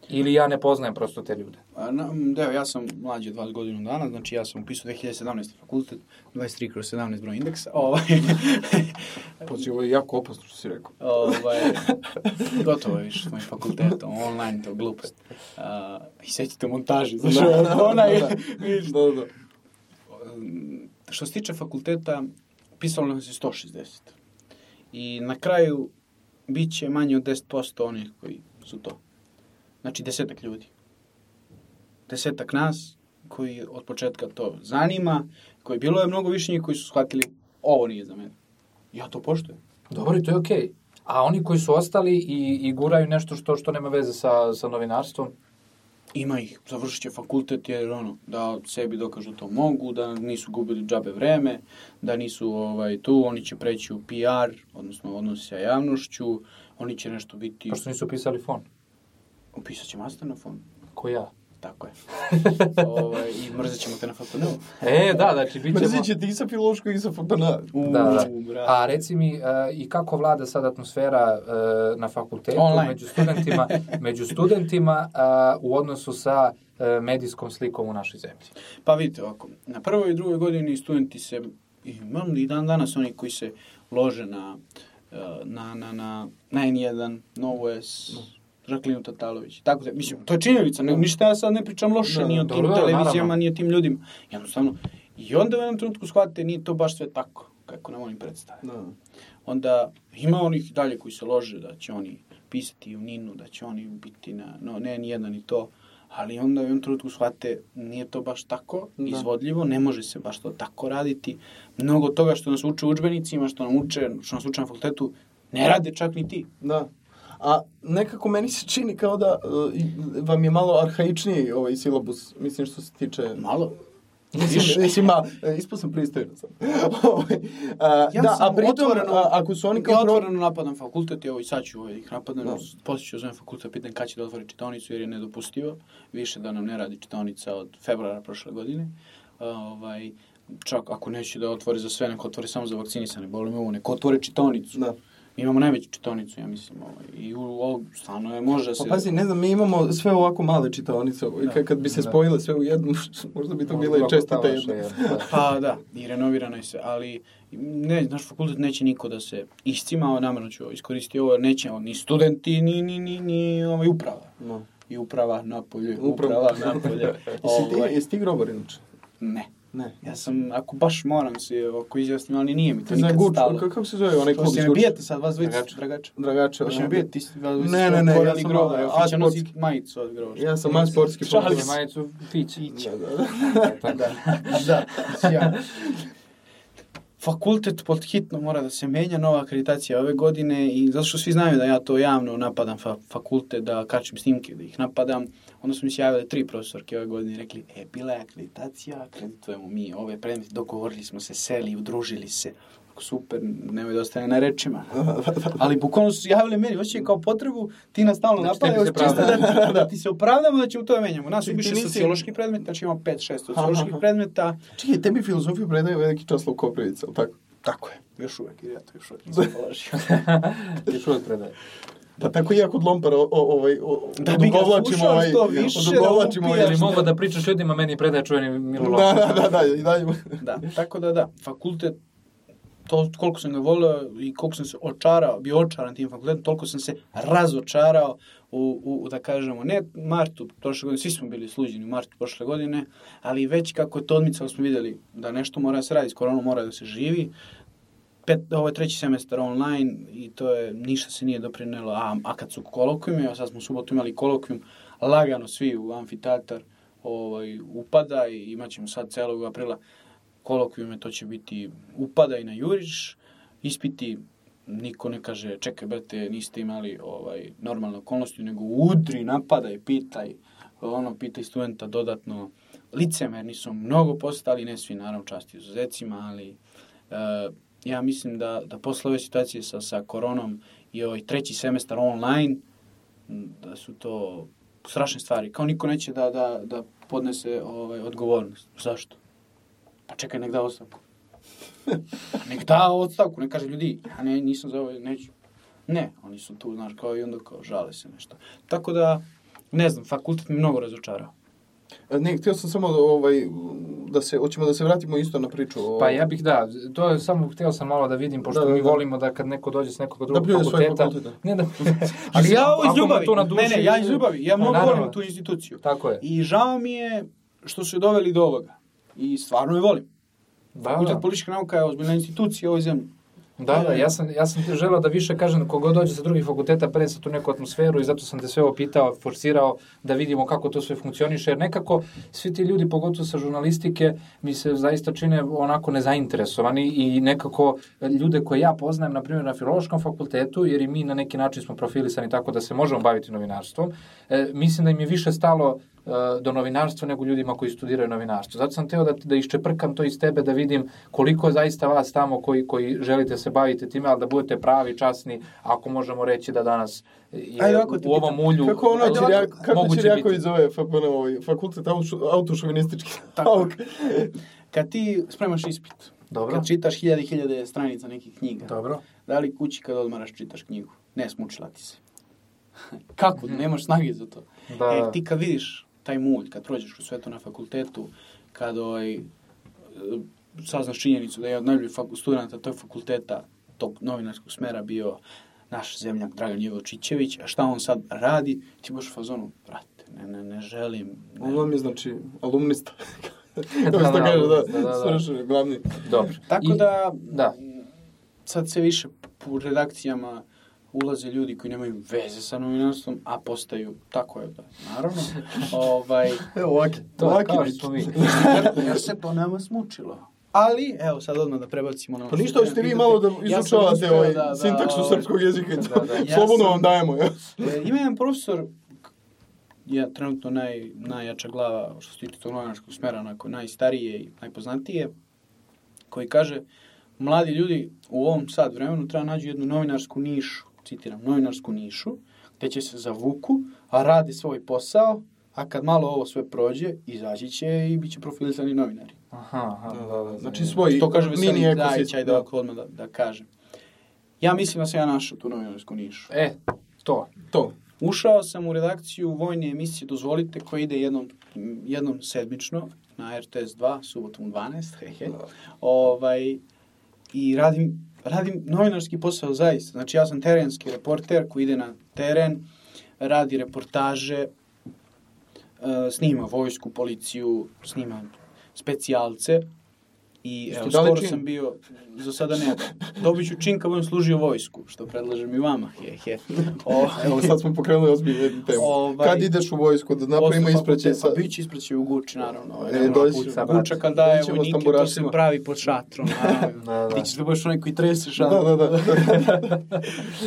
Ili ja ne poznajem prosto te ljude. A, na, m, da, evo, ja sam mlađi od 20 godina dana, znači ja sam upisao 2017. fakultet, 23 kroz 17 broj indeksa, ovaj, Poći, ovo je jako opasno što si rekao. ovaj, gotovo je više s mojim fakultetom, online, to glupost. Uh, I sećate montaži, znaš, Da, da, onaj, da, da. Da, da. Što se tiče fakulteta, pisalo nas je 160. I na kraju bit će manje od 10% onih koji su to. Znači desetak ljudi. Desetak nas koji od početka to zanima, koji bilo je mnogo više njih koji su shvatili ovo nije za mene. Ja to poštujem. Dobro, i to je okej. A oni koji su ostali i, i guraju nešto što što nema veze sa, sa novinarstvom, Ima ih, završit će fakultet jer ono, da sebi dokažu to mogu, da nisu gubili džabe vreme, da nisu ovaj, tu, oni će preći u PR, odnosno odnosi sa javnošću, oni će nešto biti, pošto nisu pisali fon, upisat će master na fon, ko ja. tako je. ovaj, I mrzet ćemo te na FPN-u. E, da, znači, bit ćemo... Mrzit će ti i sa filološkog i sa FPN. U, Da, da. brate. A reci mi, uh, i kako vlada sad atmosfera uh, na fakultetu, Online. među studentima, među studentima uh, u odnosu sa uh, medijskom slikom u našoj zemlji? Pa vidite ovako, na prvoj i drugoj godini studenti se, imam i dan danas oni koji se lože na, eh, na, na, na, na N1, Novu S, Žaklinu Tatalović. Tako da, mislim, to je činjenica, ne, ništa ja sad ne pričam loše, Da, ni o da, tim dobro, televizijama, naravno. ni o tim ljudima. Jednostavno, i onda u jednom trenutku shvatite, nije to baš sve tako, kako nam oni predstavljaju. Da. Onda ima onih dalje koji se lože da će oni pisati u Ninu, da će oni biti na, no ne ni jedan ni to, ali onda u jednom trenutku shvate nije to baš tako Da. izvodljivo, ne može se baš to tako raditi. Mnogo toga što nas uče u udžbenicima, što nam uče, što nas uče na fakultetu, ne rade čak ni ti. Da. A nekako meni se čini kao da uh, vam je malo arhaičniji ovaj silabus, mislim što se tiče... Malo. Mislim, mislim, ma, e, ispao sam pristojno sad. Ovaj, a, Ja da, a sam pritom, otvoreno- a, ako su oni kao... ja pro- otvoreno napadam fakultet, evo i sad ću ovaj, ih napadam, Da. da. poslije ću zovem fakultet, pitan kada će da otvori čitaonicu, jer je nedopustivo, više da nam ne radi čitaonica od februara prošle godine. A, ovaj, čak ako neće da otvori za sve, neko otvori samo za vakcinisane, boli me ovo, neko otvori čitaonicu. Da. Mi imamo najveću čitaonicu, ja mislim, ovaj, i u, ovo stvarno je, može da se... Pa pazi, ne znam, mi imamo sve ovako male čitaonice, ovaj, Da. kad, bi se Da. spojile sve u jednu, možda bi to Možda bila i ovako čestita talaš, jedna. je, da. Pa da, i renovirano je sve, ali ne, naš fakultet neće niko da se iscima, namjerno ću iskoristiti ovo, neće ni studenti, ni, ni, ni, ni ovaj, uprava. No. I uprava napolje, Uprava. uprava napolje. Jesi ti, Ovaj, jesi ti grobar inače? ne. Ne. Ja sam, ako baš moram se ovako izjasnim, ali nije mi to nikad Guč, stalo. kako se zove onaj klub ne Guča? bijete sad, vas dvojica, Dragače. dragače. Ono. ne bijete, ti ste vas dvojica Ne, ne, ne, ja sam, grobar, a, ofića a, nosi majicu od groba. Ja sam man sportski Šalim. Majicu Fić. Da, da, da. Da, da, sjajno. Fakultet pod hitno mora da se menja, nova akreditacija ove godine i zato što svi znaju da ja to javno napadam fa fakultet, da kačim snimke, da ih napadam. Onda su mi se javile tri profesorke ove godine i rekli, e, bila je akreditacija, akreditujemo mi ove predmete, dogovorili smo se, seli, udružili se. Super, nemoj da ostane na rečima. Ali bukvalno su javili meni, hoće kao potrebu, ti nas stalno Znači, se čisto pravda. da, da, ti se opravdamo da ćemo to menjamo. Nas više nisi- sociološki predmet, znači imamo 5-6 Aha, socioloških predmeta, Čekaj, tebi filozofiju predaje veliki Časlav Koprivica, ali tako? Tako je, još uvek, jer ja to još uvek nisam položio. Još uvijek predaje. Pa tako i ja kod Lompara o, o, ovaj, o, Da bi ga slušao ovaj, što više, da upijaš, ovaj- Ili mogu da pričaš ljudima, meni predaje čuveni Milo Da, Lopac. da, da, da, i dalje. da, tako da da, fakultet, to koliko sam ga volio i koliko sam se očarao, bio očaran tim fakultetom, toliko sam se razočarao u, u, da kažemo, ne martu prošle godine, svi smo bili sluđeni u martu prošle godine, ali već kako je to odmicalo smo vidjeli da nešto mora da se radi, s koronom mora da se živi, pet, ovo je treći semestar online i to je, ništa se nije doprinelo, a, a kad su kolokvijumi, evo sad smo u subotu imali kolokvijum, lagano svi u amfiteatar ovaj, upada i imat ćemo sad celog aprila kolokvijume, to će biti upada i na juriš, ispiti niko ne kaže, čekaj, brate, niste imali ovaj, normalne okolnosti, nego udri, napadaj, pitaj, ono, pitaj studenta dodatno. Licemerni su mnogo postali, ne svi, naravno, časti izuzecima, ali e, ja mislim da, da posle ove situacije sa, sa koronom i ovaj treći semestar online, da su to strašne stvari. Kao niko neće da, da, da podnese ovaj, odgovornost. Zašto? Pa čekaj, nek da ostavku. nek da ostavku, ne kaže ljudi, ja ne, nisam za ovo, neću. Ne, oni su tu, znaš, kao i onda kao žale se nešto. Tako da, ne znam, fakultet mi mnogo razočarao. E, Ne, htio sam samo da, ovaj, da se, hoćemo da se vratimo isto na priču. O, Pa ja bih da, to je samo htio sam malo da vidim, pošto Da, da, mi da. volimo da kad neko dođe s nekog drugog svoj fakulteta, fakultet, da. ne da, Ali ja ovo iz ljubavi, to na duši- ne, ne, ja iz ljubavi, ja mnogo Naravno. volim tu instituciju. Tako je. I žao mi je što su je doveli do ovoga. I stvarno je volim. Da, Fakultet da. politička nauka je ozbiljna institucija u ovoj zemlji. Da, da, ja sam, ja sam ti želeo da više kažem kogo dođe sa drugih fakulteta prenese tu neku atmosferu i zato sam te sve ovo pitao, forsirao da vidimo kako to sve funkcioniše, jer nekako svi ti ljudi, pogotovo sa žurnalistike, mi se zaista čine onako nezainteresovani i nekako ljude koje ja poznajem, na primjer na filološkom fakultetu, jer i mi na neki način smo profilisani tako da se možemo baviti novinarstvom, e, mislim da im je više stalo do novinarstva nego ljudima koji studiraju novinarstvo. Zato sam teo da, da iščeprkam to iz tebe, da vidim koliko je zaista vas tamo koji, koji želite se baviti time, ali da budete pravi, časni, ako možemo reći da danas je Ajde, ovako u ovom ulju... Kako ono, Čirjak, ovako, kako Čirjaković zove FPN, ovaj, fakultet auto- autošovinistički Tako. nauk. Kad ti spremaš ispit, Dobro. kad čitaš hiljade i hiljade stranica nekih knjiga, Dobro. da li kući kad odmaraš čitaš knjigu? Ne, smučila ti se. Kako? Nemaš snage za to. Da. E, ti kad vidiš taj mulj, kad prođeš u sve to na fakultetu, kad ovaj, e, saznaš činjenicu da je od najboljih studenta tog fakulteta, tog novinarskog smera bio naš zemljak Dragan Jevo Čičević, a šta on sad radi, ti baš u fazonu, brate, ne, ne, ne želim. On Ne. vam je, znači, alumnista. Da, se da, kaže, da, da, da, da. svršen, glavni. Dobro. Tako I- da, Da. sad sve više po redakcijama ulaze ljudi koji nemaju veze sa novinarstvom, a postaju, tako je da, naravno, ovaj, Evo ovaki, To, ovaki kao što mi. jer, jer se to nama smučilo. Ali, evo sad odmah da prebacimo na... Pa ništa, ste hoćete vi malo da Ja izučavate uspeo ovaj da- da, sintaksu ovaj, srpskog jezika i to. Da, da. Ja Slobodno sam- vam dajemo, ja. E, ima jedan profesor, je trenutno naj, najjača glava što se tiče tog novinarskog smera, onako najstarije i najpoznatije, koji kaže, mladi ljudi u ovom sad vremenu treba nađu jednu novinarsku nišu, citiram, novinarsku nišu, gde će se zavuku, a rade svoj posao, a kad malo ovo sve prođe, izaći će i bit će profilisani novinari. Aha, aha, da, da, Znači da. svoj to kaže mini ekosistem. ajde ovako odmah da, da kažem. Ja mislim da sam ja našao tu novinarsku nišu. E, to. To. Ušao sam u redakciju vojne emisije Dozvolite koja ide jednom, jednom sedmično na RTS 2, subotom u 12, hehe. Ovaj, I radim, radim novinarski posao zaista. Znači ja sam terenski reporter koji ide na teren, radi reportaže, e, snima vojsku, policiju, snima specijalce. I evo, skoro čin? sam bio, za sada ne, dobit ću čin kad budem služio vojsku, što predlažem i vama, he, he. O, Evo sad smo pokrenuli ozbiljnu temu. Ovaj- Kad ideš u vojsku da napravimo ispraćaj sa... Pa bit će ispraćaj u Guči, naravno. Ovaj, E, doći ćemo. Guča kad daje vojnike, to se pravi pod šatrom, naravno. Da, da. Ti ćeš da budeš onaj koji trese Da, šatrom. da, da.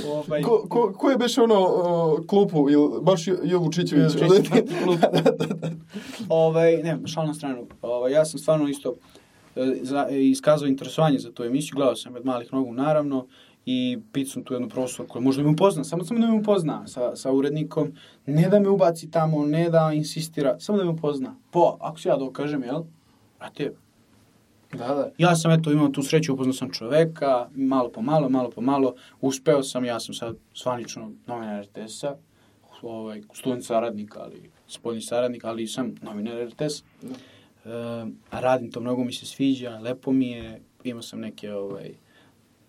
Ovaj, Ko, ko, ko je beš ono o, klupu, ili baš Jo- Jo Vučićević? Vučićević prati klupu. ovaj, ne, šal na stranu. Ovaj, ja sam stvarno isto za, e, iskazao interesovanje za tu emisiju, gledao sam od malih nogu, naravno, i pitao sam tu jednu profesor koja možda me upozna, samo samo da me upozna sa, sa urednikom, ne da me ubaci tamo, ne da insistira, samo da me upozna. Po, ako se ja dokažem, jel? Brate, Da, da. Ja sam eto imao tu sreću, upoznao sam čoveka, malo po malo, malo po malo, uspeo sam, ja sam sad zvanično novinar RTS-a, ovaj, student saradnik, ali spoljni saradnik, ali sam novinar RTS. E, a radim to, mnogo mi se sviđa, lepo mi je, imao sam neke, ovaj,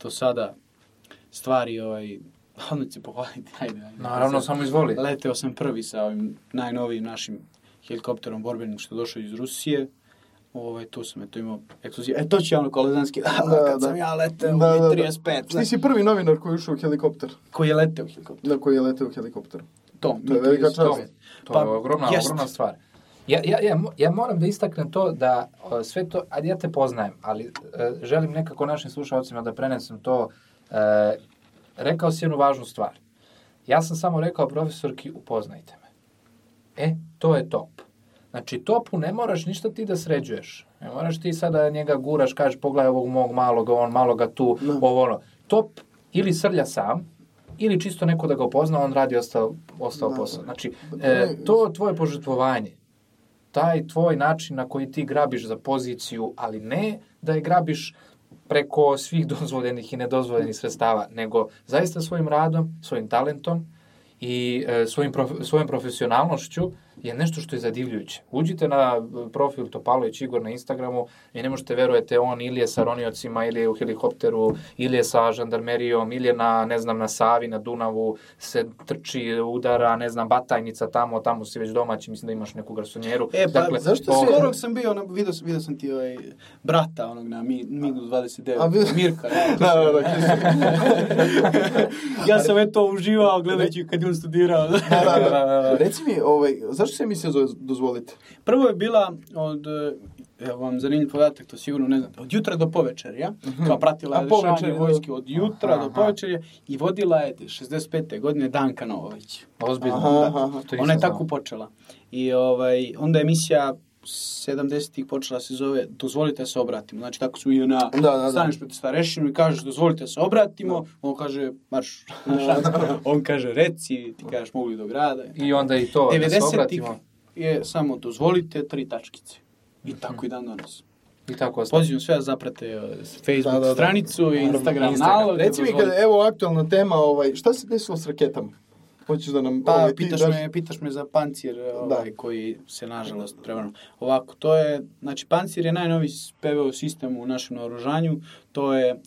do sada stvari, ovaj, odmah ću pohvaliti, ajde, ajde. Naravno, samo izvoli. Leteo sam prvi sa ovim najnovijim našim helikopterom borbenim što je došao iz Rusije. Ovaj, tu sam eto imao ekskluziv. E, to će ono kolezanski, da, Da, kad da. sam ja leteo Da, u da, da. 35. Ti si prvi novinar koji je ušao u helikopter. Koji je leteo u helikopteru. Da, koji je leteo u helikopteru. To, To je velika čast. To, to je Pa, ogromna, jest. ogromna stvar. Ja, ja, ja, ja moram da istaknem to da o, sve to, ajde ja te poznajem, ali e, želim nekako našim slušalcima da prenesem to. E, rekao si jednu važnu stvar. Ja sam samo rekao profesorki, upoznajte me. E, to je top. Znači, topu ne moraš ništa ti da sređuješ. Ne moraš ti sada njega guraš, kažeš, pogledaj ovog mog malog, on malo ga tu, Da. ovo ono. Top ili srlja sam, ili čisto neko da ga upozna, on radi ostao, ostao Da, posao. Znači, e, to tvoje požrtvovanje, taj tvoj način na koji ti grabiš za poziciju, ali ne da je grabiš preko svih dozvoljenih i nedozvoljenih sredstava, nego zaista svojim radom, svojim talentom i e, svojim prof, svojom profesionalnošću je nešto što je zadivljujuće. Uđite na e, profil Topalović Igor na Instagramu i ne možete verujete on ili je sa roniocima, ili je u helikopteru, ili je sa žandarmerijom, ili je na, ne znam, na Savi, na Dunavu, se trči, udara, ne znam, batajnica tamo, tamo si već domaći, mislim da imaš neku garsonjeru. E, pa, dakle, zašto si- Skoro sam bio, na, vidio, vidio sam ti ovaj, brata onog na Mi- Migu 29, A, Mirka. Da, da, da, ja sam eto uživao gledajući kad je on studirao. da, da, da. Reci mi, ovaj, zašto se emisija zove Dozvolite? Prvo je bila od, eh, evo vam zanimljiv podatak, to sigurno ne znate, od jutra do povečerja, kao pratila je da. vojske od jutra Aha, do povečerja i vodila je 65. godine Danka Novović. Ozbiljno. Aha, da. aha, aha. Ona je tako počela. I ovaj, onda je emisija 70-ih počela se zove Dozvolite da se obratimo. Znači tako su i na Da, da, da. staneš pred starešinu i kažeš dozvolite da se obratimo, on kaže marš, on kaže reci, ti kažeš mogu li do grada. I onda i to, da se 90-ih obratimo. je samo dozvolite tri tačkice. I tako i dan danas. I tako ostaje. Pozivam sve da zaprate eh, Facebook Da, da, da. stranicu i Instagram, Instagram. nalog. Reci mi, kad, evo aktualna tema, ovaj, šta se desilo s raketama? Hoćeš da nam... Pa, ovaj, pitaš, daš- me, pitaš me za pancir ovaj, koji se nažalost prevrno. Ovako, to je, znači pancir je najnoviji PVO sistem u našem naoružanju, to je, e,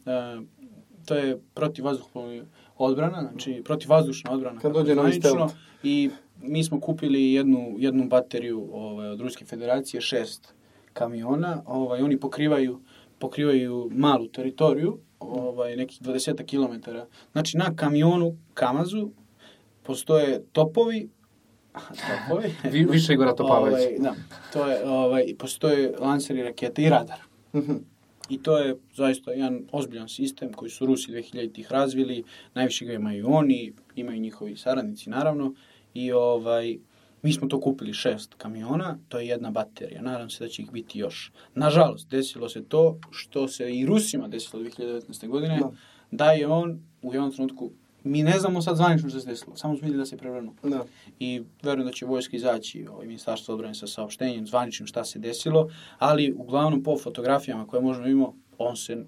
to je protivvazduhoplovna odbrana, znači protivvazdušna odbrana. Kad dođe novi stealth. I mi smo kupili jednu, jednu bateriju ovaj, od Ruske federacije, šest kamiona, ovaj, oni pokrivaju pokrivaju malu teritoriju, ovaj, nekih 20 km. Znači, na kamionu Kamazu postoje topovi, topovi, Vi, više Igora Topalovića. Ovaj, da, to je, ovaj, postoje lanseri rakete i radar. Mhm. I to je zaista jedan ozbiljan sistem koji su Rusi 2000-ih razvili, najviše ga imaju oni, imaju njihovi saradnici naravno, i ovaj, mi smo to kupili šest kamiona, to je jedna baterija, nadam se da će ih biti još. Nažalost, desilo se to što se i Rusima desilo 2019. godine, Da. da je on u jednom trenutku, mi ne znamo sad zvanično što se desilo, samo smo vidjeli da se prevrnuo Da. i verujem da će vojska izaći ovaj ministarstvo odbrane sa saopštenjem zvaničnim šta se desilo, ali uglavnom po fotografijama koje možemo imamo, on se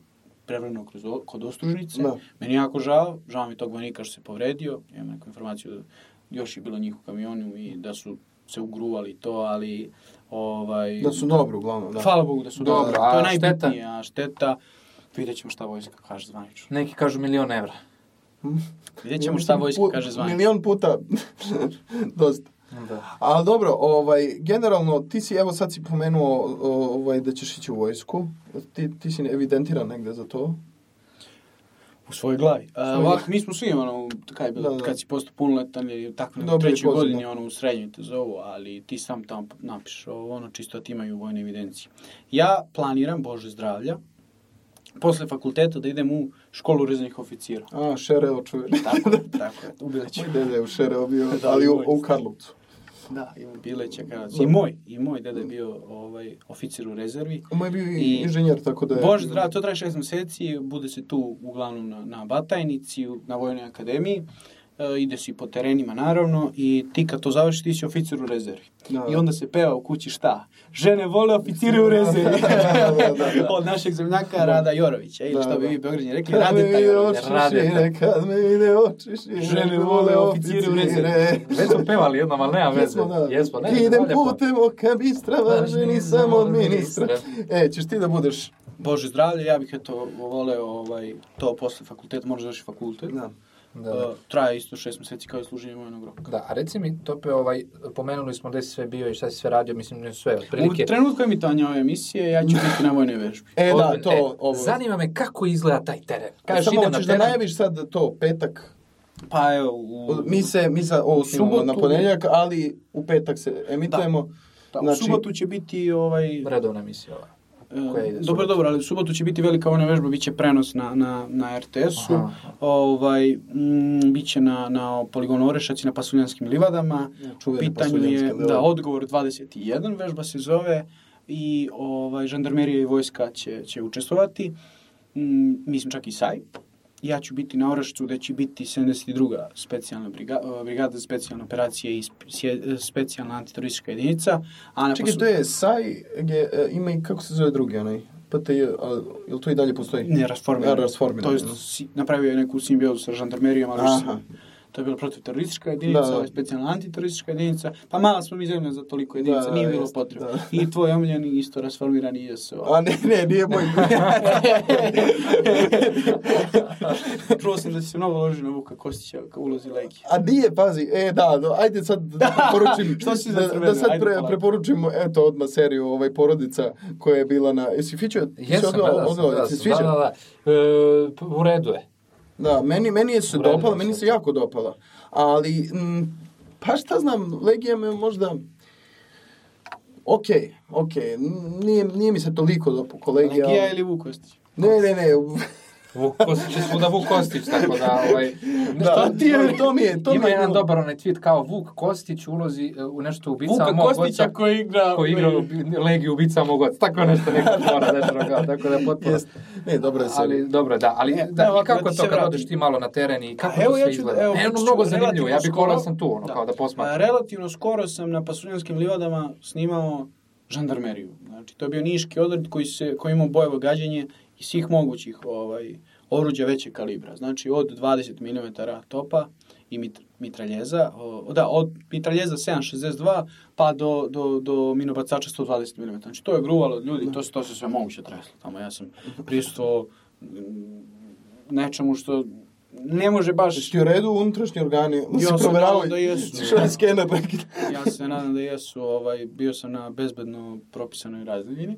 prevrnuo kroz, kod ostružnice. Da. Meni je jako žao, žao mi tog vojnika što se povredio, imam neku informaciju da još je bilo njih u kamionu i da su se ugruvali to, ali ovaj, Da su dobri uglavnom, da. hvala Bogu da su Dobro, dobro, a to je šteta? najbitnije, a šteta, vidjet ćemo šta vojska kaže zvanično. Neki kažu milion evra. Vidjet ćemo šta vojska Pu- kaže zvanično. Milion puta, dosta. Da. Ali dobro, ovaj, generalno, ti si, evo sad si pomenuo ovaj, da ćeš ići u vojsku. Ti, ti si evidentiran negde za to. U svojoj glavi. A, ovako, mi smo svi, ono, kaj je bilo, Da, da. kad si postao punoletan ili tako i trećoj pozivno. godini, ono, u srednjoj te zovu, ali ti sam tamo napišeš ovo, ono, čisto ti imaju vojne evidencije. Ja planiram, Bože zdravlja, posle fakulteta da idem u školu rezervnih oficira. A, Šereo čuveni. Tako, je, tako je, u Bileću. Moj dede je u Šereo bio, Da, ali u, u Karlovcu. Da, i u Bileća. I moj, i moj deda je bio ovaj, oficir u rezervi. Moj je bio i I- inženjer, tako da je... Bože zdrav, to traje šest meseci, bude se tu uglavnom na, na Batajnici, na Vojnoj akademiji, e, ide si po terenima naravno i ti kad to završiš ti si oficir u rezervi. Da. I onda se peva u kući šta? Žene vole oficire u rezervi. Da, da, da. Od našeg zemljaka Rada Jorovića, ili Da, što bi da. vi Beograđani rekli, Radeta Jorovića. Radeta. kad me vide oči šire, Žene vole oficire u rezervi. Već smo pevali jednom, ali nema veze. Jesmo, da. Jesmo, ne, Idem putem oka bistra, važeni sam od ministra. E, ćeš ti da budeš... Bože zdravlje, ja bih eto voleo ovaj, to posle fakulteta, možda završi fakultet. Da. Da. E, traje isto šest meseci kao i služenje vojnog roka. Da, a reci mi, Tope, ovaj, pomenuli smo gde si sve bio i šta si sve radio, mislim, ne sve, U otprilike. trenutku emitovanja ove emisije ja ću biti na vojnoj vežbi. E, da, to... ovo. Zanima me kako izgleda taj teren. Kažeš, Samo idem na da najaviš sad to, petak. Pa evo, u, Mi se, mi sa ovo snimamo Subotu- na ponedjeljak, ali u petak se emitujemo. da, u znači- subotu će biti ovaj... Redovna emisija ova. E, koja ide dobro, subotu. dobro, ali u subotu će biti velika vojna vežba, bit će prenos na, na, na RTS-u, Aha. ovaj, mm, bit će na, na poligonu Orešac i na Pasuljanskim livadama. U čuvene pitanju je, da, odgovor 21 vežba se zove i ovaj, žandarmerija i vojska će, će učestvovati. Mm, mislim čak i SAJ. Ja ću biti na Orašcu gde će biti 72. specijalna eh, brigada za specijalne operacije i specijalna antiteroristička jedinica. A na Čekaj, posu- to je SAJ, gdje, e, ima i kako se zove drugi onaj? PTJ, a, jel to i dalje postoji? Ne, rasformirano. Ja, rasformirano, To je da. si, napravio je neku simbiozu sa žandarmerijom, ali Aha. sam- to je bila protivteroristička jedinica, Da, da. specijalna antiteroristička jedinica, pa mala smo mi zemlja za toliko jedinica, Da, nije bilo potrebno. da. I tvoj omiljeni isto rasformirani ISO. A ne, ne, nije moj. Čuo sam da će se mnogo loži na Vuka Kostića kao ulozi Legi. A nije, pazi, e, da, do, ajde sad da preporučim, Što si da, da sad Ajde, pre, preporučim, eto, odmah seriju, ovaj, porodica koja je bila na, jesi fičio? Si Jesam, odgledao- gledao sam, odgledao, gledao ti se sam, sviđa? da, da, da. E, u redu je. Da, meni, meni je se dopala, meni se jako dopala. Ali, m, pa šta znam, Legija me možda... Ok, ok, nije, nije mi se toliko dopao kolegija. Legija ili Vuk Kostić? Ne, ne, ne. Vuk Kostić je svuda Vuk Kostić, tako da, ovaj, Da, ti je- to, mi je, to ima mi je jedan bilo- dobar onaj tweet kao Vuk Kostić ulozi e, u nešto ubica Vuka mog Kostića oca, koji igra... koji igra u Legiju ubica mog oca, tako nešto neko mora dešava, kao, tako da potpuno. Jest. Ne, dobra je Ali serija. dobro, da, ali Ne, da, ne, i ovako, kako da to se kad odeš ti malo na teren i kako A evo to ja sve ću, izgleda? evo, ne, ono mnogo zanimljivo, ja bih volao sam tu, ono, kao da posmatram. relativno skoro sam na Pasuljanskim livadama snimao žandarmeriju. Znači, to je bio niški odred koji, se, koji imao bojevo gađenje i svih mogućih ovaj, oruđa većeg kalibra. Znači, od 20 mm topa i mit, mitraljeza, o, da, od mitraljeza 7.62 pa do, do, do minobacača 120 mm. Znači, to je gruvalo od ljudi, to, se- to se sve moguće treslo. Tamo ja sam prisustvovao mm, nečemu što ne može baš Jesi ti u redu unutrašnji organi? Ja se nadam da jesu. Je skener ja se nadam da jesu, ovaj, bio sam na bezbedno propisanoj razdaljini.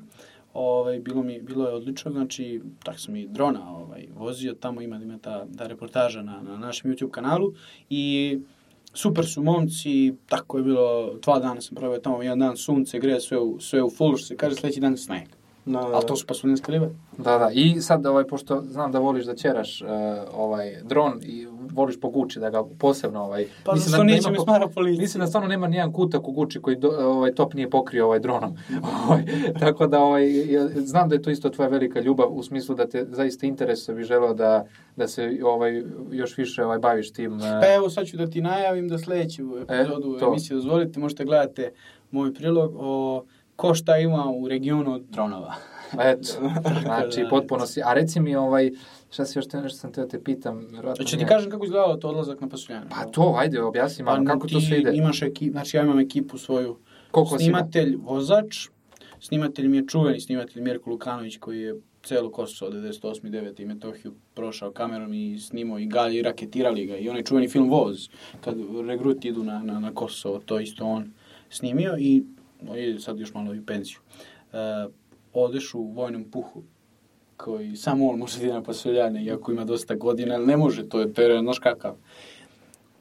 Ovaj, bilo, mi, bilo je odlično, znači, tak sam i drona ovaj, vozio, tamo ima, ima ta, ta reportaža na, na našem YouTube kanalu i super su momci, tako je bilo, dva dana sam proveo tamo, jedan dan sunce, greje sve u, sve u full, što se kaže, sledeći dan sneg. Da, da, Ali to su pasudinske ribe. Da, da. I sad, ovaj, pošto znam da voliš da ćeraš uh, ovaj, dron i voliš po Guči, da ga posebno... Ovaj, Pa mislim što da neće mi smara policija. Mislim da stvarno nema nijedan kutak u Guči koji do, ovaj, top nije pokrio ovaj dronom. ovaj, tako da ovaj, ja znam da je to isto tvoja velika ljubav u smislu da te zaista interesuje bi želeo da, da se ovaj, još više ovaj, baviš tim. eh, Pa evo, sad ću da ti najavim da sledeću epizodu E, to. emisije dozvolite, možete gledate moj prilog o ko šta ima u regionu od dronova. Eto, znači potpuno si. A reci mi, ovaj, šta si još te nešto sam teo te pitam, verovatno Hoće ti kažem kako izgledalo to odlazak na pasuljane? Pa to, ajde, objasni malo, kako to sve ide. imaš ekip, znači ja imam ekipu svoju. Koliko si ima? snimatelj, vozač, snimatelj mi je čuveni snimatelj Mirko Lukanović koji je celo Kosovo 98. 9. i Metohiju prošao kamerom i snimao i galje i raketirali ga i onaj čuveni film Voz kad regruti idu na, na, na Kosovo, to isto on snimio i ide sad još malo i penziju. Uh, odeš u vojnom puhu koji samo on može da ide na iako ima dosta godina, ali ne može, to je teren, znaš kakav.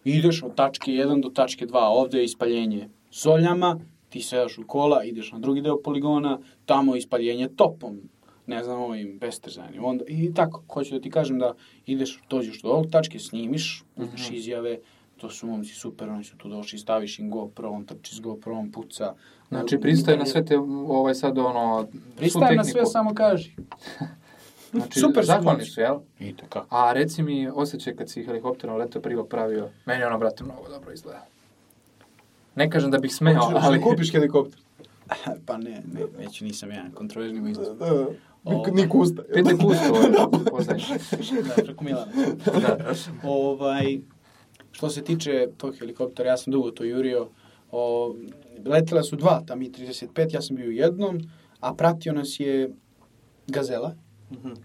Ideš od tačke 1 do tačke 2, ovde je ispaljenje zoljama, ti sedaš u kola, ideš na drugi deo poligona, tamo je ispaljenje topom, ne znam, ovim bestezanim. Onda, I tako, hoću da ti kažem da ideš, dođeš do ovog tačke, snimiš, uzmeš izjave, to su momci super, oni su tu došli, staviš im GoPro, on trči s GoPro, on puca. Znači, pristaje na sve te, ovaj sad ono, Pristaje na sve, samo kaži. Znači, Super su zahvalni su, jel? I kako. A reci mi, osjećaj kad si helikopterom letao prilog pravio, meni ono, brate, mnogo dobro izgleda. Ne kažem da bih smeo, Hoćeš da ali... kupiš helikopter. Pa ne, ne, već nisam jedan kontroverzni. Da, da. Ovo. Ni kusta. Pete kusto, ovaj, pozadnje. da, preko Milana. Da. ovaj, što se tiče tog helikoptera, ja sam dugo to jurio. O, letela su dva, ta Mi-35, ja sam bio u jednom, a pratio nas je Gazela,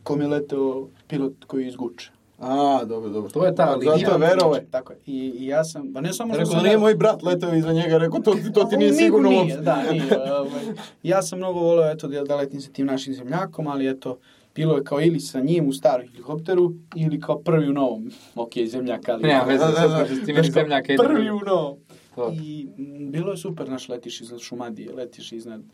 kom je leteo pilot koji je iz Guče. A, dobro, dobro. To je ta Zato linija. je verovao. Tako je. I, I ja sam, pa ne samo što Rekao sam... da nije moj brat leteo iza njega, rekao to, ti- to ti nije sigurno nije, uopšte. Da, nije. Ovaj, ja sam mnogo voleo eto, da, da letim sa tim našim zemljakom, ali eto, bilo je kao ili sa njim u starom helikopteru, ili kao prvi u novom. Ok, zemljak, ali... Nema veze, Da, da, sad da. kažeš ti Znaš meni kao, zemljaka ide. Prvi To. I m, bilo je super, znaš, letiš iznad Šumadije, letiš iznad e,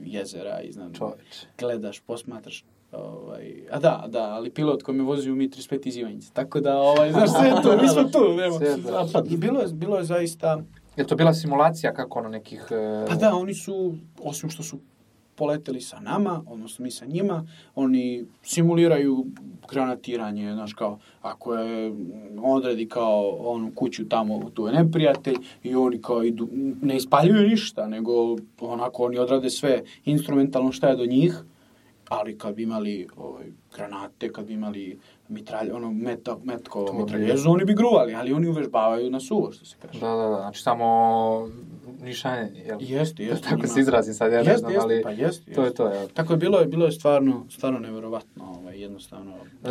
jezera, iznad... Čoveče. Gledaš, posmatraš. Ovaj, a da, da, ali pilot koji me vozi u Mi-35 iz Ivanjice. Tako da, ovaj, znaš, sve je tu, mi smo tu, nema. Tu. I bilo je, bilo je zaista... Je to bila simulacija kako ono nekih... e, Pa da, oni su, osim što su poleteli sa nama, odnosno mi sa njima, oni simuliraju granatiranje, znaš kao, ako je odredi kao onu kuću tamo, tu je neprijatelj i oni kao idu, ne ispaljuju ništa, nego onako oni odrade sve instrumentalno šta je do njih, ali kad bi imali ovaj, granate, kad bi imali mitralj, ono, meta, metko, mitraljezu, oni bi gruvali, ali oni uvežbavaju na suvo, što se kaže. Da, da, da, znači samo nišanje, jel? Jeste, jeste. Tako se izrazim sad, ja ne Jeste, znam, jeste, ali pa jeste, to je to, jel? Tako je bilo, bilo je stvarno, stvarno neverovatno, ovaj, jednostavno. E,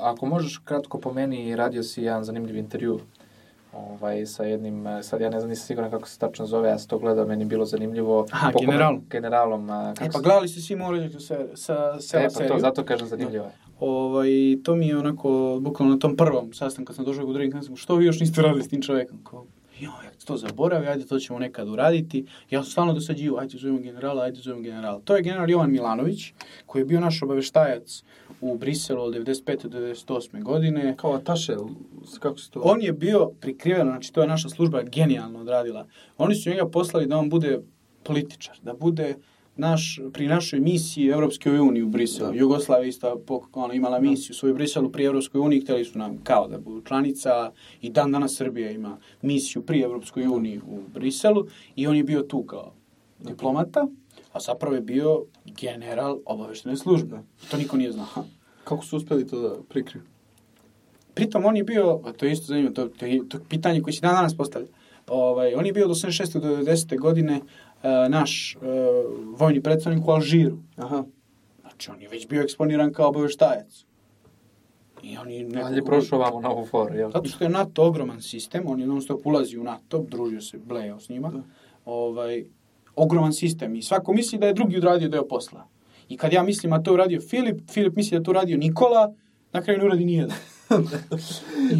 ako možeš kratko po meni, radio si jedan zanimljiv intervju ovaj, sa jednim, e, sad ja ne znam, nisam siguran kako se tačno zove, ja sam to gledao, meni je bilo zanimljivo. Aha, Po kome- generalom. Generalom, a, kako E, pa gledali ste svi morali sa, sa, sa E, pa seriju. to, zato kažem zanimljivo je. Ovaj, to mi je onako, bukvalno na tom prvom sastanku kad sam došao u drugim kancelam, što vi još niste radili s tim čovekom? Kao, jo, ja to zaboravio, ajde, to ćemo nekad uraditi. Ja sam stalno dosađivo, ajde, zovemo generala, ajde, zovemo generala. To je general Jovan Milanović, koji je bio naš obaveštajac u Briselu od 95. do 98. godine. Kao Ataše, kako se to... On je bio prikriven, znači to je naša služba genijalno odradila. Oni su njega poslali da on bude političar, da bude naš, pri našoj misiji Evropske unije u Briselu. Da. Jugoslavija isto ono, imala misiju svoju u Briselu pri Evropskoj uniji, hteli su nam kao da budu članica i dan danas Srbija ima misiju pri Evropskoj uniji u Briselu i on je bio tu kao diplomata, a zapravo je bio general obaveštene službe. To niko nije znao. Kako su uspeli to da prikriju? Pritom on je bio, a to je isto zanimljivo, to, to, je, to je pitanje koje se dan danas postavlja. Ovaj, on je bio do 86. do 90. godine uh, naš uh, vojni predstavnik u Alžiru. Aha. Znači, on je već bio eksponiran kao obaveštajac. I on je neko... Ali je prošao vamo na ovu foru, jel? Zato što je NATO ogroman sistem, on je non stop ulazi u NATO, družio se, blejao s njima. Da. Ovaj, ogroman sistem i svako misli da je drugi odradio deo posla. I kad ja mislim, a to je uradio Filip, Filip misli da to uradio Nikola, na kraju ne uradi nijedan.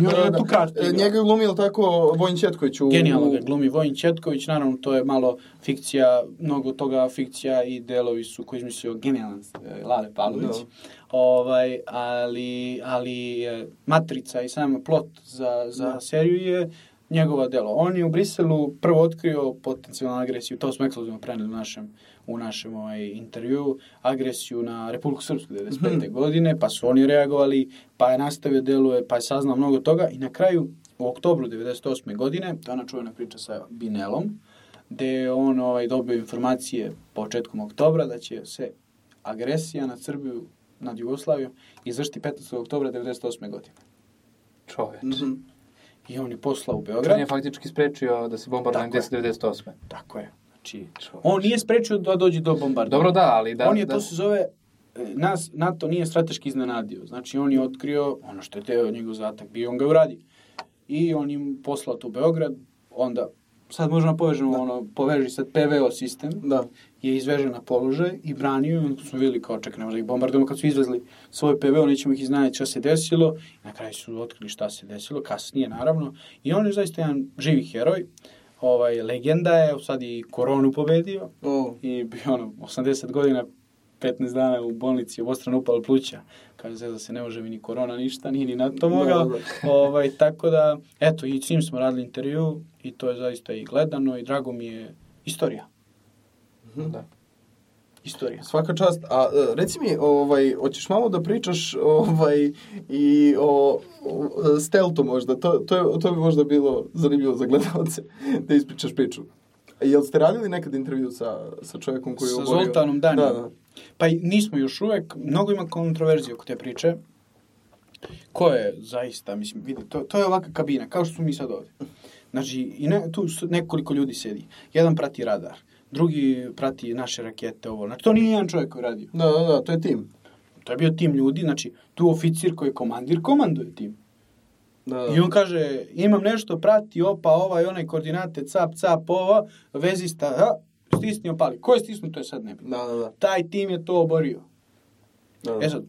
I on je tu kratko. E. Njega je glumio tako Vojin Četković u... Genijalno ga glumi Vojin Četković, naravno to je malo fikcija, mnogo toga fikcija i delovi su koji izmislio genijalan e, Lale Pavlović. Da. Ovaj, ali, ali e, matrica i sam plot za, za Da. seriju je njegova delo. On je u Briselu prvo otkrio potencijalnu agresiju, to smo ekskluzivno preneli u našem, u našem ovaj, intervju, agresiju na Republiku Srpsku 95. Mhm. godine, pa su oni reagovali, pa je nastavio deluje, pa je saznao mnogo toga i na kraju u oktobru 98. godine, to je ona čuvena priča sa Binelom, gde je on ovaj, dobio informacije početkom oktobra da će se agresija nad Srbiju, nad Jugoslaviju, izvršiti 15. oktobra 98. godine. Čoveč. Mhm. I on je poslao u On Beograd. je faktički sprečio da se bombarduje Tako je. 1098. Tako je. Znači, Čoveč. on nije sprečio da dođe do bombardovanja. Dobro da, ali da... on je, da, to se zove, e, nas NATO nije strateški iznenadio. Znači, on je otkrio ono što je teo njegov zatak bio, on ga uradi. I on im poslao to u Beograd, onda, sad možemo da povežemo, ono, poveži sad PVO sistem, Da. je izvežen na položaj i branio i onda smo vidjeli kao čekaj, ne možda ih bombardujemo kad su izvezli svoj PVO, nećemo ih iznajeti šta se desilo. I na kraju su otkrili šta se desilo, kasnije naravno. I on je zaista jedan živi heroj. Ovaj, legenda je, sad i koronu pobedio O, i bio ono, 80 godina, 15 dana u bolnici, obostrano upalo pluća. Kaže se da se ne može mi ni korona ništa, nije ni na to mogao. Ovaj, tako da, eto, i s njim smo radili intervju i to je zaista i gledano i drago mi je istorija. Da. Istorija. Svaka čast. A e, reci mi, ovaj, hoćeš malo da pričaš ovaj, i o, o steltu možda? To, to, je, to bi možda bilo zanimljivo za gledalce, da ispričaš priču. Jel ste radili nekad intervju sa, sa čovjekom koji je Sa oborio? Zoltanom Danijom. Da, da. Pa nismo još uvek, mnogo ima kontroverzije oko te priče. Ko je zaista, mislim, vidi, to, to je ovakva kabina, kao što smo mi sad ovdje. Znači, i ne, tu su nekoliko ljudi sedi. Jedan prati radar, drugi prati naše rakete, ovo. Znači, to nije jedan čovjek koji radio. Da, da, da, to je tim. To je bio tim ljudi, znači, tu oficir koji je komandir, komanduje tim. Da, da. I on kaže, imam nešto, prati, opa, ovaj, onaj koordinate, cap, cap, ova, vezista, ha, stisni, opali. Ko je stisnu, to je sad nebitno. Da, da, da. Taj tim je to oborio. da, da. E sad,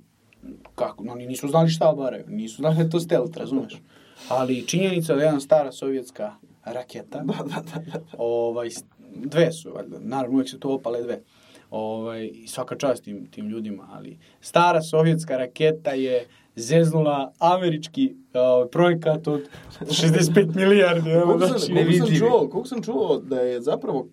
kako, oni nisu znali šta obaraju, nisu znali da to stealth, razumeš? Ali činjenica da je jedna stara sovjetska raketa, Da, da, da, da. ovaj, s- dve su, valjda, naravno uvijek se tu opale dve, ovaj, svaka čast tim, tim ljudima, ali stara sovjetska raketa je zeznula američki ovaj, projekat od 65 milijardi. evo, Koliko sam, znači, koliko sam čuo, koliko sam čuo da je zapravo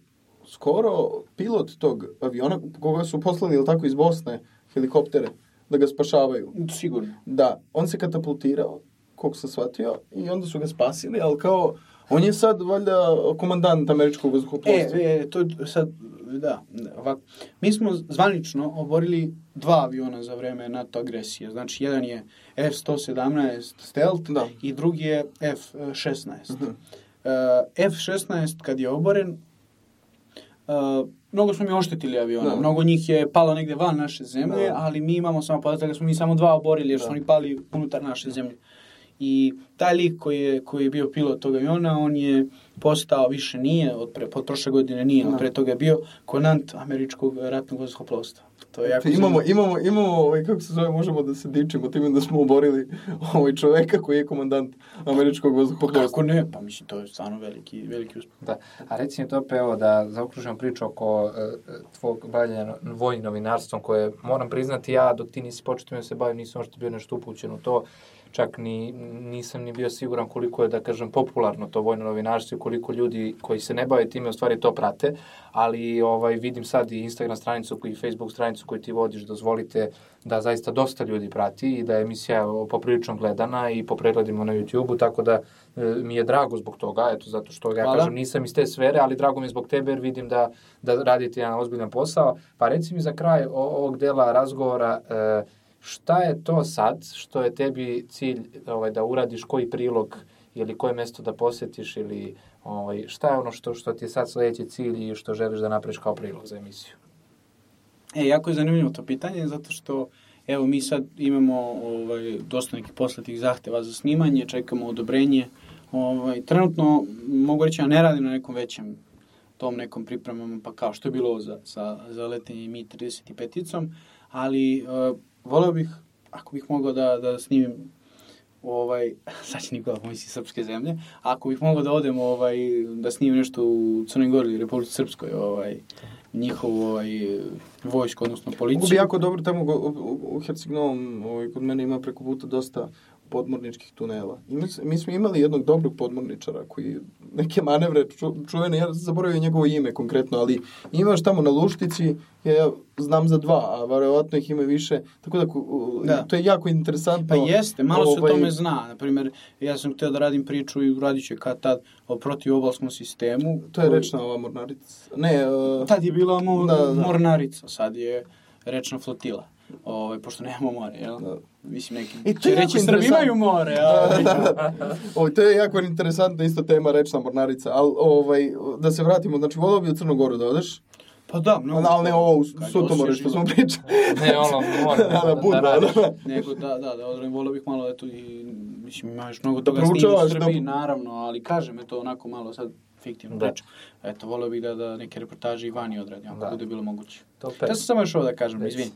skoro pilot tog aviona, koga su poslali, ili tako, iz Bosne, helikoptere, da ga spašavaju. Sigurno. Da, on se katapultirao, koliko sam shvatio, i onda su ga spasili, ali kao, on je sad, valjda, komandant američkog E, vazduhoplovstva. e, to je sad, da, ovako. Mi smo zvanično oborili dva aviona za vreme NATO agresije. Znači, jedan je F-117 Stealth Da. i drugi je F-16. Mhm. Uh, F-16 kad je oboren, uh, mnogo smo mi oštetili aviona, Da. mnogo njih je palo negde van naše zemlje, Da. ali mi imamo samo podatak da smo mi samo dva oborili jer su Da. oni pali unutar naše zemlje. I taj lik koji je, koji je bio pilot tog aviona, on je postao, više nije, od, pre, od prošle godine nije, od Da. pre toga je bio konant američkog ratnog vazduhoplovstva. To je jako Imamo, zanimljivo. imamo, imamo, ovaj, kako se zove, možemo da se dičimo time da smo oborili ovaj čoveka koji je komandant američkog vazduhoplovstva. Kako ne? Pa mislim, to je stvarno veliki, veliki uspeh. Da. A reci mi to evo da zaokružimo priču oko uh, tvog bavljanja vojnim novinarstvom koje moram priznati ja dok ti nisi počeo time da se bavim nisam možda bio nešto upućen u to čak ni, nisam ni bio siguran koliko je, da kažem, popularno to vojno novinarstvo i koliko ljudi koji se ne bave time u stvari to prate, ali ovaj, vidim sad i Instagram stranicu i Facebook stranicu koju ti vodiš, dozvolite da zaista dosta ljudi prati i da je emisija poprilično gledana i po pregledima na YouTube-u, tako da e, mi je drago zbog toga, eto, zato što ja Hvala. kažem nisam iz te sfere, ali drago mi je zbog tebe jer vidim da, da radite jedan ozbiljan posao. Pa reci mi za kraj ovog dela razgovora, e, šta je to sad što je tebi cilj ovaj, da uradiš koji prilog ili koje mesto da posetiš ili ovaj, šta je ono što, što ti je sad sledeći cilj i što želiš da napraviš kao prilog za emisiju? E, jako je zanimljivo to pitanje, zato što evo mi sad imamo ovaj, dosta nekih posletih zahteva za snimanje, čekamo odobrenje. Ovaj, trenutno mogu reći ja ne radim na nekom većem tom nekom pripremama, pa kao što je bilo za, za, za letenje mi 35-icom, ali uh, voleo bih, ako bih mogao da, da snimim ovaj, sad će Nikola pomisli srpske zemlje, ako bih mogao da odem ovaj, da snimim nešto u Crnoj Gori, Republici Srpskoj, ovaj, njihovu ovaj, vojsku, odnosno Mogu bi policiju. jako dobro tamo u, u, u Herceg-Novom, ovaj, kod mene ima preko puta dosta podmorničkih tunela. I mi, mi smo imali jednog dobrog podmorničara koji neke manevre ču, čuvene, ja zaboravio njegovo ime konkretno, ali imaš tamo na Luštici, ja znam za dva, a verovatno ih ima više, tako da, Da. to je jako interesantno. Pa jeste, malo se o Ovaj, tome zna. Naprimjer, ja sam htio da radim priču i radit ću kad tad o protivobalskom sistemu. To je koji- rečna ova mornarica. Ne, uh, Tad je bila mo Da, da. mornarica, sad je rečna flotila. Ovaj, pošto nemamo more, jel? Da. Mislim, neki I će reći, Srbi imaju more, a... Ovo, to je jako interesantna isto tema, rečna mornarica, ali ovaj, da se vratimo, znači volao bi u Crnu Goru da odeš, Pa da, mnogo. ali ne ovo u Sutomore što smo pričali. Ne, ono, mora da, da, budno, radiš. da. Nego da, da, da odravim, volio bih malo eto i, mislim, ima još mnogo Da toga snima u proučavaš, Srbiji, da- naravno, ali kažem, eto, onako malo sad fiktivno Da. pričam. Eto, volio bih da, da neke reportaže i vani odradim, ako Da. bude bilo moguće. To Ja sam samo još ovo da kažem, Reci. izvini.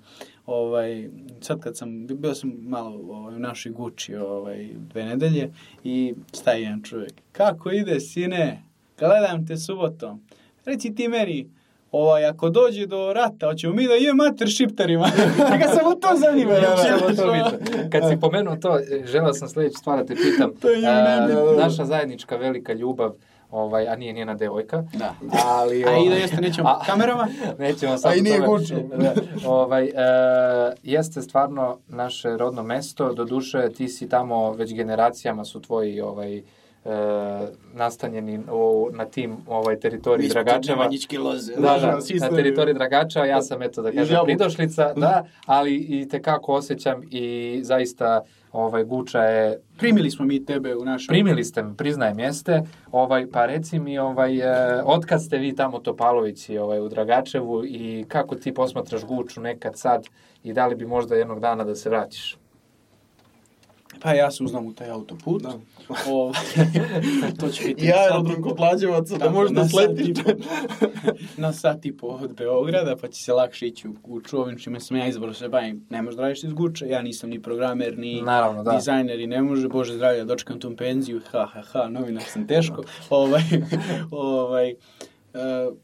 Ovaj, sad kad sam, bio sam malo ovaj, u našoj Guči ovaj, dve nedelje i staje jedan čovjek. Kako ide, sine? Gledam te subotom. Reci ti meni, ovaj, ako dođe do rata, hoćemo mi da je mater šiptarima. Njega samo to zanima. Da, da, to ono? pitam. Kad si pomenuo to, želeo sam sljedeću stvar da te pitam. To je A, naša zajednička velika ljubav, ovaj, a nije njena devojka. Da. Ali, A i da ovaj, jeste nećemo a- kamerama. Nećemo sad A i nije. Guču. Da, ovaj, e, jeste stvarno naše rodno mesto, doduše ti si tamo već generacijama su tvoji ovaj, e, nastanjeni u, na tim ovaj, teritoriji Dragačeva. Nemanjičke loze. Da, da, svi na teritoriji Dragača, ja sam eto da kažem pridošlica, da, ali i tekako osjećam i zaista ovaj Guča je Primili smo mi tebe u našem... primili ste me, priznajem jeste, ovaj pa reci mi ovaj e, otkad ste vi tamo Topalovići ovaj u Dragačevu i kako ti posmatraš Guču nekad sad i da li bi možda jednog dana da se vratiš? Pa ja se uznam u taj autoput. Da. Ovaj, to će biti I sad- kod Lađevaca, da da i sletiš. na sat i po od Beograda, pa će se lakše ići u Guču, ovim čime sam ja izbrao se bavim. Ne možeš da radiš iz Guče, ja nisam ni programer, ni Naravno, da. dizajner i ne može, bože zdravlja, dočekam tu penziju, ha, ha, ha, novinar sam teško. ovaj, ovaj, uh,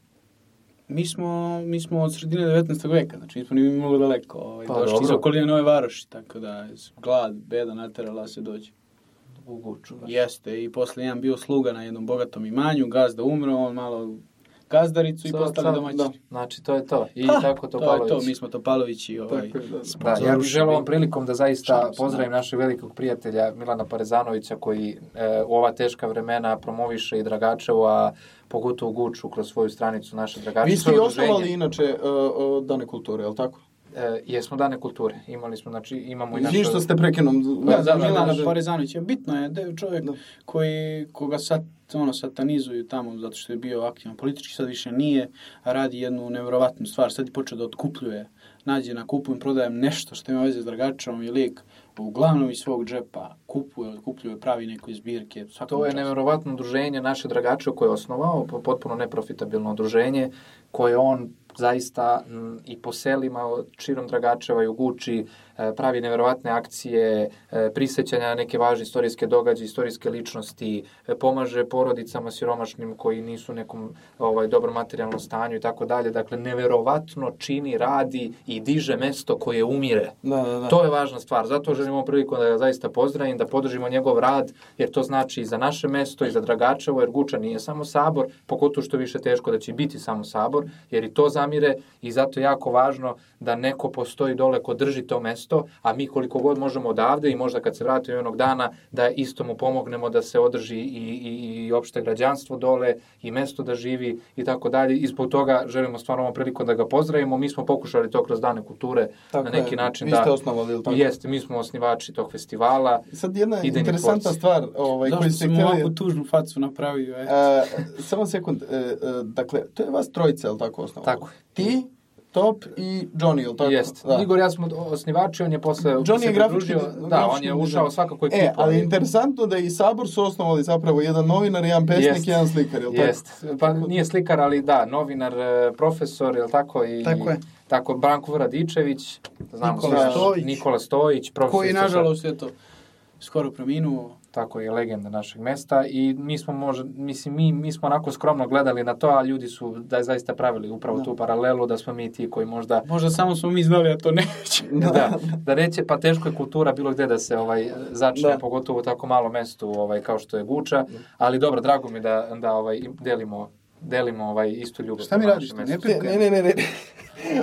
mi smo, mi smo od sredine 19. veka, znači nismo ni mnogo daleko, ovaj, Pa, došli iz okoline Nove Varoši, tako da glad, beda naterala se dođe. Baš. Jeste, i posle jedan bio sluga na jednom bogatom imanju, gazda umro, on malo gazdaricu i postali sad, domaćini. da. Znači to je to. I Ha, tako to Topalović. je to, mi smo Topalovići ovaj, Tako da. Da, sponzoriši ja bih želeo ovom prilikom da zaista pozdravim da. našeg velikog prijatelja Milana Parezanovića koji e, u ova teška vremena promoviše i Dragačevu, a pogotovo Guču kroz svoju stranicu naše Dragače. Vi ste i osnovali inače uh, uh, Dane kulture, je li tako? E, jesmo dane kulture. Imali smo, znači, imamo i naše... što ste prekinom. Da, Da, za da, da, Milana da. Parezanovića. Bitno je da je čovjek Da. koji, koga sad ono, satanizuju tamo zato što je bio aktivan politički, sad više nije, radi jednu nevjerovatnu stvar. Sad je počeo da otkupljuje. Nađe na kupujem, prodajem nešto što ima veze s Dragačevom i lik uglavnom iz svog džepa kupuje, otkupljuje, pravi neke zbirke. To je času. nevjerovatno udruženje naše Dragače koje je osnovao, po- potpuno neprofitabilno udruženje, koje on zaista m, i po selima širom Dragačeva i u Guči pravi nevjerovatne akcije, e, prisećanja na neke važne istorijske događaje, istorijske ličnosti, e, pomaže porodicama siromašnim koji nisu u nekom ovaj, dobrom materijalnom stanju i tako dalje. Dakle, nevjerovatno čini, radi i diže mesto koje umire. Da, da, da. To je važna stvar. Zato želim ovom prilikom da ga zaista pozdravim, da podržimo njegov rad, jer to znači i za naše mesto i za Dragačevo, jer Guča nije samo sabor, pogotovo što više teško da će biti samo sabor, jer i to zamire i zato je jako važno da neko postoji dole ko drži to mesto, a mi koliko god možemo odavde i možda kad se vratimo jednog dana da isto mu pomognemo da se održi i, i, i opšte građanstvo dole i mesto da živi i tako dalje. I zbog toga želimo stvarno ovom prilikom da ga pozdravimo. Mi smo pokušali to kroz dane kulture Tako na neki je. način Vi da... ste osnovali, ili tako? Jeste, mi smo osnivači tog festivala. Sad jedna interesantna tvorci. stvar ovaj, Zašto ste sam htjeli... ovako tužnu facu napravio? E? E, samo sekund, e, e, dakle, to je vas trojica, je li tako osnovalo? Tako je. Ti, top i Johnny, ili tako? Jest. Da. Igor ja smo osnivači, on je posle Johnny je grafički, Da, on je ušao svakako ekipu. E, ali interesantno da i Sabor su osnovali zapravo jedan novinar, jedan pesnik, Jest. jedan slikar, jel tako? Jest. Pa nije slikar, ali da, novinar, e, profesor, jel tako? I, Tako je. Tako, Branko Radičević, znamo Nikola Stojić. Nikola Stojić, profesor. Koji, nažalost, eto, skoro preminuo. Tako je legenda našeg mesta i mi smo možda, mislim, mi, mi smo onako skromno gledali na to, a ljudi su da je zaista pravili upravo Da. tu paralelu da smo mi ti koji možda Možda samo smo mi znali, a to neće. da, da reće, pa teško je kultura bilo gde da se ovaj začne, Da. pogotovo u tako malo mestu ovaj, kao što je Guča, ali dobro, drago mi da, da ovaj, delimo, delimo ovaj, istu ljubav. Šta mi radiš? Ne. Ne, ne, ne, ne. ne.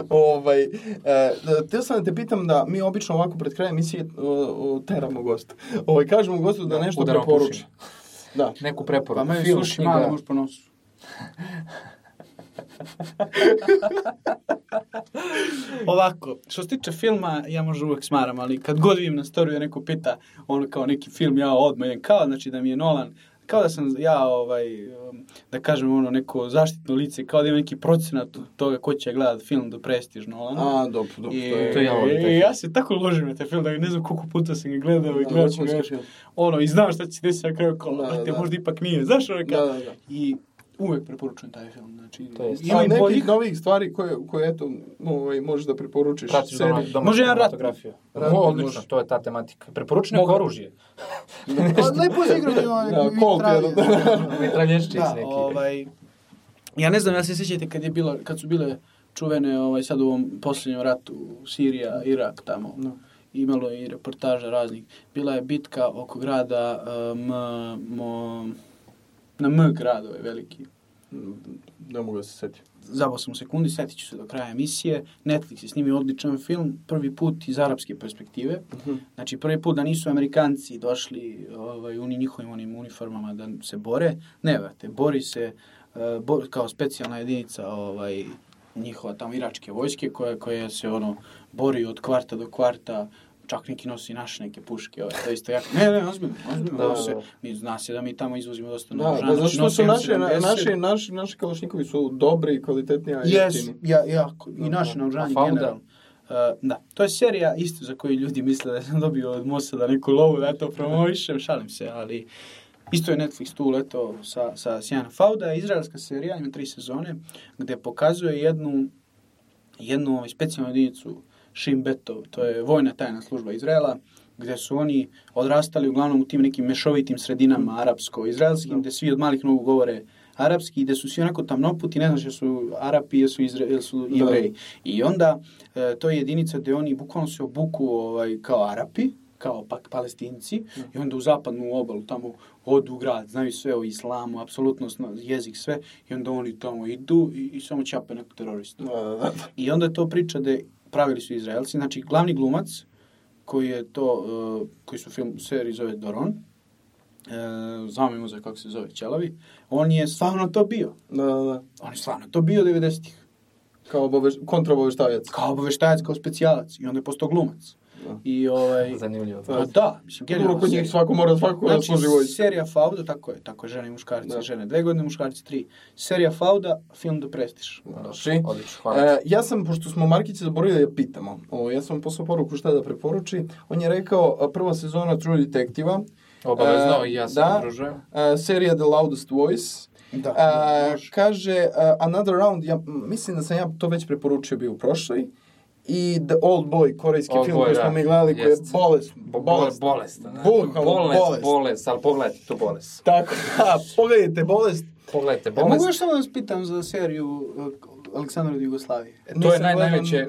ovaj, e, da, teo sam da te pitam da mi obično ovako pred krajem emisije teramo gosta. Ovaj, kažemo gostu da, Da, nešto udarom preporuči. Da. Neku preporuku, Pa film, sluši malo, možeš po nosu. Ovako, što se tiče filma, ja možda uvek smaram, ali kad god vidim na storiju neko pita, ono kao neki film, ja odmah idem kao, znači da mi je Nolan, kao da sam ja, ovaj, da kažem, ono, neko zaštitno lice, kao da ima neki procenat od toga ko će gledat film do Prestiž Nolana. A, dobro, dobro. I, to je... ja volim i ja se tako ložim na taj film, da ne znam koliko puta sam ga gledao i Da, gledat ću ga još. Ono, i znam šta će se desiti na kraju kola, Da, da, te da. možda ipak nije. Znaš, ono, Da, kao, da, da. i uvek preporučujem taj film. Znači, To jest. ima Ima i nekih boljih. novih stvari koje, koje eto, ovaj, možeš da preporučiš. Pratiš seriji. doma, doma Može jedan rat. fotografiju. Rat, Mo, odlično, može. to je ta tematika. Preporuči neko Mogu. oružje. Pa, lepo ovaj, Da, Colt jedan. Mitralješčić Da, neki. ovaj, ja ne znam, ja se sjećate kad je bilo, kad su bile čuvene ovaj, sad u ovom posljednjem ratu Sirija, Irak tamo. Da. Imalo je i reportaža raznih. Bila je bitka oko grada uh, M, mo, na M grad ovaj veliki. Ne mogu da se setim. Zabao sam u sekundi, setit ću se do kraja emisije. Netflix je snimio odličan film, prvi put iz arapske perspektive. Mhm. Znači, prvi put da nisu Amerikanci došli ovaj, u njihovim onim uniformama da se bore. Ne, vrate, bori se uh, bo, kao specijalna jedinica ovaj, njihova tamo iračke vojske koja, koja se ono bori od kvarta do kvarta čak neki nosi naše neke puške, ovaj, to je isto jako. Ne, ne, ozbiljno, ozbiljno. Da, Da, da, se, da. mi zna se da mi tamo izvozimo dosta Da, da, Znači, zato što su nosimo naši, 70. naši, naši, naši kalašnikovi su dobri i kvalitetni, a Yes, ja, jako. I Da, naše da. naoružanje A Fauda? generalno. Uh, da, to je serija isto za koju ljudi misle da sam dobio od Mosada neku lovu, da to promovišem, šalim se, ali isto je Netflix tu leto sa, sa Sjana Fauda, izraelska serija, ima tri sezone, gde pokazuje jednu, jednu ovaj, specijalnu jedinicu Shin Betov, to je vojna tajna služba Izraela, gde su oni odrastali uglavnom u tim nekim mešovitim sredinama arapsko-izraelskim, gde svi od malih nogu govore arapski, gde su svi onako tamnoputi, ne znaš jesu Arapi, jesu, Izra, jesu Da. Jevreji. I onda, e, to je jedinica gde oni bukvalno se obuku ovaj, kao Arapi, kao pak palestinci, i onda u zapadnu obalu tamo odu u grad, znaju sve o islamu, apsolutno jezik, sve, i onda oni tamo idu i, i samo ćape nekog teroristu. Da, da, da. I onda to priča da pravili su Izraelci, znači glavni glumac koji je to, uh, koji su film seriji zove Doron, uh, znamo mu za kako se zove Ćelavi, on je stvarno to bio. Da, da, da. On je stvarno to bio 90-ih. Kao obaveš, kontraobaveštajac. Kao obaveštajac, kao specijalac. I onda je postao glumac. I ovaj... Zanimljivo. Pa da, mislim, Dobro, genijalno. kod njih svako mora svako da Znači, služi vojsku. serija Fauda, tako je, tako je, žene i muškarci, Da. žene dve godine, muškarci tri. Serija Fauda, film do prestiž. Znači, Odlično, hvala. E, ja sam, pošto smo Markića zaboravili da pitamo, o, ja sam mu poslao poruku šta da preporuči. On je rekao, a, prva sezona True Detective-a, Obavezno e, i ja se da. a, serija The Loudest Voice, Da, a, može. kaže a, Another Round, ja mislim da sam ja to već preporučio bio u prošloj, i The Old Boy, korejski Old film Boy, koji da. smo mi gledali, koji je bolest, Bo, bolest. bolest. Bukvalno bolest, bolest. bolest, ali pogledajte tu bolest. Tako, da, pogledajte, bolest. Pogledajte E, mogu bolest. još samo da vas pitam za seriju uh, Aleksandra od Jugoslavije? To je naj, gledao- najveće, e,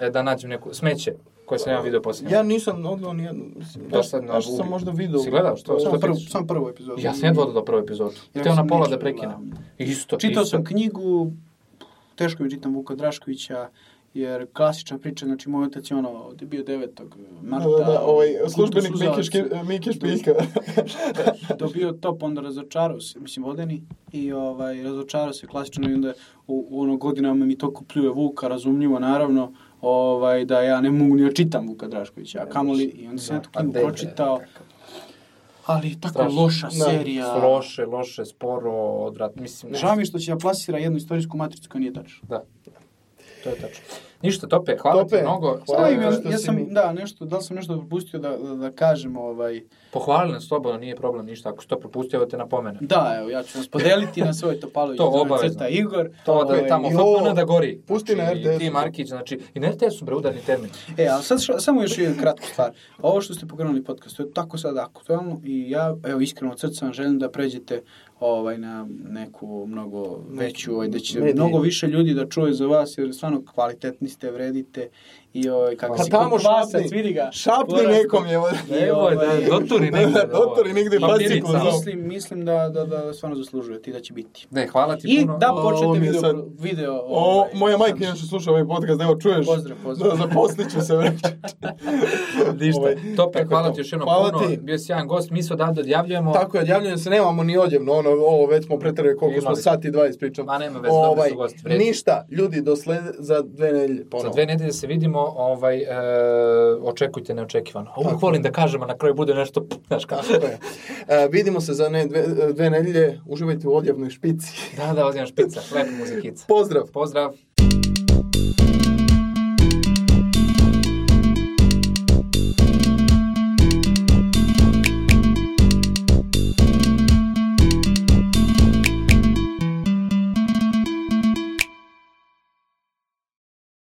e, e, da nađem neku, smeće koje sam ja vidio posljednje. Ja nisam odgledao nijednu, mislim, Do ja, sad na sam možda video. Si gledao što? Što prvu, samo prvu epizodu. Ja sam jedva do prvu epizodu. Ja Htio na sam pola da prekinem. Isto, Čitao isto. sam knjigu, teško mi čitam Vuka Draškovića, jer klasična priča, znači moj otac je ono, je bio 9. marta. Da, da, da, ovaj, službenik Mike, Špiljka. dobio top, onda razočarao se, mislim, vodeni, i ovaj, razočarao se klasično i onda u, u ono godinama mi to kupljuje Vuka, razumljivo naravno, ovaj, da ja ne mogu ni da čitam Vuka Draškovića, a kamoli, i onda sam ja tu Pa knjigu pročitao, Ali tako Strašno. loša Da. serija. Loše, loše, sporo, odvrat, mislim... ne Žao mi što će da plasira jednu istorijsku matricu koja nije tačna. Da. To je tačno. Ništa, Tope, hvala Tope, ti mnogo. hvala Hvala Hvala im, vam ja, ja sam, mi- da, nešto, da li sam nešto propustio da, da, da kažem, ovaj, Pohvali nas slobodno, nije problem ništa. Ako si to propustio, evo te napomene. da, evo, ja ću vas podeliti na svoj Topalović, To obavezno. Crta Igor. To da je Ovaj, tamo i ovo- FPN da gori. pusti na Znači, i RTS-u. Ti Markić, znači, i na RTS-u bre udarni termin. E, ali sad šo- samo još jedna kratka stvar. Ovo što ste pokrenuli podcast, to je tako sad aktualno i ja, evo, iskreno od srca vam želim da pređete ovaj, na neku mnogo veću, ovaj, da će mnogo više ljudi da čuje za vas, jer stvarno kvalitetni ste, vredite i ovaj, kako Pa si tamo šapni. vidi ga. Šapni nekom je. Evo, da, doturi negde. Da, doturi negde Papirica. fasciklu, da. Mislim, mislim da, da, da stvarno zaslužujete i da će biti. Ne, hvala ti I puno. da O, ovo počnete video, sad- video O, ovaj, moja majka inače sluša ovaj podcast, evo čuješ. Pozdrav, pozdrav. Da, zaposlit ću se već. Ništa. Ovaj, Tope, hvala ti još jednom Hvala puno. ti. Bio si jedan gost, mi se odavde odjavljujemo. Tako je, odjavljujemo se, nemamo ni odjevno, ono, ovo već smo pretrali koliko smo Imali. sat i 20 pričamo. Ma, nema veze, dobri su gosti. Ništa, ljudi, do sled, za dve nedelje Za dve nedelje se vidimo, ovaj, e, očekujte neočekivano. Uvijek Tako. volim da kažem, a na kraju bude nešto, znaš kako. Tako je. E, vidimo se za ne, dve, dve nedelje, uživajte u odjevnoj špici. Da, da, odijem špica, lepa muzikica. Pozdrav! Pozdrav.